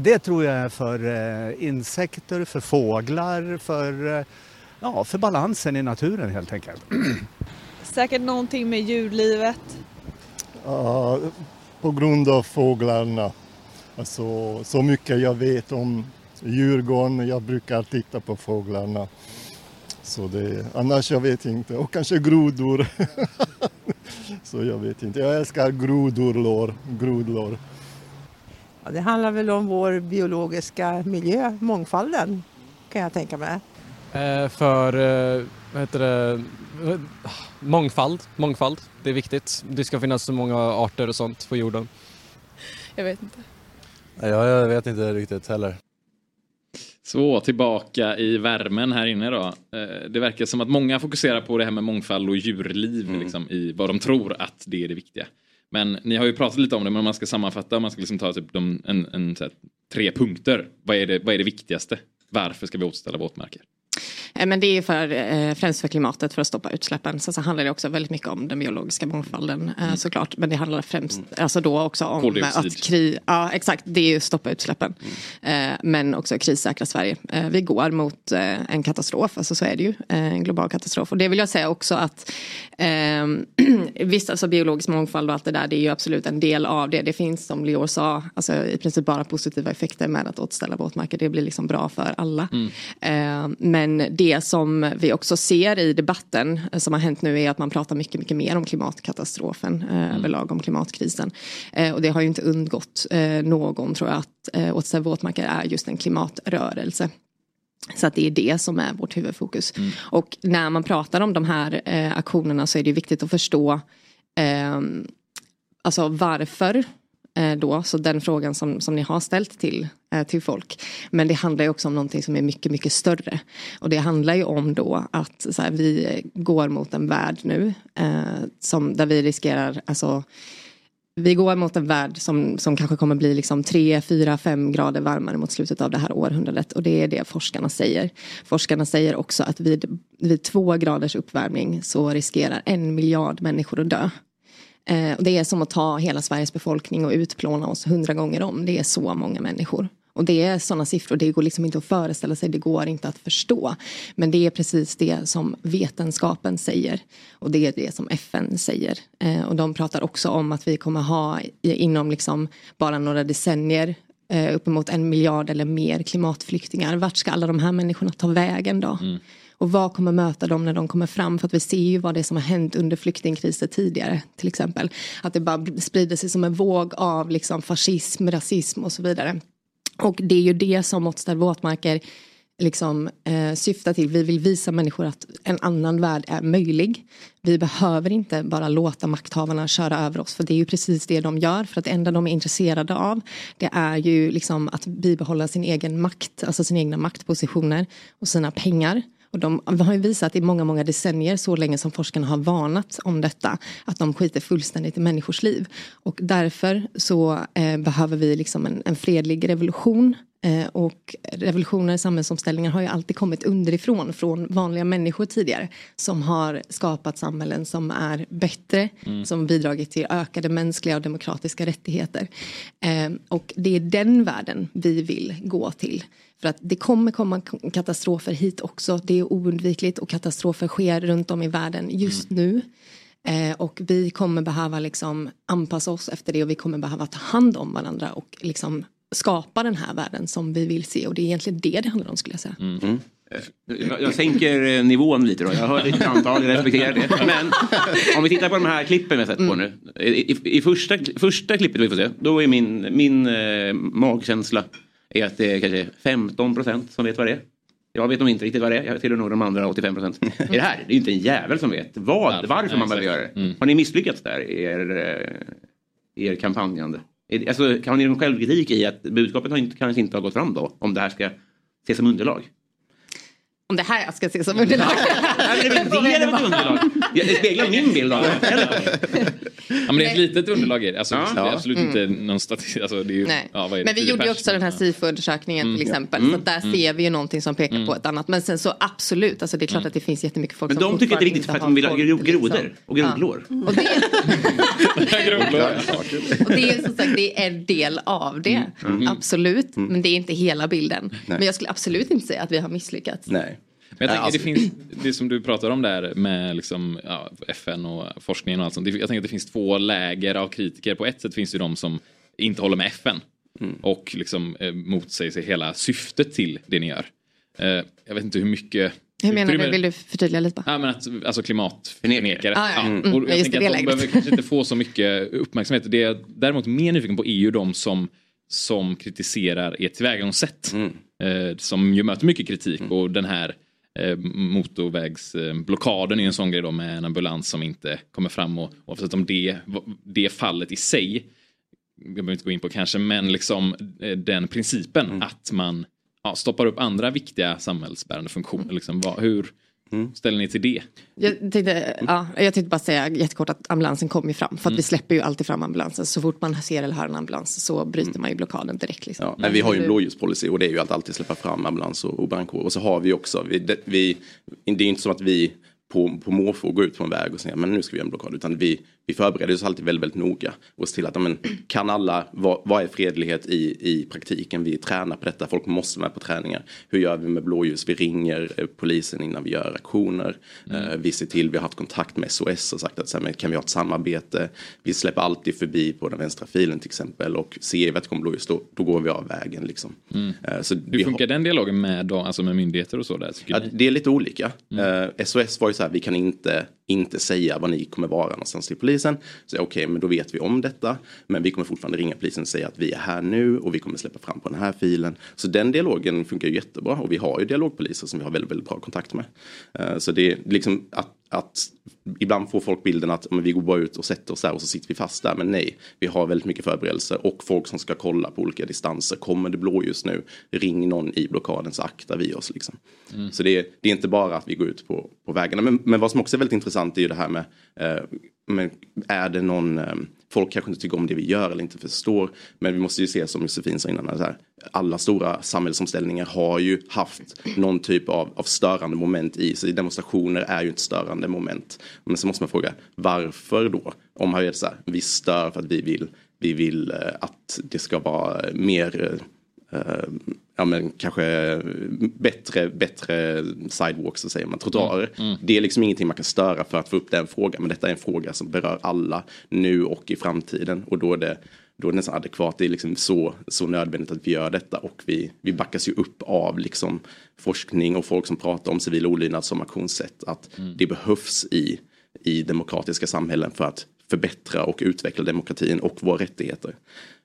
Det tror jag är för eh, insekter, för fåglar, för, eh, ja, för balansen i naturen helt enkelt. säkert någonting med djurlivet. Ja, på grund av fåglarna. Alltså, så mycket jag vet om Djurgården, jag brukar titta på fåglarna. Så det, annars jag vet inte. Och kanske grodor. så jag vet inte. Jag älskar grodorlår, grodlår. Det handlar väl om vår biologiska miljö, mångfalden kan jag tänka mig. Eh, för, eh, vad heter det, mångfald, mångfald. Det är viktigt. Det ska finnas så många arter och sånt på jorden. Jag vet inte. Ja, jag vet inte riktigt heller. Så tillbaka i värmen här inne då. Eh, Det verkar som att många fokuserar på det här med mångfald och djurliv liksom, i vad de tror att det är det viktiga. Men ni har ju pratat lite om det, men om man ska sammanfatta, om man ska liksom ta typ de, en, en, så här, tre punkter. Vad är, det, vad är det viktigaste? Varför ska vi återställa våtmarker? Eh, Men det är för, eh, främst för klimatet, för att stoppa utsläppen. Sen så handlar det också väldigt mycket om den biologiska mångfalden eh, såklart. Men det handlar främst alltså då också om att kri- Ja, exakt. Det är ju stoppa utsläppen. Eh, Men också krissäkra Sverige. Vi går mot en katastrof, alltså så är det ju. En global katastrof. Och det vill jag säga också att visst, alltså biologisk mångfald och allt det där, det är ju absolut en del av det. Det finns som Leor sa, alltså i princip bara positiva effekter med att återställa våtmarker. Det blir liksom bra för alla. Eh, Men det som vi också ser i debatten eh, som har hänt nu är att man pratar mycket, mycket mer om klimatkatastrofen eh, överlag, om klimatkrisen. Eh, Och det har ju inte undgått någon tror jag att återställa våtmarker är just en klimatrörelse. Så att det är det som är vårt huvudfokus. Och när man pratar om de här eh, aktionerna så är det viktigt att förstå eh, alltså varför Eh, då, så den frågan som, som ni har ställt till, eh, till folk. Men det handlar ju också om någonting som är mycket, mycket större. Och det handlar ju om då att så här, vi går mot en värld nu eh, som, där vi riskerar, alltså vi går mot en värld som, som kanske kommer bli liksom 3, 4, 5 grader varmare mot slutet av det här århundradet. Och det är det forskarna säger. Forskarna säger också att vid, vid två graders uppvärmning så riskerar en miljard människor att dö. Eh, och det är som att ta hela Sveriges befolkning och utplåna oss hundra gånger om. Det är så många människor. Och det är sådana siffror, det går liksom inte att föreställa sig, det går inte att förstå. Men det är precis det som vetenskapen säger. Och det är det som FN säger. Eh, och de pratar också om att vi kommer ha inom liksom bara några decennier eh, uppemot en miljard eller mer klimatflyktingar. Vart ska alla de här människorna ta vägen då? Mm. Och vad kommer möta dem när de kommer fram? För att vi ser ju vad det är som har hänt under flyktingkriser tidigare. Till exempel. Att det bara sprider sig som en våg av liksom fascism, rasism och så vidare. Och det är ju det som Återställ våtmarker liksom, eh, syftar till. Vi vill visa människor att en annan värld är möjlig. Vi behöver inte bara låta makthavarna köra över oss för det är ju precis det de gör. För att det enda de är intresserade av det är ju liksom att bibehålla sin egen makt, alltså sina egna maktpositioner och sina pengar. Och de har ju visat i många, många decennier, så länge som forskarna har varnat om detta, att de skiter fullständigt i människors liv. Och därför så eh, behöver vi liksom en, en fredlig revolution. Eh, och revolutioner, samhällsomställningar har ju alltid kommit underifrån, från vanliga människor tidigare. Som har skapat samhällen som är bättre, Mm. som bidragit till ökade mänskliga och demokratiska rättigheter. Eh, och det är den världen vi vill gå till. För att det kommer komma katastrofer hit också. Det är oundvikligt och katastrofer sker runt om i världen just nu. Eh, och vi kommer behöva liksom anpassa oss efter det och vi kommer behöva ta hand om varandra och liksom skapa den här världen som vi vill se. Och det är egentligen det det handlar om skulle jag säga. Mm. Jag, jag sänker eh, nivån lite då. Jag hör ditt antal, jag respekterar det. Men om vi tittar på de här klippen vi har sett på nu. I, i, i första, första klippet vi får se, då är min, min eh, magkänsla är att det är kanske 15 procent som vet vad det är. Jag vet nog inte riktigt vad det är. Jag tillhör nog de andra 85 procent. är det här? Det är inte en jävel som vet vad, varför man behöver göra det. Har ni misslyckats där i er, eh, er kampanjande? Alltså, har ni någon självkritik i att budskapet inte, kanske inte har gått fram då? Om det här ska ses som underlag? Om det här ska ses som underlag. Nej, men det är väl en del av ett underlag. Det speglar min bild av det. Ja, men det är ett litet underlag i det. Alltså, Ja. Det är absolut Mm. inte någon statistik. Alltså, ju, Nej. ja, Men vi gjorde ju också den här SIFO-undersökningen Mm. till exempel. Mm. Så att där Mm. ser vi ju någonting som pekar på ett annat. Men sen så absolut, alltså det är klart att det finns jättemycket folk Mm. Men som de tycker att det är viktigt för att de vill ha grodor och grodlår. Och det är som sagt det är en del av det. Mm. Mm. Absolut. Men det är inte hela bilden. Men jag skulle absolut inte säga att vi har misslyckats. Nej. Men jag tänker, alltså- det, finns, det som du pratar om där med liksom, ja, FN och forskningen och allt sånt. Jag tänker att det finns två läger av kritiker. På ett sätt finns det ju de som inte håller med FN och liksom eh, motsäger sig hela syftet till det ni gör. Eh, jag vet inte hur mycket Hur menar du? Vill du förtydliga lite? Ja, men att, alltså klimatförnekare. Ah, ja. Mm, Och ja, jag tänker det att de behöver kanske inte få så mycket uppmärksamhet. Det jag däremot mer nyfiken på är ju de som, som kritiserar ert tillvägagångssätt. Eh, som ju möter mycket kritik och den här eh, motorvägsblockaden är en sån grej då med en ambulans som inte kommer fram och oavsett om det, det fallet i sig jag behöver inte gå in på kanske, men liksom eh, den principen Mm. att man ja, stoppar upp andra viktiga samhällsbärande funktioner. Liksom, vad, hur Mm. ställer ni till det? Jag tänkte, ja, jag tänkte bara säga jättekort att ambulansen kom ju fram. För att Mm. vi släpper ju alltid fram ambulansen. Så fort man ser eller hör en ambulans så bryter man ju blockaden direkt. Liksom. Ja, men vi har ju en blåljuspolicy och det är ju att alltid släppa fram ambulans och, och brandkår. Och så har vi också, vi, det, vi, det är inte som att vi på, på måfå går ut på en väg och säger men nu ska vi göra en blockad. Utan vi, vi förbereder oss alltid väldigt, väldigt noga. Och ser till att ja, men, kan alla, vad, vad är fredlighet i, i praktiken? Vi tränar på detta, folk måste med på träningar. Hur gör vi med blåljus? Vi ringer eh, polisen innan vi gör aktioner. Eh, vi ser till, vi har haft kontakt med SOS och sagt att så här, kan vi ha ett samarbete? Vi släpper alltid förbi på den vänstra filen till exempel. Och ser vi att det kommer blåljus då, då går vi av vägen liksom. Mm. Eh, Så Hur funkar den dialogen med, alltså med myndigheter och så? Där, Ja, det är lite olika. Mm. SOS var ju så här, vi kan inte, inte säga var ni kommer vara någonstans till polisen. Så okej, men då vet vi om detta. Men vi kommer fortfarande ringa polisen och säga att vi är här nu och vi kommer släppa fram på den här filen. Så den dialogen funkar ju jättebra och vi har ju dialogpoliser som vi har väldigt, väldigt bra kontakt med. Eh, så det är liksom att, att ibland får folk bilden att men vi går bara ut och sätter oss där och så sitter vi fast där. Men nej, vi har väldigt mycket förberedelser och folk som ska kolla på olika distanser. Kommer det blåljus nu? Ring någon i blockaden så aktar vi oss liksom. Mm. Så det är, det är inte bara att vi går ut på, på vägarna. Men, men vad som också är väldigt intressant är ju det här med, eh, men är det någon, eh, folk kanske inte tycker om det vi gör eller inte förstår. Men vi måste ju se som Josefin sa innan, så här, alla stora samhällsomställningar har ju haft någon typ av, av störande moment i sig. Demonstrationer är ju ett störande moment. Men så måste man fråga, varför då? Om man vet så här, vi stör för att vi vill, vi vill eh, att det ska vara mer eh, eh ja men kanske bättre, bättre sidewalks, så säger man, trottoarer. Mm, mm. Det är liksom ingenting man kan störa för att få upp den frågan, men detta är en fråga som berör alla nu och i framtiden. Och då är det då är det nästan adekvat, det är liksom så, så nödvändigt att vi gör detta. Och vi, vi backas ju upp av liksom forskning och folk som pratar om civil olydnad som aktionssätt, att det behövs i, i demokratiska samhällen för att förbättra och utveckla demokratin och våra rättigheter.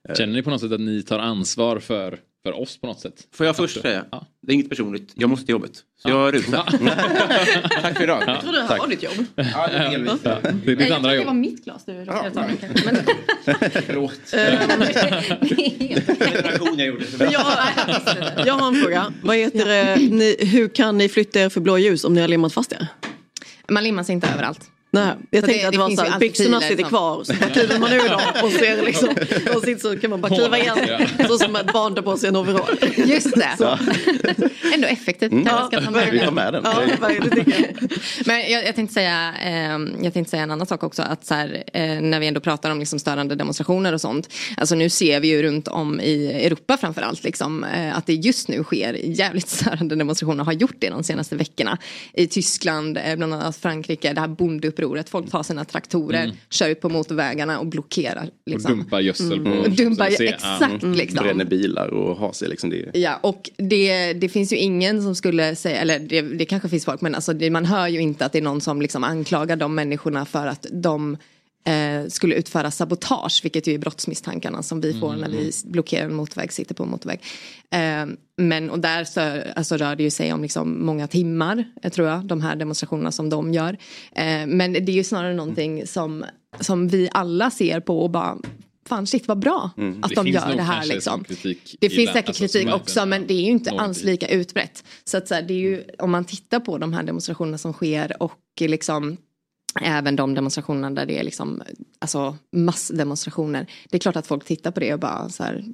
Eh, Känner ni på något sätt att ni tar ansvar för, för oss på något sätt? Får jag först säga? Det är inget personligt. Jag måste till jobbet. Så jag rusar. Tack för idag. Ja, Jag tror du tack. har ditt jobb. Ja, det är delvis. Ja, det är ditt andra tror det jobb. var mitt glas du råkade ta. Men... Förlåt. jag gjorde. Jag, jag har en fråga. Vad heter det, ni, hur kan ni flytta er för blåljus om ni har limmat fast er? Man limmar sig inte överallt. Nej, jag Så tänkte det- att det var så här, byxorna sitter som- kvar, så bara kliver man ur dem och ser liksom, och sitter så kan man bara kliva igen. Så som ett barn tar på sig en overall. Just det. Så. Ändå effektivt. Mm. Jag ska ta med Vi tar med den. Ja. Men jag, jag, tänkte säga, eh, jag tänkte säga en annan sak också. Att så här, eh, när vi ändå pratar om liksom störande demonstrationer och sånt. Alltså nu ser vi ju runt om i Europa framförallt liksom, eh, att det just nu sker jävligt störande demonstrationer. Har gjort det de senaste veckorna. I Tyskland, eh, bland annat Frankrike. Det här bondeupproret upproret. Folk tar sina traktorer, Mm. kör ut på motorvägarna och blockerar. Liksom. Och dumpar gödsel Mm. på... Och dumpar, ser- exakt ja. liksom. Bränner bilar och har sig liksom. Det, Ja, och det, det finns ju ingen som skulle säga, eller det, det kanske finns folk, men alltså det, man hör ju inte att det är någon som liksom anklagar de människorna för att de eh, skulle utföra sabotage, vilket ju är brottsmisstankarna som vi får när vi blockerar en motorväg, sitter på en motorväg. Eh, men och där så, alltså, rör det ju sig om liksom många timmar, eh, tror jag, de här demonstrationerna som de gör. Eh, men det är ju snarare någonting som, som vi alla ser på och bara Fan shit vad bra Mm. att Det de gör det här liksom. Det finns säkert alltså, kritik också men det är ju inte alls lika utbrett. Så att så här, det är ju, om man tittar på de här demonstrationerna som sker och liksom även de demonstrationerna där det är liksom alltså massdemonstrationer. Det är klart att folk tittar på det och bara så här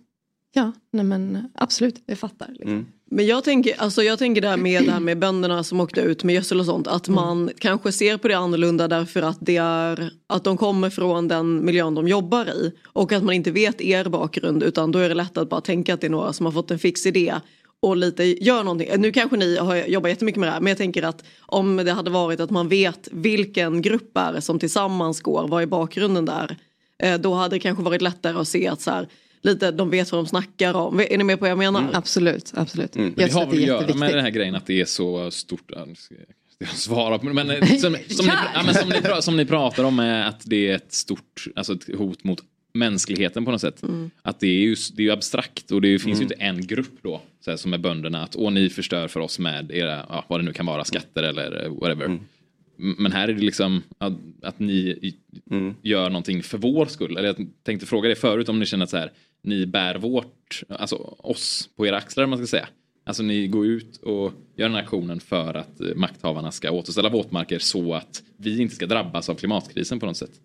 ja, nej men absolut, jag fattar. Liksom. Men jag tänker, alltså jag tänker där med det här med bönderna som åkte ut med gödsel och sånt. Att man kanske ser på det annorlunda därför att det är att de kommer från den miljön de jobbar i. Och att man inte vet er bakgrund utan då är det lätt att bara tänka att det är några som har fått en fix idé. Och lite gör någonting. Nu kanske ni har jobbat jättemycket med det här men jag tänker att om det hade varit att man vet vilken grupp är det som tillsammans går, vad är bakgrunden där? Eh, Då hade det kanske varit lättare att se att så här, lite, de vet vad de snackar om. Är ni med på vad jag menar? Absolut, absolut. Men det har väl att göra med den här grejen att det är så stort. jag Svara på men som, som, ni, ja, men som, ni, som ni pratar om är att det är ett stort alltså ett hot mot mänskligheten på något sätt. Att det är ju, det är ju abstrakt och det finns ju inte en grupp då så här, som är bönderna att åh ni förstör för oss med era, ja, vad det nu kan vara, skatter eller eh, whatever. M- Men här är det liksom att, att ni i- gör någonting för vår skull. Eller jag tänkte fråga det förut om ni känner att så här, ni bär vårt, alltså oss på era axlar man ska säga. Alltså ni går ut och gör den här aktionen för att eh, makthavarna ska återställa våtmarker så att vi inte ska drabbas av klimatkrisen på något sätt.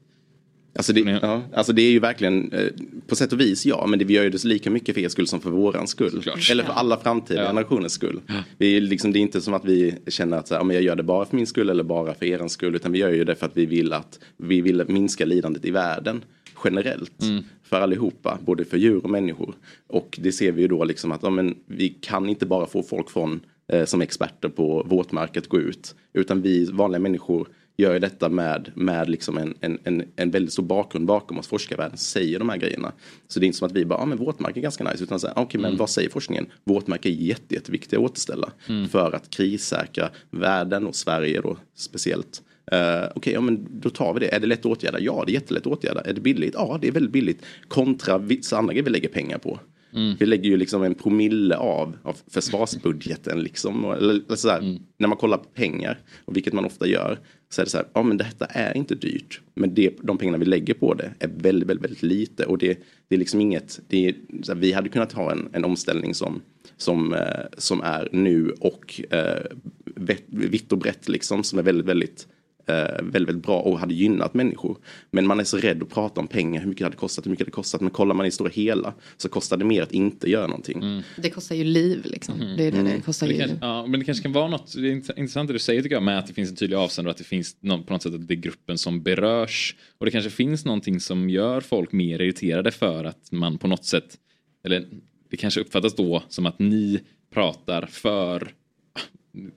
Alltså det, ja, alltså det är ju verkligen, eh, på sätt och vis ja, men det, vi gör ju det så lika mycket för er skull som för våran skull. Eller för alla framtida generationers skull. Vi är liksom, det är inte som att vi känner att så här, ja, men jag gör det bara för min skull eller bara för er skull. Utan vi gör ju det för att vi vill att vi vill minska lidandet i världen generellt. För allihopa, både för djur och människor. Och det ser vi ju då liksom att ja, men vi kan inte bara få folk från, eh, som experter på våtmark att gå ut. Utan vi vanliga människor gör ju detta med, med liksom en, en, en, en väldigt stor bakgrund bakom oss forskarvärlden säger de här grejerna. Så det är inte som att vi bara, ja men våtmark är ganska nice. Utan så här, okej men vad säger forskningen? Våtmark är jätte, jätteviktiga att återställa. Mm. För att krissäkra världen och Sverige då speciellt. Uh, Okej, ja, men då tar vi det. Är det lätt att åtgärda? Ja, det är jättelätt att åtgärda. Är det billigt? Ja, det är väldigt billigt. Kontra vissa andra grejer vi lägger pengar på. Mm. Vi lägger ju liksom en promille av, av försvarsbudgeten liksom. Och- Eller, eller så här, Mm. När man kollar på pengar, och vilket man ofta gör, så är det så här, ja men detta är inte dyrt. Men det, de pengarna vi lägger på det är väldigt, väldigt, väldigt lite. Och det, det är liksom inget, det är, här, vi hade kunnat ha en, en omställning som, som, eh, som är nu och eh, vitt och brett liksom, som är väldigt, väldigt väldigt, väldigt bra och hade gynnat människor. Men man är så rädd att prata om pengar, hur mycket det hade kostat, hur mycket det kostat. Men kollar man i stora hela så kostar det mer att inte göra någonting. Det kostar ju liv liksom. Det är det det kostar Mm. Det ju. kanske, ja, men det kanske kan vara något, det är int- intressant det du säger tycker jag, med att det finns en tydlig avsändare och att det finns någon, på något sätt att det är gruppen som berörs. Och det kanske finns någonting som gör folk mer irriterade för att man på något sätt, eller det kanske uppfattas då som att ni pratar för,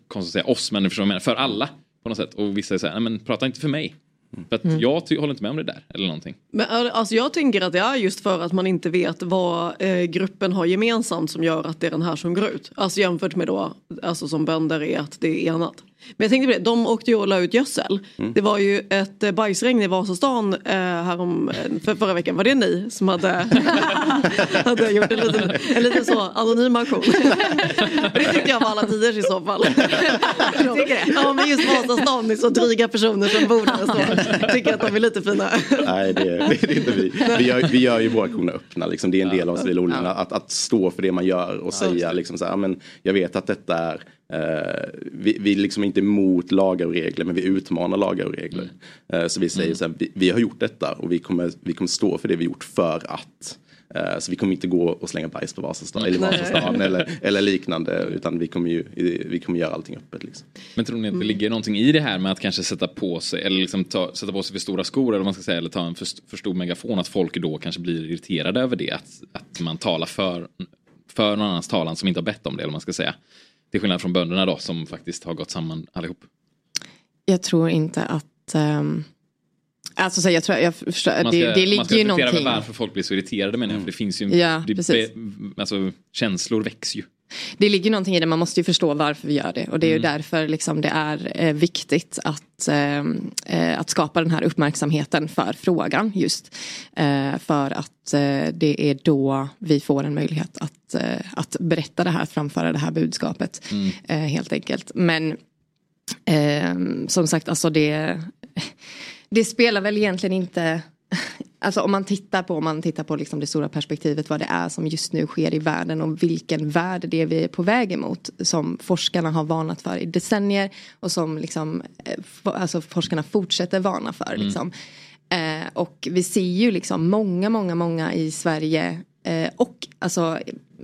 konstigt att säga oss, men för alla på något sätt. Och vissa säger, nej men prata inte för mig. För att Mm. jag håller inte med om det där, eller någonting. Men alltså jag tänker att det är just för att man inte vet vad eh, gruppen har gemensamt som gör att det är den här som går ut. Alltså jämfört med då, alltså som bönder är att det är enat. Men jag tänkte på det, de åkte ju och la ut gödsel. Mm. Det var ju ett eh, bajsregn i Vasastan eh, härom, eh, för förra veckan. Var det ni som hade, hade gjort en liten, en liten så anonym aktion? det tyckte jag var alla tiders i så fall. Ja men just Vasastan är så dryga personer som bor där så tycker att de är lite fina. Nej, det, det är inte vi. Vi gör, vi gör ju våra aktioner öppna. Liksom. Det är en del av civila olika. Att, att stå för det man gör och säga liksom så här, "Ja, men jag vet att detta är eh, vi, vi är liksom inte emot lagar och regler men vi utmanar lagar och regler. Eh, så vi säger så här, vi, vi har gjort detta och vi kommer, vi kommer stå för det vi gjort för att. Eh, Så vi kommer inte gå och slänga bajs på Vasastan eller. Vasastan eller, eller liknande utan vi kommer ju vi kommer göra allting öppet. Liksom. Men tror ni att det ligger någonting i det här med att kanske sätta på sig eller liksom ta, sätta på sig för stora skor eller vad man ska säga eller ta en för, för stor megafon att folk då kanske blir irriterade över det att, att man talar för, för någon annans talan som inte har bett om det eller vad man ska säga. Till skillnad från bönderna då som faktiskt har gått samman allihop. Jag tror inte att ehm, Alltså så jag tror, jag förstår, Man ska, det, det man ska ligger ju någonting. varför folk blir så irriterade menar jag. För det finns ju, Ja, det, precis. alltså, känslor väcks ju. Det ligger någonting i det, man måste ju förstå varför vi gör det. Och det är ju Mm. därför liksom det är eh, viktigt att, eh, eh, att skapa den här uppmärksamheten för frågan just. Eh, för att eh, det är då vi får en möjlighet att, eh, att berätta det här, att framföra det här budskapet. Mm. Helt enkelt. Men som sagt, alltså det, det spelar väl egentligen inte Alltså om man tittar på, om man tittar på liksom det stora perspektivet vad det är som just nu sker i världen och vilken värld det är vi är på väg emot som forskarna har varnat för i decennier och som liksom, eh, alltså forskarna fortsätter varna för. Mm. Liksom. Eh, och vi ser ju liksom många, många, många i Sverige eh, och alltså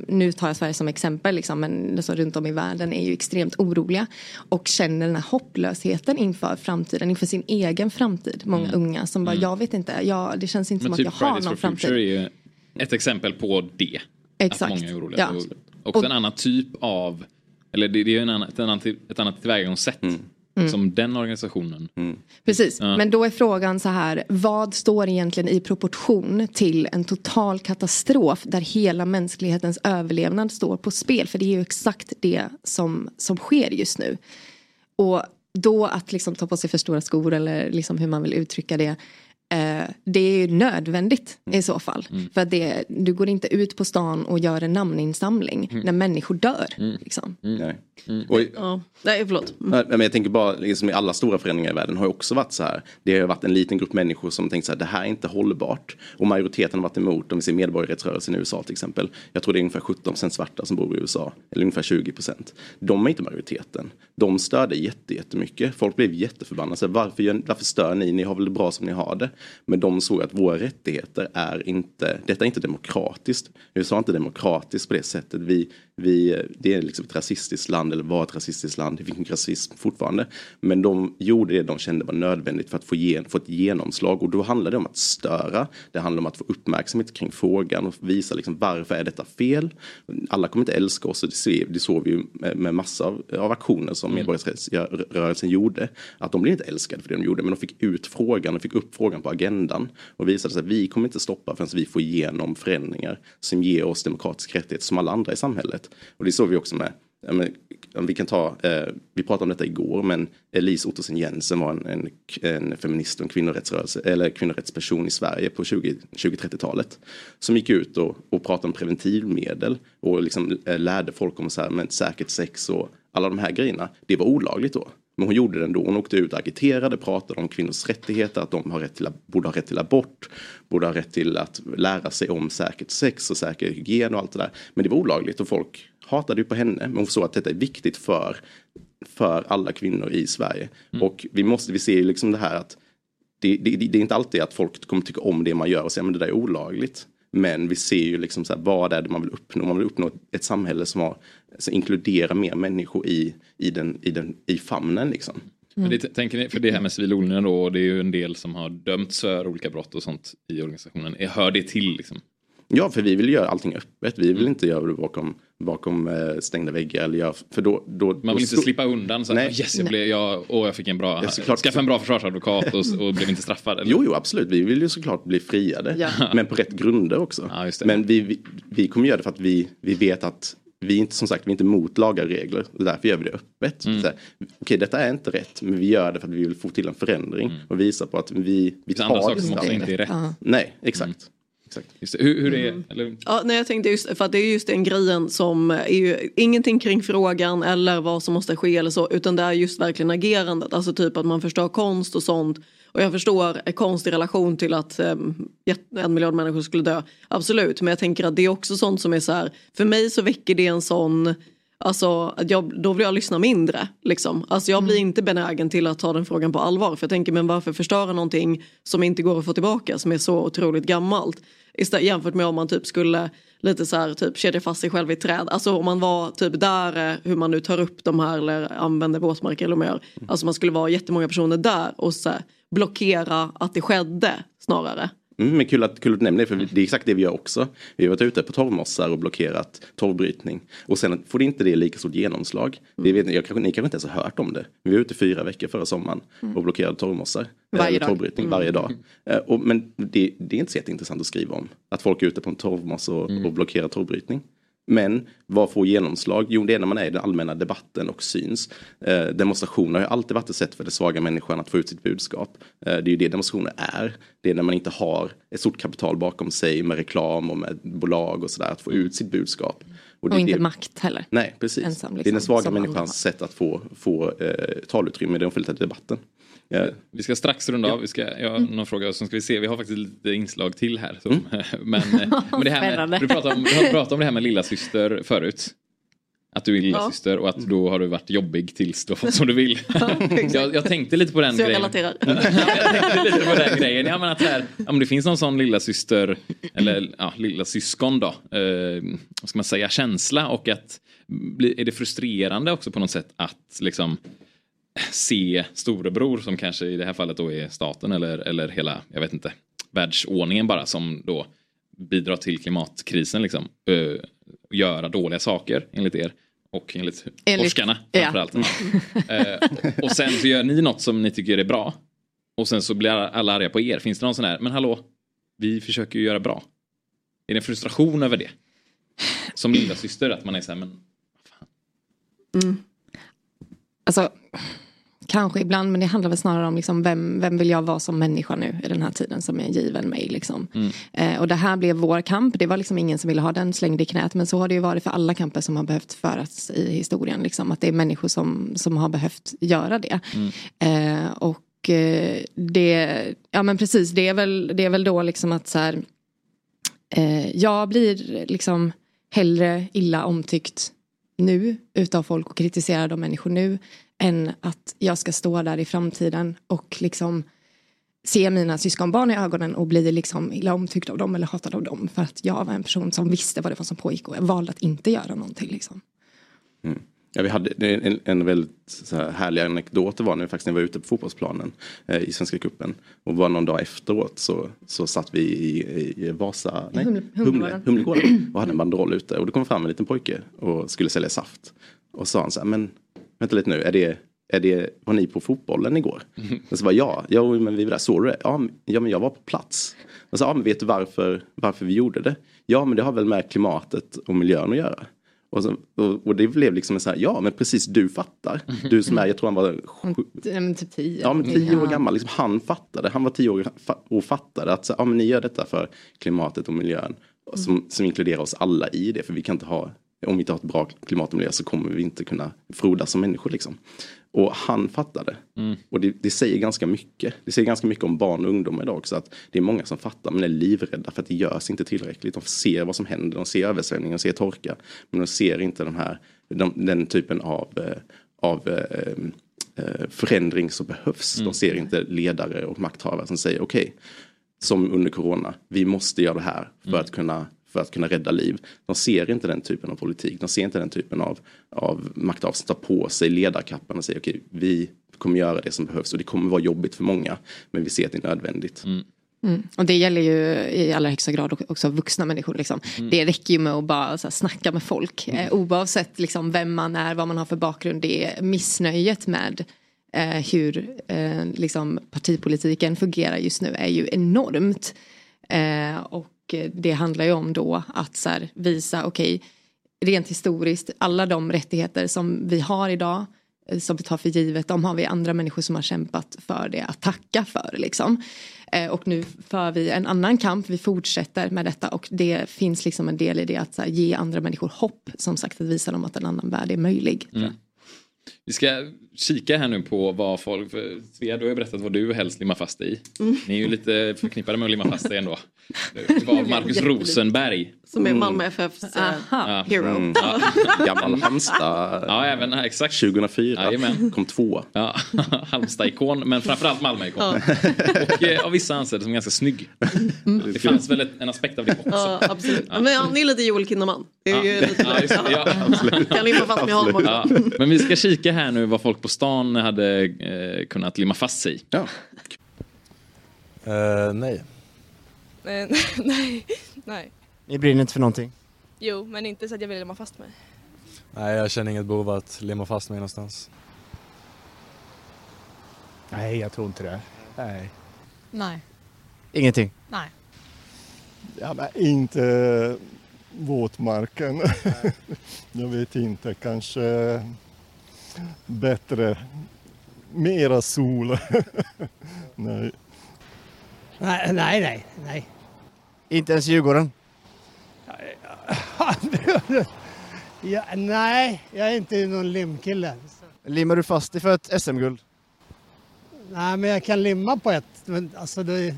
nu tar jag Sverige som exempel liksom, men alltså, runt om i världen är ju extremt oroliga och känner den här hopplösheten inför framtiden, inför sin egen framtid. Många Mm. unga som bara, Mm. jag vet inte, jag, det känns inte Men som typ att jag har någon framtid. är ju ett exempel på det. Exakt. Att många är oroliga. Ja. Och också en annan typ av, eller det, det är ju en annan, ett, annat, ett annat tillvägagångssätt Mm. Som den organisationen. Precis, Ja. men då är frågan så här, vad står egentligen i proportion till en total katastrof där hela mänsklighetens överlevnad står på spel? För det är ju exakt det som, som sker just nu. Och då att liksom ta på sig för stora skor eller liksom hur man vill uttrycka det. Eh, det är ju nödvändigt i så fall. För att det, du går inte ut på stan och gör en namninsamling när människor dör. Liksom. Nej. Och, Ja. Nej, förlåt. Nej, Men jag tänker bara, liksom i alla stora förändringar i världen har ju också varit så här. Det har varit en liten grupp människor som tänkt så här, det här är inte hållbart. Och majoriteten har varit emot, om vi ser medborgarrättsrörelsen i USA till exempel. Jag tror det är ungefär 17% svarta som bor i USA, eller ungefär 20%. De är inte majoriteten. De störde jätte, jättemycket. Folk blev jätteförbannade. Så här, varför, gör- varför stör ni? Ni har väl det bra som ni har det. Men de såg att våra rättigheter är inte, detta är inte demokratiskt. USA är inte demokratiskt på det sättet. Vi, vi, det är liksom ett rasistiskt land, eller var ett rasistiskt land. Det finns rasism fortfarande. Men de gjorde det de kände var nödvändigt för att få, gen, få ett genomslag. Och då handlar det om att störa. Det handlar om att få uppmärksamhet kring frågan och visa liksom varför är detta fel. Alla kommer inte älska oss och det, ser, det såg vi ju med, massa av, av aktioner som medborgarrättsrörelsen gjorde. Att de blev inte älskade för det de gjorde men de fick ut frågan och fick upp frågan på agendan. Och visade sig att vi kommer inte stoppa förrän vi får igenom förändringar som ger oss demokratisk rättighet som alla andra i samhället. Och det såg vi också med om vi kan ta, eh, vi pratade om detta igår, men Elise Ottesen Jensen var en, en, en feminist och en kvinnorättsrörelse, eller kvinnorättsperson i Sverige på 20-30-talet. Som gick ut och, och pratade om preventivmedel och liksom, eh, lärde folk om så här, men säkert sex och alla de här grejerna. Det var olagligt då. Men hon gjorde det ändå. Hon åkte ut och agiterade, pratade om kvinnors rättigheter, att de har rätt till, borde ha rätt till abort, borde ha rätt till att lära sig om säkert sex och säker hygien och allt det där. Men det var olagligt och folk hatade ju på henne. Men hon såg att detta är viktigt för, för alla kvinnor i Sverige. Och vi måste, vi ser ju liksom det här att det, det, det är inte alltid att folk kommer tycka om det man gör och säga men det där är olagligt. Men vi ser ju liksom så här, vad är det man vill uppnå? Man vill uppnå ett, ett samhälle som, har, som inkluderar mer människor i, i, den, i, den, i famnen liksom. Men det, tänker ni, för det här med civil olydnad då, och det är ju en del som har dömts för olika brott och sånt i organisationen. Är- Hör det till liksom? Ja, för vi vill göra allting öppet. Vi vill inte göra det bakom, bakom eh, stängda väggar. Eller göra, för då, då, Man då vill inte stå- slippa undan. Så Nej. Nej. Yes, jag, blev, jag, åh, jag fick en bra, Ja, såklart. skaffa en bra försvarsadvokat och, och blev inte straffad. Eller? Jo, jo, absolut. Vi vill ju såklart bli friade. Ja. Men på rätt grunder också. Men vi, vi, vi kommer göra det för att vi, vi vet att vi är inte, som sagt, vi är inte emot lagar och regler. Och därför gör vi det öppet. Mm. Okej, detta är inte rätt. Men vi gör det för att vi vill få till en förändring. Och visa på att vi, vi finns andra tar saker det som också inte är rätt. Ja. Nej, exakt. Just det. Hur, hur är Mm. eller? Ja, nej, jag tänkte just för att det är just den grejen som är ju ingenting kring frågan eller vad som måste ske eller så utan det är just verkligen agerandet. Alltså typ att man förstör konst och sånt. Och jag förstår eh, konst i relation till att um, en miljard människor skulle dö. Absolut, men jag tänker att det är också sånt som är så här. För mig så väcker det en sån Alltså, att jag, då vill jag lyssna mindre. Liksom. Alltså, jag blir inte benägen till att ta den frågan på allvar. För jag tänker, men varför förstöra någonting som inte går att få tillbaka, som är så otroligt gammalt? Istället, jämfört med om man typ skulle lite så här, typ kedja fast sig själv i ett träd. Alltså om man var typ där, eh, hur man nu tar upp de här eller använder våtmarker eller vad man gör. Alltså man skulle vara jättemånga personer där och så här, blockera att det skedde snarare. Mm, men kul att, kul att du nämner det, för det är exakt det vi gör också. Vi har varit ute på torvmossar och blockerat torvbrytning. Och sen får det inte det lika stort genomslag. Det vet, jag, kanske- ni kanske inte ens har hört om det. Vi var ute fyra veckor förra sommaren och blockerade torvmossar. Varje Eller dag. Torvbrytning varje dag. Eh, Och, men det, det är inte så jätteintressant att skriva om. Att folk är ute på en torvmossa och, och blockerar torvbrytning. Men vad får genomslag? Jo, det är när man är i den allmänna debatten och syns. Eh, demonstrationer har alltid varit ett sätt för den svaga människan att få ut sitt budskap. Eh, det är ju det demonstrationer är. Det är när man inte har ett stort kapital bakom sig med reklam och med bolag och sådär att få ut sitt budskap. Och, är inte det- makt heller. Nej, precis. Ensam, det är liksom, den svaga som alla människans sätt att få, få eh, talutrymme i den offentliga debatten. Eh, Vi ska strax runda av. Vi ska, jag har Mm. någon fråga sen ska vi se. Vi har faktiskt lite inslag till här. Så, men, eh, men det här med, du pratade om, du har pratat om det här med lilla syster förut. Att du är lilla Ja. syster och att då har du varit jobbig tills du har fått som du vill. jag, jag tänkte lite på den Så jag grejen. relaterar. jag tänkte lite på den grejen. Ja, men att här, om det finns någon sån lilla syster eller ja, lilla syskon då. Eh, vad ska man säga? Känsla och att är det frustrerande också på något sätt att liksom se storebror som kanske i det här fallet då är staten eller, eller hela, jag vet inte, världsordningen bara som då bidrar till klimatkrisen liksom. Uh, göra dåliga saker enligt er och enligt, Enligt- forskarna ja. framförallt. Eh, och sen så gör ni något som ni tycker är bra. Och sen så blir alla arga på er. Finns det någon sån här, men hallå, vi försöker ju göra bra. Är det en frustration över det? Som lilla syster att man är så här, men Alltså, kanske ibland, men det handlar väl snarare om liksom vem, vem vill jag vara som människa nu i den här tiden som är given mig. Liksom. Eh, och det här blev vår kamp. Det var liksom ingen som ville ha den slängd i knät. Men så har det ju varit för alla kamper som har behövt föras i historien. Liksom. Att det är människor som, som har behövt göra det. Eh, och eh, det, ja men precis, det är väl, det är väl då liksom att så här, eh, jag blir liksom hellre illa omtyckt nu utav folk och kritisera av människor nu än att jag ska stå där i framtiden och liksom se mina syskonbarn i ögonen och bli liksom illa omtyckt av dem eller hatad av dem för att jag var en person som visste vad det var som pågick och jag valde att inte göra någonting liksom. Mm. Ja, vi hade en, en väldigt så här, härlig anekdot det var när vi faktiskt när vi var ute på fotbollsplanen eh, i Svenska cupen. Och bara någon dag efteråt så, så satt vi i, i Vasa, nej, Humle- Humle, Humlegården. Humlegården och hade en banderoll ute. Och det kom fram en liten pojke och skulle sälja saft. Och sa han så här, men vänta lite nu, är det, är det, var ni på fotbollen igår? Och så var ja, ja men vi var där, såg du det? Ja, men- ja men jag var på plats. Och så, ja men vet du varför, varför vi gjorde det? Ja men det har väl med klimatet och miljön att göra. Och, så, och, och det blev liksom en så här, ja men precis du fattar. Du som är, jag tror han var sju, Ja, men Typ tio. Ja men tio år gammal, liksom, han fattade, han var tio år och fattade att så, ja, men ni gör detta för klimatet och miljön. Och Som, som inkluderar oss alla i det, för vi kan inte ha, om vi inte har ett bra klimat och miljö så kommer vi inte kunna frodas som människor liksom. Och han fattade. Och det, det säger ganska mycket. Det säger ganska mycket om barn och ungdomar idag också. Att det är många som fattar men är livrädda för att det görs inte tillräckligt. De ser vad som händer, de ser översvämningar, de ser torka. Men de ser inte de här, de, den typen av, eh, av eh, eh, förändring som behövs. De ser inte ledare och makthavare som säger okej, som under corona, vi måste göra det här för att kunna för att kunna rädda liv. De ser inte den typen av politik. De ser inte den typen av, av makthavare som tar på sig ledarkappan och säger okej, vi kommer göra det som behövs och det kommer vara jobbigt för många. Men vi ser att det är nödvändigt. Mm. Och det gäller ju i allra högsta grad också vuxna människor. Liksom. Det räcker ju med att bara så här, snacka med folk. Eh, oavsett liksom, vem man är, vad man har för bakgrund. Det är missnöjet med eh, hur eh, liksom, partipolitiken fungerar just nu är ju enormt. Eh, och Eh, det handlar ju om då att så här, visa, okej, rent historiskt, alla de rättigheter som vi har idag eh, som vi tar för givet, de har vi andra människor som har kämpat för det att tacka för. Liksom. Eh, och nu för vi en annan kamp, vi fortsätter med detta och det finns liksom en del i det att så här, ge andra människor hopp, som sagt att visa dem att en annan värld är möjlig. Mm. Vi ska kika här nu på vad folk, för Svea du har ju berättat vad du helst limmar fast i. Mm. Ni är ju lite förknippade med att limma fast dig ändå. Det var Marcus Rosenberg. Som är Malmö FFs eh, Ja. hero. Mm. Gammal Halmstad. Ja, även exakt. 2004. Jajamän. Kom två. Ja, Halmstad-ikon, men framförallt Malmö-ikon. Och eh, av vissa anser det som ganska snygg. Det fanns väl en aspekt av det också. Ja, absolut. Men han är lite Joel Kinnaman. Det är ju Ja. lite Ja, just. Ja, absolut. Kan limma fast med honom också. Ja, men vi ska kika här nu vad folk på stan hade eh, kunnat limma fast sig i. Ja. Eh, nej. Eh, nej, nej. Ni brinner inte för någonting? Jo, men inte så att jag vill limma fast mig. Nej, jag känner inget behov att limma fast mig någonstans. Nej, jag tror inte det. Nej. Nej. Ingenting? Nej. Ja, men inte våtmarken. jag vet inte, kanske bättre, mera sol. Nej. Nej, nej, nej. nej. Inte ens Djurgården? ja, nej, jag är inte någon limkille. Limmar du fast dig för ett SM-guld? Nej, men jag kan limma på ett. Men alltså det,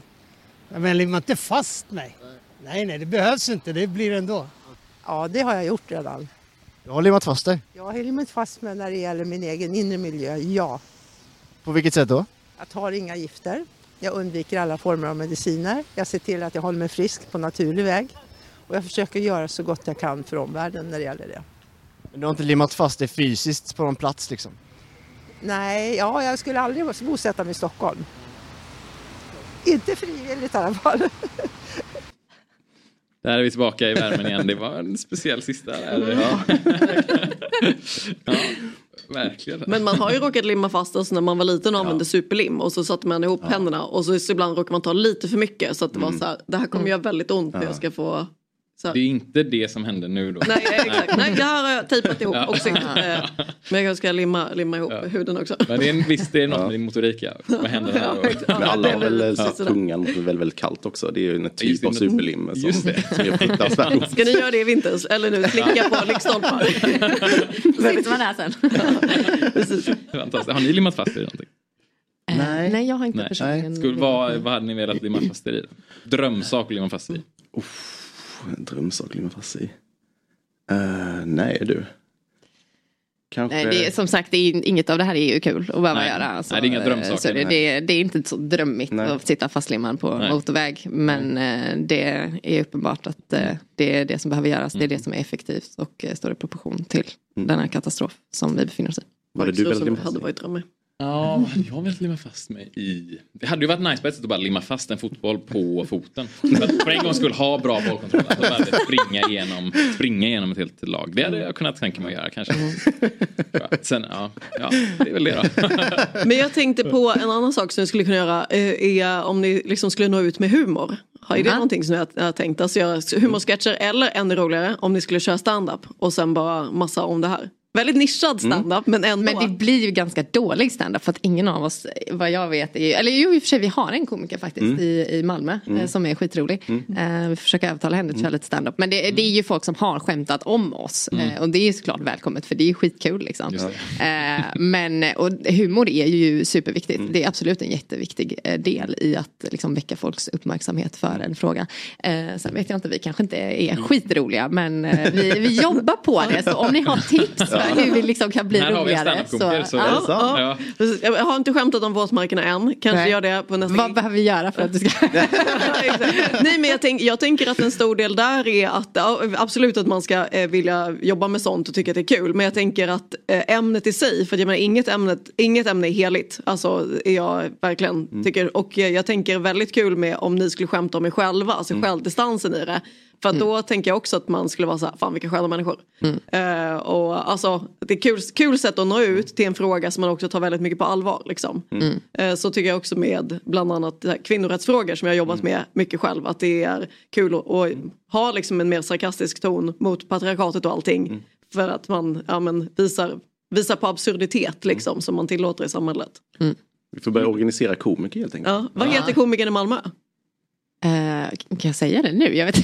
men jag limmar inte fast mig. Nej, nej, det behövs inte. Det blir ändå. Ja, det har jag gjort redan. Du har limmat fast dig? Jag har limmat fast mig när det gäller min egen inre miljö, ja. På vilket sätt då? Jag tar inga gifter. Jag undviker alla former av mediciner. Jag ser till att jag håller mig frisk på naturlig väg. Och jag försöker göra så gott jag kan för omvärlden när det gäller det. Men du har inte limmat fast dig fysiskt på någon plats liksom? Nej, ja, jag skulle aldrig bosätta mig i Stockholm. Inte frivilligt i alla fall. Där är vi tillbaka i värmen igen. Det var en speciell sista där. Ja. ja, verkligen. Men man har ju råkat limma fast oss när man var liten och använde superlim. Och så satte man ihop händerna. Och så, så ibland råkar man ta lite för mycket. Så att det var så här, det här kommer göra väldigt ont när jag ska få så här. Det är inte det som hände nu då. Nej, exakt. Nej, det här har jag tejpat ihop Ja. och. Eh, Men jag ska limma, limma ihop huden också. Men det är en, visst, det är något med din motorik ja. Med händerna och... Men alla har väl Ja. ja. tungan mot väldigt, väldigt kallt också. Det är ju en typ av superlim som, just det. som är fruktansvärt ont. Ska ni göra det i vinters? Eller nu slicka på lyktstolpar? Sitter man där sen? Fantastiskt. Har ni limmat fast er i någonting? Nej. Nej, jag har inte Nej. personligen. Skulle, vad, vad hade ni velat limma fast er i? Drömsak att limma fast er i? En drömsak att fast i. Eh, nej du. Kanske... Nej, det är, som sagt, det är, inget av det här är ju kul att behöva Nej. göra. Alltså, Nej, det är inga drömsaker. Så det, det, det är inte så drömmigt Nej. att sitta fastlimmad på Nej. motorväg. Men eh, det är uppenbart att eh, det är det som behöver göras. Det Mm. är det som är effektivt och eh, står i proportion till den här katastrof som vi befinner oss i. Var det du som hade varit drömmar. Ja, jag har velat limma fast mig i... Det hade ju varit nice på ett sätt att bara limma fast en fotboll på foten. För att för en gång skulle ha bra bollkontroll. Att bara springa igenom, springa igenom ett helt lag. Det hade jag kunnat tänka mig att göra kanske. Ja, Sen, ja, ja, det är väl det då. Men jag tänkte på en annan sak som ni skulle kunna göra. eh, Är om ni liksom skulle nå ut med humor. Har är det Ja. någonting som jag har tänkt? Alltså göra humorsketcher eller ännu roligare om ni skulle köra stand-up och sen bara massa om det här. Väldigt nischad stand-up men ändå. Men det blir ju ganska dålig standup för att ingen av oss, vad jag vet, är ju, eller jo i och för sig vi har en komiker faktiskt Mm. i, i Malmö Mm. eh, som är skitrolig. Eh, vi försöker övertala henne att köra lite standup. Men det, det är ju folk som har skämtat om oss Mm. eh, och det är ju såklart välkommet för det är ju skitkul liksom. Eh, men och humor är ju superviktigt. Mm. Det är absolut en jätteviktig eh, del i att liksom, väcka folks uppmärksamhet för en fråga. Eh, sen vet jag inte, vi kanske inte är Mm. skitroliga men vi, vi jobbar på det. Så om ni har tips för hur vi liksom kan bli Här roligare. standup-komiker, så- Ja, Ja. ja. Precis. Jag har inte skämtat om våtmarkerna än. Kanske Nej. gör det på nästa Vad behöver vi göra för att du ska... Nej men jag, tänk, jag tänker att en stor del där är att absolut att man ska eh, vilja jobba med sånt och tycka att det är kul. Men jag tänker att eh, ämnet i sig, för jag menar, inget, ämnet, inget ämne är heligt. Alltså är jag verkligen tycker. Och eh, jag tänker väldigt kul med om ni skulle skämta om er själva, alltså självdistansen i det. För att då tänker jag också att man skulle vara så här, fan vilka sköna människor. Eh, och alltså, det är kul, kul sätt att nå ut till en fråga som man också tar väldigt mycket på allvar. Liksom. Eh, så tycker jag också med bland annat kvinnorättsfrågor som jag har jobbat med mycket själv. Att det är kul att, att ha liksom en mer sarkastisk ton mot patriarkatet och allting. För att man ja, men, visar, visar på absurditet liksom, som man tillåter i samhället. Vi får börja organisera komiker helt enkelt. Ja, vad heter komikern i Malmö? Eh, kan jag säga det nu? Jag vet,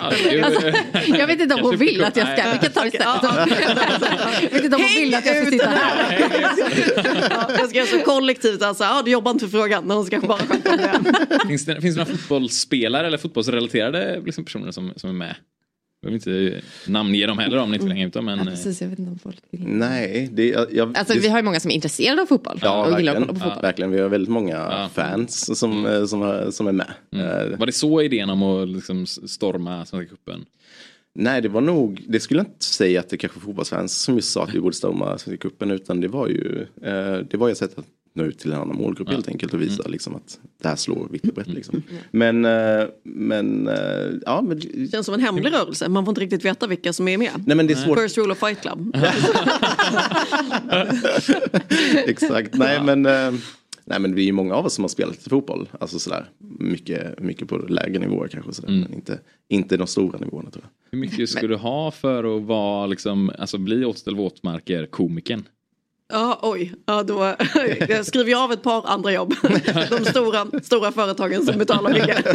alltså, jag vet inte om hon vill att jag ska. Vi kan ta det istället. Jag vet inte om hon vill att jag ska sitta här. Ja, jag ska göra så kollektivt, alltså, ja, du jobbar inte för frågan. Någon ska bara skämta om det. Finns det, finns det några fotbollsspelare eller fotbollsrelaterade liksom, personer som, som är med? Jag vill inte namnge dem heller om ni inte vill hänga ut dem. Men, Ja, precis, jag vet inte om folk vill. Nej, det, jag, jag, Alltså det, vi har ju många som är intresserade av fotboll Ja, och gillar att verkligen. kolla på fotboll. verkligen. Vi har väldigt många fans som, eh, som, är- som är med. Eh, Var det så idén om att liksom storma Svenska cupen? Nej, det var nog, det skulle jag inte säga att det kanske var fotbollsfans som just sa att vi borde storma Svenska cupen utan det var ju, eh, det var ju ett sätt att nå ut till en annan målgrupp helt enkelt och visa liksom att det här slår vitt och brett liksom. Mm. Men, eh, men, eh, ja men Det känns som en hemlig rörelse. Man får inte riktigt veta vilka som är med. Nej, men det är svårt. First rule of fight club. Exakt, nej men, eh, nej men vi är ju många av oss som har spelat fotboll. Alltså sådär, mycket, mycket på lägre nivåer kanske sådär. Men inte, inte de stora nivåerna tror jag. Hur mycket ska du ha för att vara, liksom, alltså bli Återställ våtmarker komikern? Ja, oj. Ja, då, jag skriver ju av ett par andra jobb. De stora, stora företagen som betalar mycket.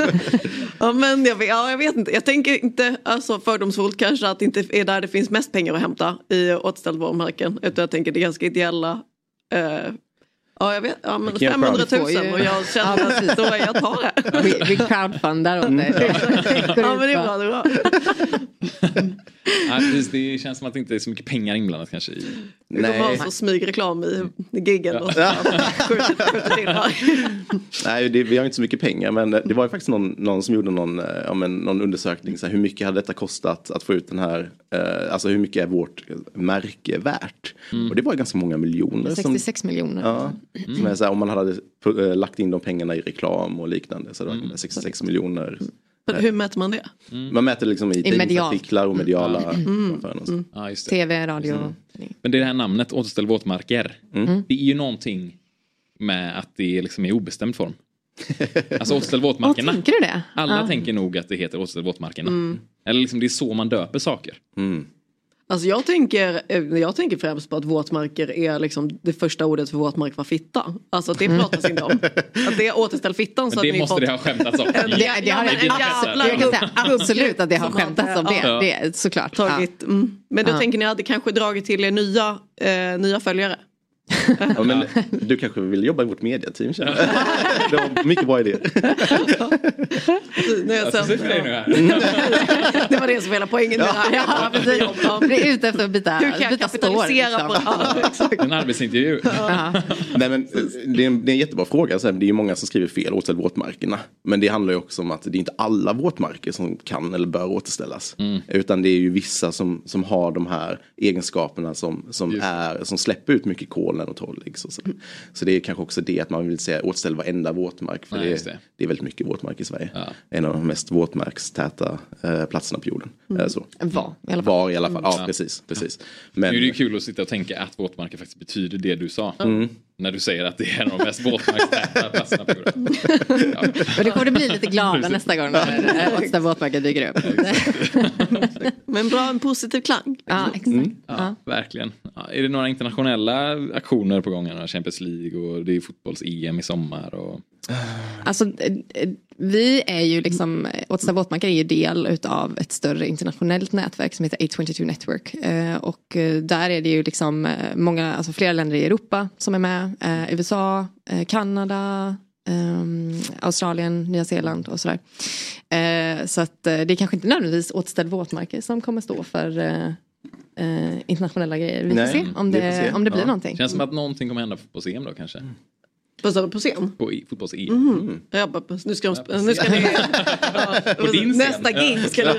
Ja, men jag vet, ja, jag vet inte. Jag tänker inte alltså, fördomsfullt kanske att det inte är där det finns mest pengar att hämta i återställd våtmarken. Utan jag tänker det är ganska ideella eh, Ja, jag vet. Ja, men kan göra 500 000 crowdfunding. och jag känner Ja, att då är jag tar det. Vi, vi crowdfundar åt dig. Ja, men det är bra. Det är bra. Nej, precis, det känns som att det inte är så mycket pengar inblandat kanske. I... Vi kommer ha så smygreklam i, i giggen. Och så. Nej, det, vi har inte så mycket pengar men det var ju faktiskt någon, någon som gjorde någon, eh, ja, men, någon undersökning. Så här, hur mycket hade detta kostat att få ut den här, eh, alltså hur mycket är vårt märke värt? Och det var ju ganska många miljoner. Som, 66 miljoner. ja, som är så här, om man hade eh, lagt in de pengarna i reklam och liknande så det var 66 miljoner. Men Hur mäter man det? Man mäter liksom i, I tidningsartiklar och mediala Mm. och så. Ja, just det. TV, radio. Men det här namnet, Återställ våtmarker, det är ju någonting med att det liksom är i obestämd form. Alltså Återställ våtmarkerna. Åh, tänker du det? Alla Ja. tänker nog att det heter Återställ våtmarkerna. Mm. Eller liksom det är så man döper saker. Alltså jag tänker, eh, jag tänker främst på att våtmarker är liksom det första ordet för våtmark var fitta. Alltså att det pratas inte om. Att det återställ fittan så att det ni måste fått det ha skämtats om. en, Det, det har, ja, absolut, jävla jag kan säga absolut att det har att, skämtats om det. ja. det är, såklart. Tagit, mm. Men då Ja. tänker ni hade kanske dragit till er nya, eh, nya följare. Ja, men du kanske vill jobba i vårt mediateam känner jag. Det var mycket bra idéer. När jag Jag sen- nu det var det som var hela poängen med det här. Ja, precis. Vi är ute efter att byta, Hur kan byta kapitalisera på liksom. ja, exakt. En arbetsintervju. Nej, men, eh, det, är en, det är en jättebra fråga. Det är ju många som skriver fel, återställ våtmarkerna. Men det handlar ju också om att det är inte alla våtmarker som kan eller bör återställas. Utan det är ju vissa som, som har de här egenskaperna som, som, är, som släpper ut mycket kolen och torrliggs. Och så. så det är kanske också det att man vill säga återställ varenda våtmark. För Nej, det, just det. det. är väldigt mycket våtmark i Sverige. En av de mest våtmarkstäta eh, platserna på jorden. Mm. Eh, så. Var i alla fall. Var i alla fall, ja Mm. precis. precis. Nu Men, är det ju kul att sitta och tänka att våtmarker faktiskt betyder det du sa. Mm. När du säger att det är en av de mest våtmarkstäta platserna på jorden. Och det kommer det bli lite glada nästa gång när eh, Åtsta våtmarker dyker upp. Men bra, en positiv klang. Ja, exakt. Mm. Ja, Verkligen. Ja, är det några internationella aktioner på gång? Champions League och det är fotbolls-EM i sommar. Och... Alltså, eh, eh, vi är ju liksom, Åtsta våtmarker är ju del utav ett större internationellt nätverk som heter A22 Network. Eh, Och eh, där är det ju liksom eh, många, alltså flera länder i Europa som är med. USA, Kanada, Australien, Nya Zeeland och sådär. Så att det är kanske inte nödvändigtvis Återställd våtmarker som kommer stå för internationella grejer. Vi får Nej, se om det, får se. om det blir Ja. någonting. Känns som att någonting kommer hända på fotbolls-EM då kanske. Vad sa du, på scen? På fotbolls-EM. Mm. Jag bara, nu ska, de, nu ska ni... Ja, På din scen. nästa gig ska ni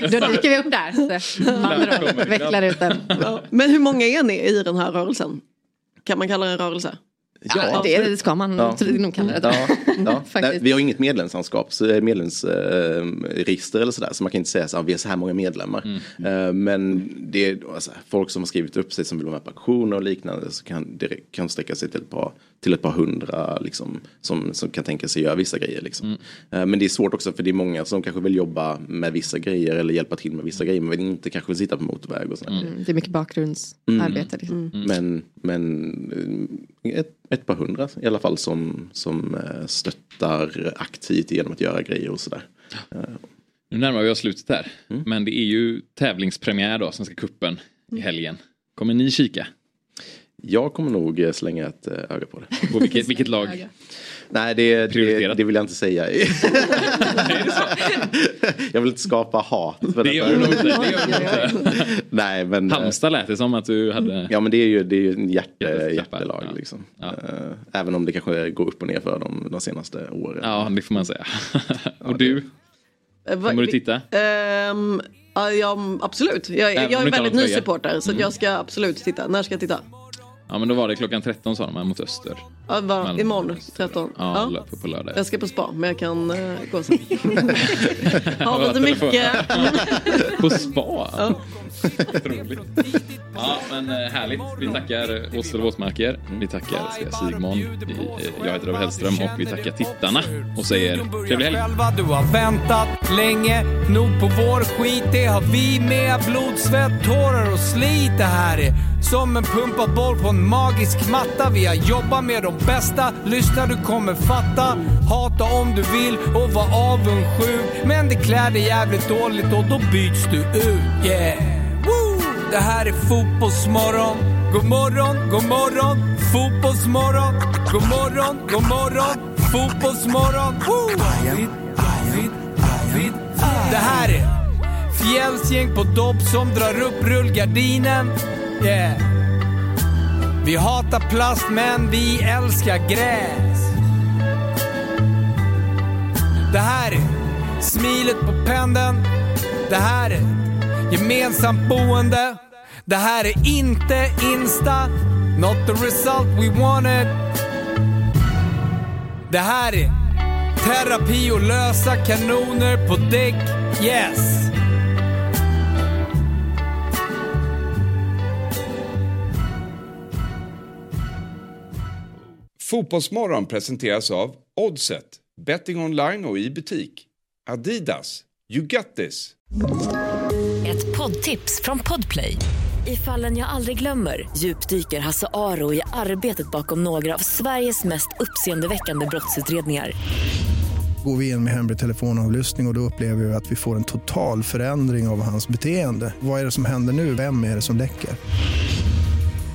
Då dyker vi upp där. Så, Vecklar ut den. Men hur många är ni i den här rörelsen? Kan man kalla det en rörelse? Ja, det, det ska man Ja. nog kalla det. Ja, ja. Faktiskt. Nej, vi har inget medlemsanskap, så är medlemsregister eller sådär. Så man kan inte säga så här, vi har så här många medlemmar. Eh, Men det är alltså, folk som har skrivit upp sig som vill vara med på aktioner och liknande. Så kan det kan sträcka sig till ett par, till ett par hundra liksom, som, som kan tänka sig göra vissa grejer. Liksom. Eh, Men det är svårt också för det är många som kanske vill jobba med vissa grejer eller hjälpa till med vissa grejer. Men inte kanske vill sitta på motorväg och sådär. Mm, det är mycket bakgrundsarbete. Liksom. Men, men eh, ett, ett par hundra i alla fall som, som eh, stöttar aktivt genom att göra grejer och sådär. Eh, Nu närmar vi oss slutet här. Men det är ju tävlingspremiär då, Svenska Cupen i helgen. Kommer ni kika? Jag kommer nog eh, slänga ett eh, öga på det. På vilket, vilket lag? Nej, det, det, det vill jag inte säga. jag vill inte skapa hat. För Det gör du nog inte. Nej, men... eh, Halmstad lät det som att du hade... Ja men det är ju, det är ju en hjärte, hjärtelag liksom. Eh, Även om det kanske går upp och ner för dem de senaste åren. Ja, det får man säga. och du? Eh, vad- Kommer du titta? Ehm, ja, ja, absolut. Jag, jag är väldigt ny supporter så Mm. jag ska absolut titta. När ska jag titta? Ja men då var det klockan 13 sa de här mot Öster. Ja, va, Mellan- imorgon 13. Ja, lö- på, på lördag. Jag ska på spa men jag kan uh, gå sen. Har lite telefon. mycket. På spa? Otroligt. Ja men eh, härligt. Vi tackar Åsel Våtmarker. Vi tackar Svea Sigmund. Vi, eh, Jag heter David Hellström och vi tackar tittarna och säger trevlig helg. Själva du har väntat länge nog på vår skit Det har vi med blod, svett, tårar och slit Det här är som en pumpad boll på en magisk matta Vi har jobbat med de bästa, lyssna du kommer fatta. Hata om du vill och var avundsjuk. Men det klär dig jävligt dåligt och då byts du ut. Yeah! Woo! Det här är Fotbollsmorgon. God morgon, god morgon, fotbollsmorgon. God morgon, god morgon, fotbollsmorgon. Woo! David, David, David Det här är Fjällsgäng på dopp som drar upp rullgardinen. Yeah. Vi hatar plast men vi älskar gräs. Det här är smilet på pendeln. Det här är gemensamt boende. Det här är inte Insta. Not the result we wanted. Det här är terapi och lösa kanoner på däck. Yes! Fotbollsmorgon presenteras av Oddset, betting online och i butik. Adidas, you got this. Ett poddtips från Podplay. I fallen jag aldrig glömmer djupdyker Hasse Aro i arbetet bakom några av Sveriges mest uppseendeväckande brottsutredningar. Går vi in med hemlig telefonavlyssning och, och då upplever vi att vi får en total förändring av hans beteende. Vad är det som händer nu? Vem är det som läcker?